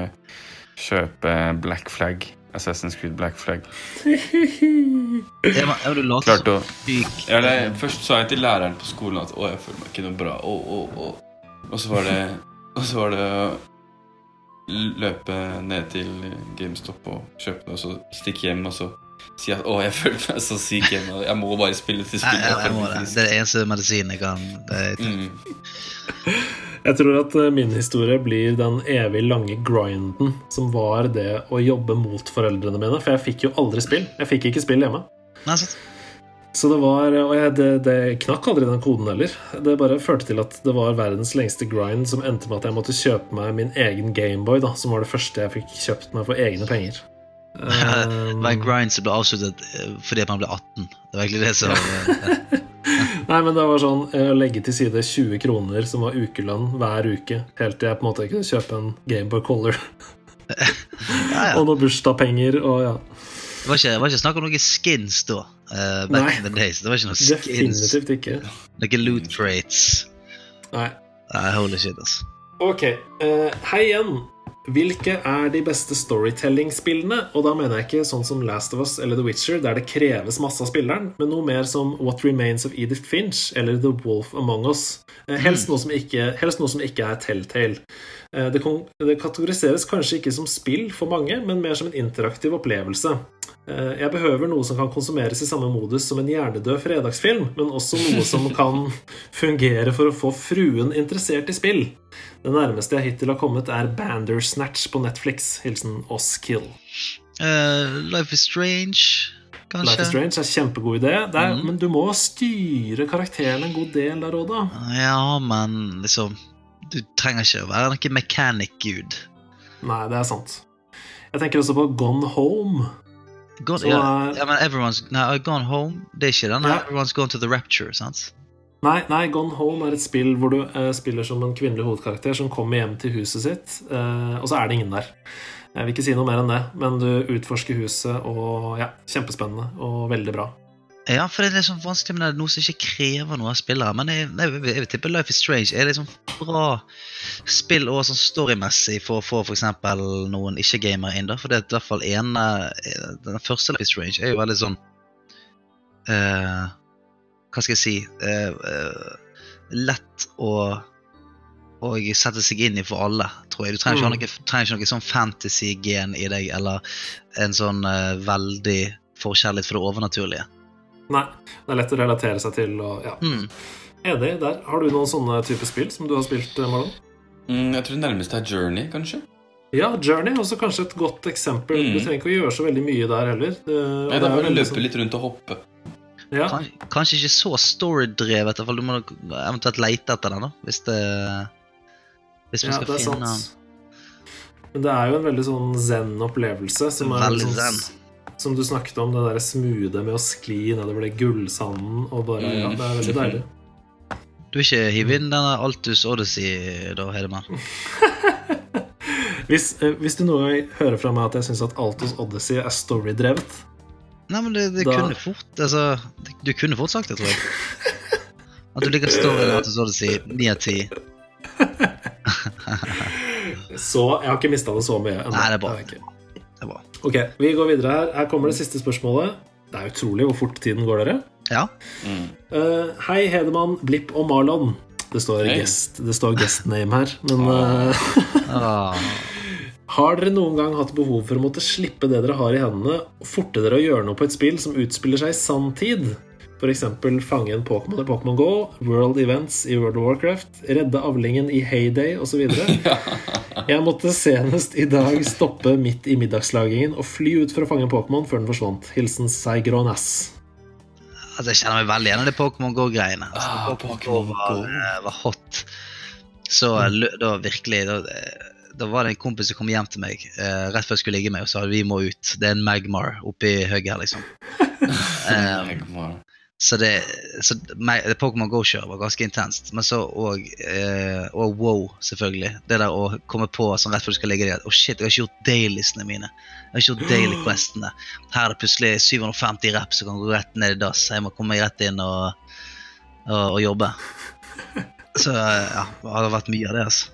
kjøpe Black Flag. Assassin's Creed Black Flag. Jeg ja, du å som syk. ja, det, Først sa jeg til læreren på skolen at å, jeg føler meg ikke noe bra. Å, å, å. Og så var det Og så var det løpe ned til GameStop og kjøpe det, og så stikke hjem og så si at å, jeg føler meg så syk hjemme. Jeg må bare spille til Nei, spillet. jeg, jeg må det. Det er det eneste medisinen jeg kan det Mm. *laughs* Jeg tror at eh, min historie blir den evig lange grinden som var det å jobbe mot foreldrene mine. For jeg fikk jo aldri spill. Jeg fikk ikke spill hjemme. Nei, sant? Så det var, Og jeg, det, det knakk aldri den koden heller. Det bare førte til at det var verdens lengste grind som endte med at jeg måtte kjøpe meg min egen Gameboy, da, som var det første jeg fikk kjøpt meg for egne penger. Det var en grind som ble avsluttet eh, fordi man ble 18. Det var egentlig det som *laughs* Nei, men det var sånn eh, å legge til side 20 kroner, som var ukelønn hver uke, helt til jeg på en måte kunne kjøpe en Gameboy Color *laughs* ja, ja. *laughs* og noen bursdagspenger og ja. Det var ikke, det var ikke snakk om noen skins da. Uh, back Nei. in the days. Det var ikke noen skins. Definitivt ikke. Noen loot crates. Nei. Nei, holy shit, altså. Ok, Uh, hei igjen. Hvilke er de beste storytelling-spillene? Og da mener jeg ikke sånn som Last of Us eller The Witcher, der det kreves masse av spilleren, men noe mer som What Remains of Edith Finch eller The Wolf Among Us. Eh, helst, noe som ikke, helst noe som ikke er Telltale. Eh, det, det kategoriseres kanskje ikke som spill for mange, men mer som en interaktiv opplevelse. Eh, Jeg behøver noe som kan konsumeres i samme modus som en hjernedød fredagsfilm, men også noe som *laughs* kan fungere for å få fruen interessert i spill. Det nærmeste jeg hittil har kommet, er Bandersnatch på Netflix. Hilsen Oskill. Uh, Life is Strange, kanskje? Life is Strange er kjempegod idé, Der, er, Mhm. men du må styre karakteren en god del der òg, da. Ja, men liksom Du trenger ikke å være noen mechanic-gud. Nei, det er sant. Jeg tenker også på Gone Home. Gone, Så ja, er- ja, men Everyone's nei, Gone Home, det er ikke den. Ja. Everyone's Gone to the Rapture, sant? Nei, nei, Gone Home er et spill hvor du uh, spiller som en kvinnelig hovedkarakter som kommer hjem til huset sitt, uh, og så er det ingen der. Jeg vil ikke si noe mer enn det, men du utforsker huset, og ja, kjempespennende og veldig bra. Ja, for det er liksom vanskelig, men det er noe som ikke krever noe av spillere. Men jeg, jeg, jeg, jeg vil tippe Life is Strange er liksom bra spill og sånn storymessig for å få f.eks. noen ikke-gamere inn. da, For det er i hvert fall ene Den første Life is Strange er jo veldig sånn uh, Hva skal jeg si uh, uh, Lett å og sette seg inn i for alle, tror jeg. Du trenger ikke, Mm. noe, trenger ikke noe sånn fantasy-gen i deg, eller en sånn uh, veldig forkjærlighet for det overnaturlige. Nei, det er lett å relatere seg til, og ja. Mm. Enig der. Har du noen sånne type spill som du har spilt, eh, Marlon? Mm, jeg tror det nærmeste er Journey, kanskje. Ja, Journey er også kanskje et godt eksempel. Mm. Du trenger ikke å gjøre så veldig mye der heller. Det, Nei, det er bare å løpe sånn- litt rundt og hoppe. Ja, Kan, kanskje ikke så story-drevet. Du må nok eventuelt lete etter den, da. Hvis det Hvis vi ja, skal det er finne sant. Men det er jo en veldig sånn zen-opplevelse. Veldig sånn, zen. Som du snakket om, det derre smoothe med å skli nedover det gullsanden og bare Ja, Mm. det er veldig deilig. Du ikke hiv inn denne Altus Odyssey, da, Hedemann? *laughs* Hvis, eh, hvis du noen gang hører fra meg at jeg syns at Altus Odyssey er storydrevet Nei, men det, det Da- kunne fort Altså, det- du kunne fort sagt det, tror jeg. At du liker storyen av Altus Odyssey ni av ti. *laughs* Så jeg har ikke mista det så mye. Nei, det er bra. Det var. Ok, vi går videre her. Her kommer det siste spørsmålet. Det er utrolig hvor fort tiden går, dere. Ja. Mm. Uh, hei, Hedemann, Blipp og Marlon. Det står, hey. guest, det står guest name her. Men uh, Ah, *laughs* har dere noen gang hatt behov for å måtte slippe det dere har i hendene, og forte dere å gjøre noe på et spill som utspiller seg i sanntid? F.eks. fange en Pokémon i Pokémon Go, World Events i World of Warcraft, redde avlingen i Heyday osv. *laughs* Jeg måtte senest i dag stoppe midt i middagslagingen og fly ut for å fange en Pokémon før den forsvant. Hilsen Seigronas. Altså, jeg kjenner meg veldig igjen i det Pokémon Go-greiene. Altså, Ah, Pokémon Go var, eh, var hot. Så da virkelig da, eh, da var det en kompis som kom hjem til meg uh, rett før jeg skulle ligge med og sa vi må ut. Det er en Magmar oppi høgget her, liksom. *laughs* Um, Magmar. Så det, så Pokémon Go-kjøret var ganske intenst. Men så og, eh, og wow, selvfølgelig. Det der å komme på sånn rett før du skal ligge der Å, shit, jeg har ikke gjort dailiesene mine. Jeg har ikke gjort daily *gasps* questene. Her er det plutselig 750 rap som kan gå rett ned i dass. Jeg må komme meg rett inn og, og, og jobbe. *laughs* Så ja, det har vært mye av det, altså.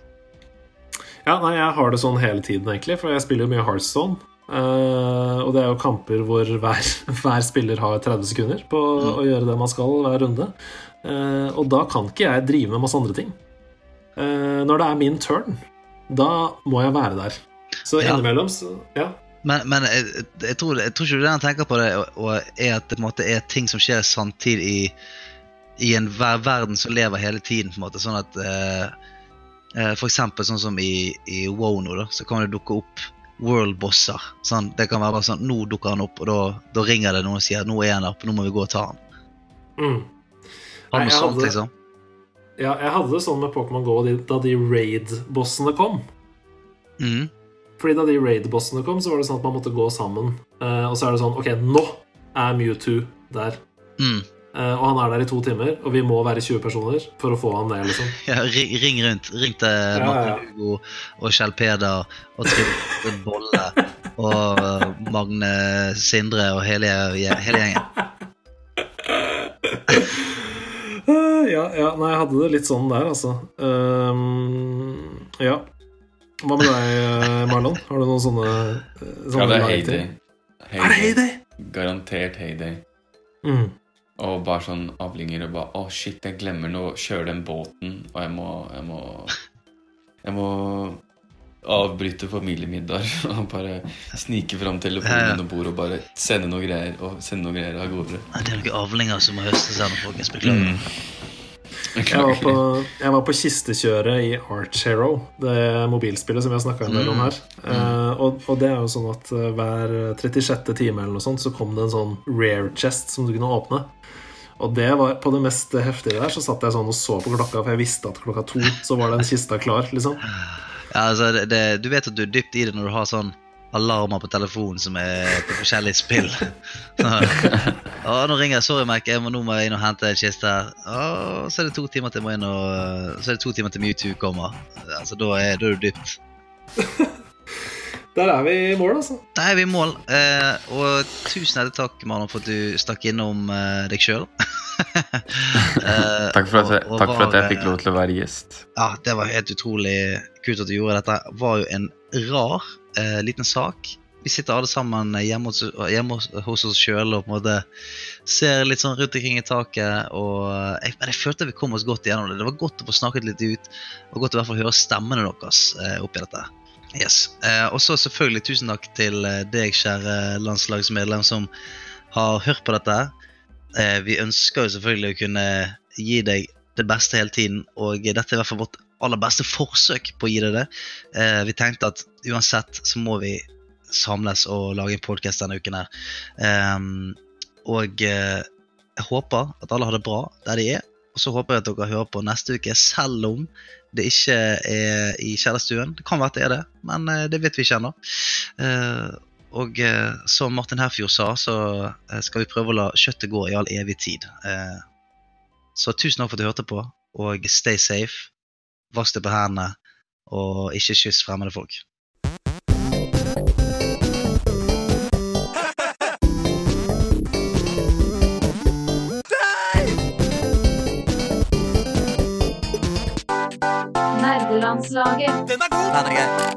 Ja, nei, jeg har det sånn hele tiden, egentlig, for jeg spiller jo mye Hearthstone. Eh, og det er jo kamper hvor hver, *laughs* hver spiller har 30 sekunder på å gjøre det man skal hver runde. Uh, og da kan ikke jeg drive med masse andre ting. Uh, når det er min turn, da må jeg være der. Så Ja. innimellom så Ja. Men, men jeg, jeg, tror, jeg tror ikke det han tenker på det, og, og er at det måte er ting som skjer samtidig i, i en ver verden som lever hele tiden. på en måte, Sånn at For eksempel sånn som i, i WoW nå, da, så kan det dukke opp world-bosser. Sånn, det kan være sånn, Nå dukker han opp, og da, da ringer det noen og sier nå er han oppe, nå må vi gå og ta han. Mm. Nei, jeg sånt, hadde- liksom? ja, jeg hadde det sånn med Pokémon GO da de raid-bossene kom. Mm. Fordi da de raid-bossene kom, så var det sånn at man måtte gå sammen. Eh, og så er det sånn Ok, nå er Mewtwo der. Mm. Eh, og han er der i to timer, og vi må være 20 personer for å få han ned, liksom. *laughs* Ja, ring, ring rundt. Ring til ja. Martin Hugo og Kjell Peder og Trym Bolle og Magne Sindre og hele, hele gjengen. Eh, ja, ja, nei, jeg hadde det litt sånn der, altså. Um, ja. Hva med deg, eh, Marlon? Har du noen sånne, eh, sånne Ja, det er Heyday. til? Er det Heyday? Garantert Heyday. Mm. Og bare sånn avlinger og bare Å, shit, jeg glemmer nå å kjøre den båten, og jeg må Jeg må, jeg må avbryte familiemiddag *laughs* og bare snike fram telefonen under bordet og bare sende noe greier og sende noe greier av gårde. Det er noen avlinger som må høstes her nå, folkens. Beklager. Jeg var, på, jeg var på kistekjøret i Arch Hero, det mobilspillet som vi har snakka en del om her. Eh, og, og det er jo sånn at eh, hver 36. time eller noe sånt så kom det en sånn rare chest som du kunne åpne. Og det var på det mest heftige der, så satt jeg sånn og så på klokka, for jeg visste at klokka to så var den kista klar, liksom. Ja, altså, det, det, du vet at du er dypt i det når du har sånn alarmer på telefonen som er på forskjellige spill. *laughs* Å, nå ringer jeg. Sorry, Mac. Jeg må, nå må jeg inn og hente en kiste her. Å, så er det to timer til jeg må inn og Så er det to timer til Mewtwo kommer. Altså, da er, da er du dypt. *laughs* Der er vi i mål, altså. Der er vi i mål. Eh, og tusen hjertelig takk, Marlon, for at du stakk innom eh, deg sjøl. *laughs* Takk for, at jeg, takk for at jeg fikk lov til å være gjest. Ja, det var helt utrolig kult at du gjorde dette. Det var jo en rar eh, liten sak. Vi sitter alle sammen hjemme hos, hjemme hos, oss sjøl og på en måte ser litt sånn rundt omkring i taket. Og jeg, men jeg følte vi kom oss godt gjennom det. Det var godt å få snakket litt ut. Var godt å i hvert fall høre stemmene deres eh, oppi dette. Yes. Eh, og så selvfølgelig tusen takk til eh, deg, kjære landslagsmedlem, som har hørt på dette. Eh, vi ønsker jo selvfølgelig å kunne gi deg det beste hele tiden, og dette er i hvert fall vårt aller beste forsøk på å gi deg det. Eh, vi tenkte at uansett så må vi samles og lage en podkast denne uken her. Ehm, og eh, jeg håper at alle har det bra der de er. Og så håper jeg at dere hører på neste uke, selv om det ikke er i kjellerstuen. Det kan være at det er det, men eh, det vet vi ikke ennå. Eh, og eh, som Martin Herfjord sa, så skal vi prøve å la kjøttet gå i all evig tid. Så tusen takk for at du hørte på, og stay safe. Vask deg på hendene, og ikke kyss fremmede folk. Nerdelandslaget. Den er god! Den er grei.